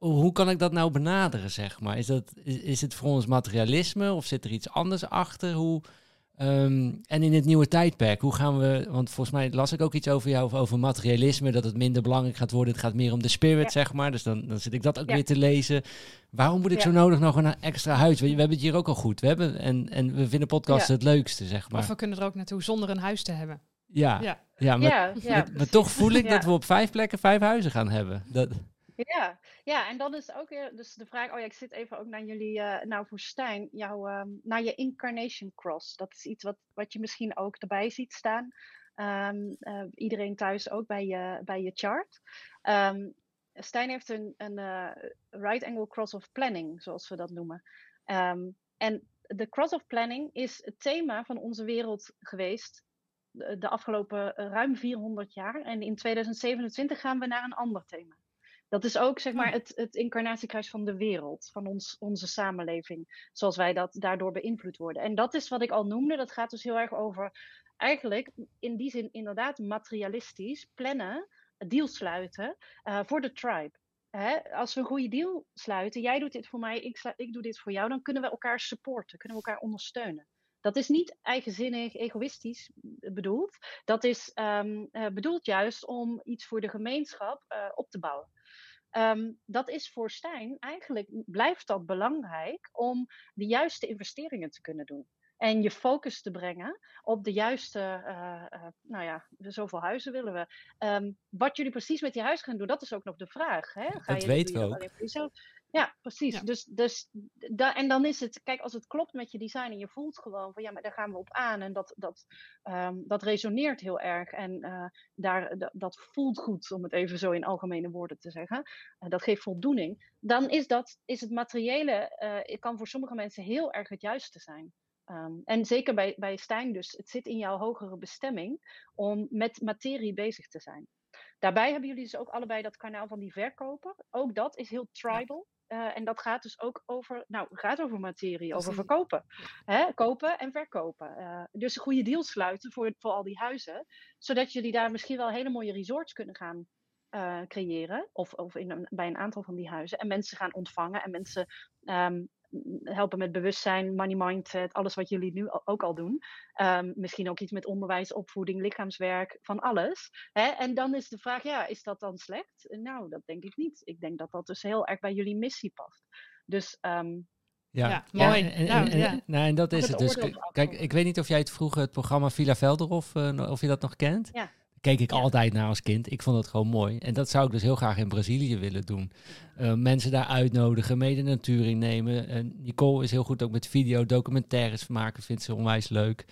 hoe kan ik dat nou benaderen, zeg maar? Is, dat, is, is het voor ons materialisme of zit er iets anders achter? Hoe, um, en in het nieuwe tijdperk, hoe gaan we... Want volgens mij las ik ook iets over jou, over materialisme, dat het minder belangrijk gaat worden. Het gaat meer om de spirit, ja. zeg maar. Dus dan, dan zit ik dat ook ja. weer te lezen. Waarom moet ik ja. zo nodig nog een extra huis? We, we hebben het hier ook al goed. We hebben, en, en we vinden podcasts het leukste, zeg maar. Of we kunnen er ook naartoe zonder een huis te hebben. Ja, ja. ja, maar, maar, maar toch voel ik *laughs* dat we op vijf plekken vijf huizen gaan hebben. Dat... Ja, ja, en dan is ook weer dus de vraag, oh ja, ik zit even ook naar jullie, uh, nou voor Stijn, jouw, um, naar je incarnation cross. Dat is iets wat, wat je misschien ook erbij ziet staan. Um, uh, iedereen thuis ook bij je, bij je chart. Um, Stijn heeft een, een uh, right angle cross of planning, zoals we dat noemen. en de cross of planning is het thema van onze wereld geweest de afgelopen ruim 400 jaar. En in 2027 gaan we naar een ander thema. Dat is ook zeg maar, het, het incarnatiekruis van de wereld, van ons, onze samenleving, zoals wij dat daardoor beïnvloed worden. En dat is wat ik al noemde, dat gaat dus heel erg over eigenlijk in die zin inderdaad materialistisch plannen, deals sluiten uh, voor de tribe. Hè? Als we een goede deal sluiten, jij doet dit voor mij, ik, ik doe dit voor jou, dan kunnen we elkaar supporten, kunnen we elkaar ondersteunen. Dat is niet eigenzinnig, egoïstisch bedoeld. Dat is um, uh, bedoeld juist om iets voor de gemeenschap uh, op te bouwen. Um, dat is voor Stijn eigenlijk blijft dat belangrijk om de juiste investeringen te kunnen doen. En je focus te brengen op de juiste, uh, uh, nou ja, zoveel huizen willen we. Um, wat jullie precies met die huis gaan doen, dat is ook nog de vraag. Hè? Ga dat je, weten we ook. Jezelf? Ja, precies. Ja. Dus, dus da en dan is het, kijk, als het klopt met je design en je voelt gewoon van ja, maar daar gaan we op aan en dat, dat, um, dat resoneert heel erg en uh, daar, dat voelt goed, om het even zo in algemene woorden te zeggen. Uh, dat geeft voldoening. Dan is, dat, is het materiële, uh, kan voor sommige mensen heel erg het juiste zijn. Um, en zeker bij, bij Stijn dus, het zit in jouw hogere bestemming om met materie bezig te zijn. Daarbij hebben jullie dus ook allebei dat kanaal van die verkoper. Ook dat is heel tribal. Uh, en dat gaat dus ook over, nou, gaat over materie, over verkopen. Hè? Kopen en verkopen. Uh, dus goede deals sluiten voor, voor al die huizen. Zodat jullie daar misschien wel hele mooie resorts kunnen gaan uh, creëren. Of, of in een, bij een aantal van die huizen. En mensen gaan ontvangen en mensen um, helpen met bewustzijn, money mindset, alles wat jullie nu ook al doen. Um, misschien ook iets met onderwijs, opvoeding, lichaamswerk, van alles. Hè? En dan is de vraag, ja, is dat dan slecht? Nou, dat denk ik niet. Ik denk dat dat dus heel erg bij jullie missie past. Dus um, ja, ja, mooi. En, en, nou, en, ja. nou, en dat is het. Dus kijk, ik weet niet of jij het vroeger het programma Villa Velderhof, uh, of je dat nog kent. Ja keek ik ja. altijd naar als kind. Ik vond het gewoon mooi. En dat zou ik dus heel graag in Brazilië willen doen. Uh, mensen daar uitnodigen, mee de natuur innemen. Uh, Nicole is heel goed ook met video, documentaires maken, vindt ze onwijs leuk.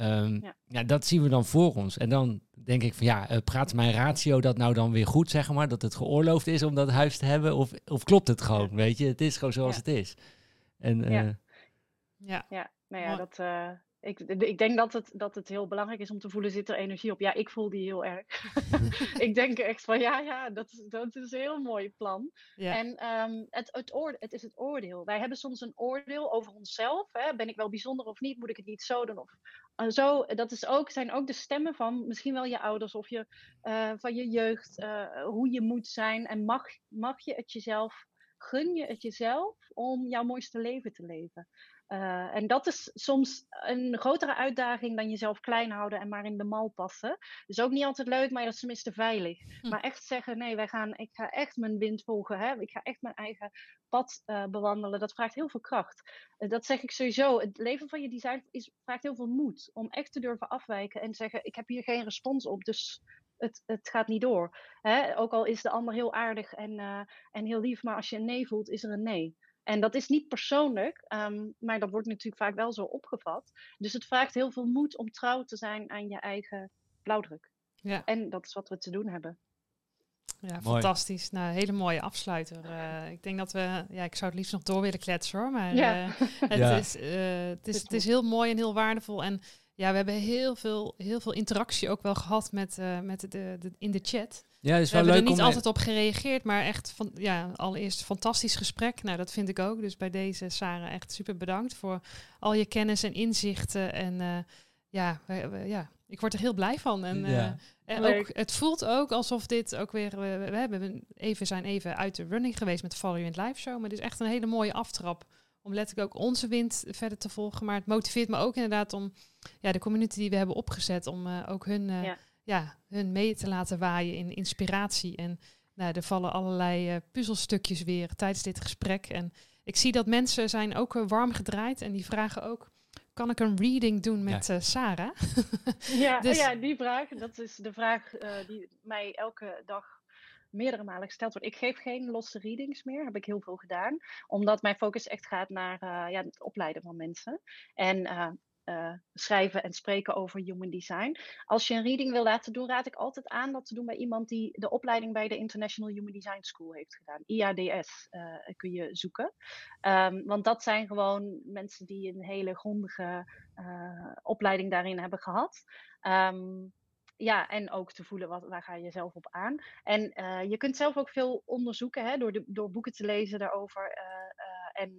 Um, ja. ja. dat zien we dan voor ons. En dan denk ik van ja, uh, praat mijn ratio dat nou dan weer goed, zeg maar, dat het geoorloofd is om dat huis te hebben? Of, of klopt het gewoon, ja. weet je? Het is gewoon zoals het is. En, ja. ja. ja, nou ja, dat... Ik, ik, denk dat het, dat het heel belangrijk is om te voelen, zit er energie op? Ja, ik voel die heel erg. *laughs* *laughs* ik denk echt van, ja, ja, dat, is, dat is een heel mooi plan. Ja. En um, het, het, oorde, het is het oordeel. Wij hebben soms een oordeel over onszelf. Hè? Ben ik wel bijzonder of niet? Moet ik het niet zo doen? Of uh, zo. Dat is ook, zijn ook de stemmen van misschien wel je ouders of je, uh, van je jeugd. Uh, hoe je moet zijn. En mag, mag je het jezelf, gun je het jezelf om jouw mooiste leven te leven? Uh, en dat is soms een grotere uitdaging dan jezelf klein houden en maar in de mal passen. Dus ook niet altijd leuk, maar dat is tenminste veilig. Hm. Maar echt zeggen, nee, wij gaan, ik ga echt mijn wind volgen. Hè? Ik ga echt mijn eigen pad uh, bewandelen. Dat vraagt heel veel kracht. Uh, dat zeg ik sowieso. Het leven van je design is, vraagt heel veel moed. Om echt te durven afwijken en zeggen, ik heb hier geen respons op, dus het, het gaat niet door. Hè? Ook al is de ander heel aardig en, en heel lief, maar als je een nee voelt, is er een nee. En dat is niet persoonlijk, um, maar dat wordt natuurlijk vaak wel zo opgevat. Dus het vraagt heel veel moed om trouw te zijn aan je eigen blauwdruk. Ja. En dat is wat we te doen hebben. Ja, fantastisch. Nou, hele mooie afsluiter. Uh, ik denk dat we, ja, ik zou het liefst nog door willen kletsen hoor, maar ja. uh, *laughs* het, ja. Is, uh, het, is, het is heel mooi en heel waardevol. En ja, we hebben heel veel, heel veel interactie ook wel gehad met, met de, de, in de chat. Ja, dus we hebben er niet altijd op gereageerd, maar echt van ja, allereerst fantastisch gesprek. Nou, dat vind ik ook. Dus bij deze Sarah echt super bedankt voor al je kennis en inzichten. En uh, ja, we, we, ja, ik word er heel blij van. En, uh, en ook, het voelt ook alsof dit ook weer. We, we, hebben even zijn even uit de running geweest met de Follow You Live Show. Maar het is echt een hele mooie aftrap om letterlijk ook onze wind verder te volgen. Maar het motiveert me ook inderdaad om ja, de community die we hebben opgezet, om uh, ook hun. Ja ja, hun mee te laten waaien in inspiratie. En nou, er vallen allerlei uh, puzzelstukjes weer tijdens dit gesprek. En ik zie dat mensen zijn ook uh, warm gedraaid en die vragen ook... Kan ik een reading doen met ja. uh, Sarah? *laughs* ja, dus... ja, die vraag, dat is de vraag die mij elke dag meerdere malen gesteld wordt. Ik geef geen losse readings meer, heb ik heel veel gedaan. Omdat mijn focus echt gaat naar ja, het opleiden van mensen. En uh, schrijven en spreken over human design. Als je een reading wil laten doen, raad ik altijd aan dat te doen bij iemand die de opleiding bij de International Human Design School heeft gedaan. IADS eh, kun je zoeken. Um, want dat zijn gewoon mensen die een hele grondige uh, opleiding daarin hebben gehad. Um, ja, en ook te voelen wat, waar ga je zelf op aan. En je kunt zelf ook veel onderzoeken hè, door, de, door boeken te lezen daarover. En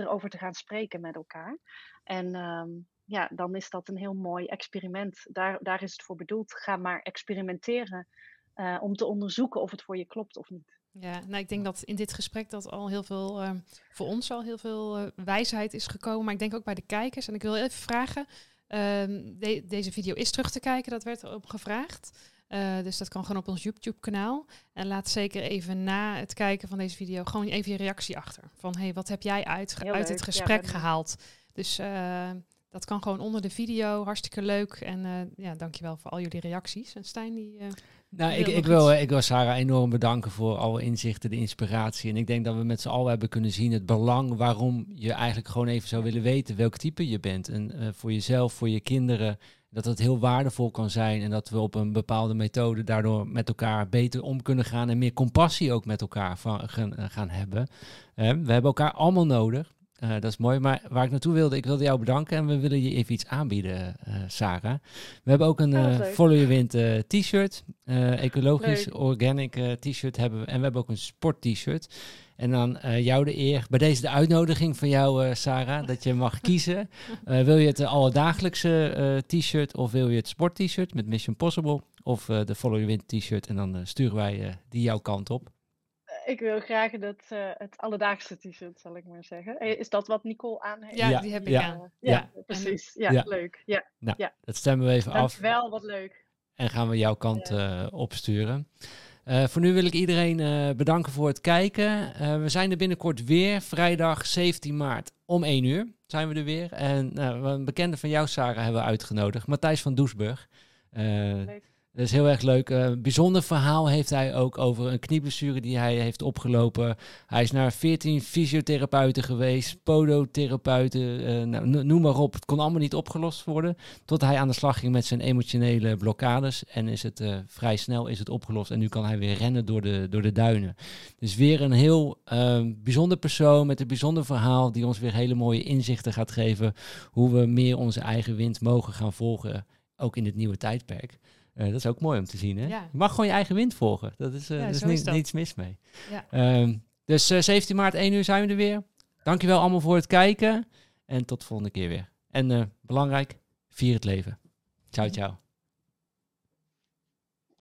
erover te gaan spreken met elkaar. En um, ja, dan is dat een heel mooi experiment. Daar, daar is het voor bedoeld. Ga maar experimenteren uh, om te onderzoeken of het voor je klopt of niet. Ja, nou, ik denk dat in dit gesprek dat al heel veel, uh, voor ons al heel veel uh, wijsheid is gekomen. Maar ik denk ook bij de kijkers. En ik wil even vragen, ehm, de, deze video is terug te kijken, dat werd erop gevraagd. Uh, dus dat kan gewoon op ons YouTube-kanaal. En laat zeker even na het kijken van deze video gewoon even je reactie achter. Van hey, wat heb jij uit, uit het gesprek ja, gehaald? Dus uh, dat kan gewoon onder de video. Hartstikke leuk. En uh, ja, dankjewel voor al jullie reacties. En Stijn, die. nou, ik, ik, wil, ik wil Sarah enorm bedanken voor alle inzichten, de inspiratie. En ik denk dat we met z'n allen hebben kunnen zien het belang waarom je eigenlijk gewoon even zou willen weten welk type je bent. En voor jezelf, voor je kinderen dat het heel waardevol kan zijn en dat we op een bepaalde methode daardoor met elkaar beter om kunnen gaan en meer compassie ook met elkaar van, gaan, eh, gaan hebben. we hebben elkaar allemaal nodig. Uh, dat is mooi. Maar waar ik naartoe wilde, ik wilde jou bedanken en we willen je even iets aanbieden, uh, Sarah. We hebben ook een uh, Follow Your Wind t-shirt, ecologisch Leuk. organic t-shirt hebben we. En we hebben ook een sport t-shirt. En dan uh, jou de eer, bij deze de uitnodiging van jou, uh, Sarah, dat je mag kiezen. Uh, *laughs* wil je het alledagelijkse t-shirt of wil je het sport t-shirt met Mission Possible of de Follow Your Wind t-shirt en dan sturen wij die jouw kant op. Ik wil graag dat, het alledaagse t-shirt, zal ik maar zeggen. Is dat wat Nicole aan heeft? Ja, die heb ik aan. Ja, ja precies. Ja, leuk. Ja. Nou, ja. dat stemmen we even af. Wel, wat leuk. En gaan we jouw kant opsturen. Uh, voor nu wil ik iedereen uh, bedanken voor het kijken. Uh, we zijn er binnenkort weer, vrijdag 17 maart om 1 uur zijn we er weer. En een bekende van jou, Sarah, hebben we uitgenodigd, Matthijs van Doesburg. Dat is heel erg leuk. Een uh, bijzonder verhaal heeft hij ook over een knieblessure die hij heeft opgelopen. Hij is naar 14 fysiotherapeuten geweest, podotherapeuten, uh, nou, noem maar op. Het kon allemaal niet opgelost worden. Tot hij aan de slag ging met zijn emotionele blokkades. En is het uh, vrij snel is het opgelost. En nu kan hij weer rennen door de, door de duinen. Dus weer een heel bijzonder persoon met een bijzonder verhaal. Die ons weer hele mooie inzichten gaat geven. Hoe we meer onze eigen wind mogen gaan volgen. Ook in dit nieuwe tijdperk. Uh, dat is ook mooi om te zien. Hè? Ja. Je mag gewoon je eigen wind volgen. Dat is, uh, ja, is, niet, niets mis mee. Ja. Um, dus uh, eh, 17 maart, 1 uur zijn we er weer. Dankjewel allemaal voor het kijken. En tot de volgende keer weer. En belangrijk, vier het leven. Ciao, ciao.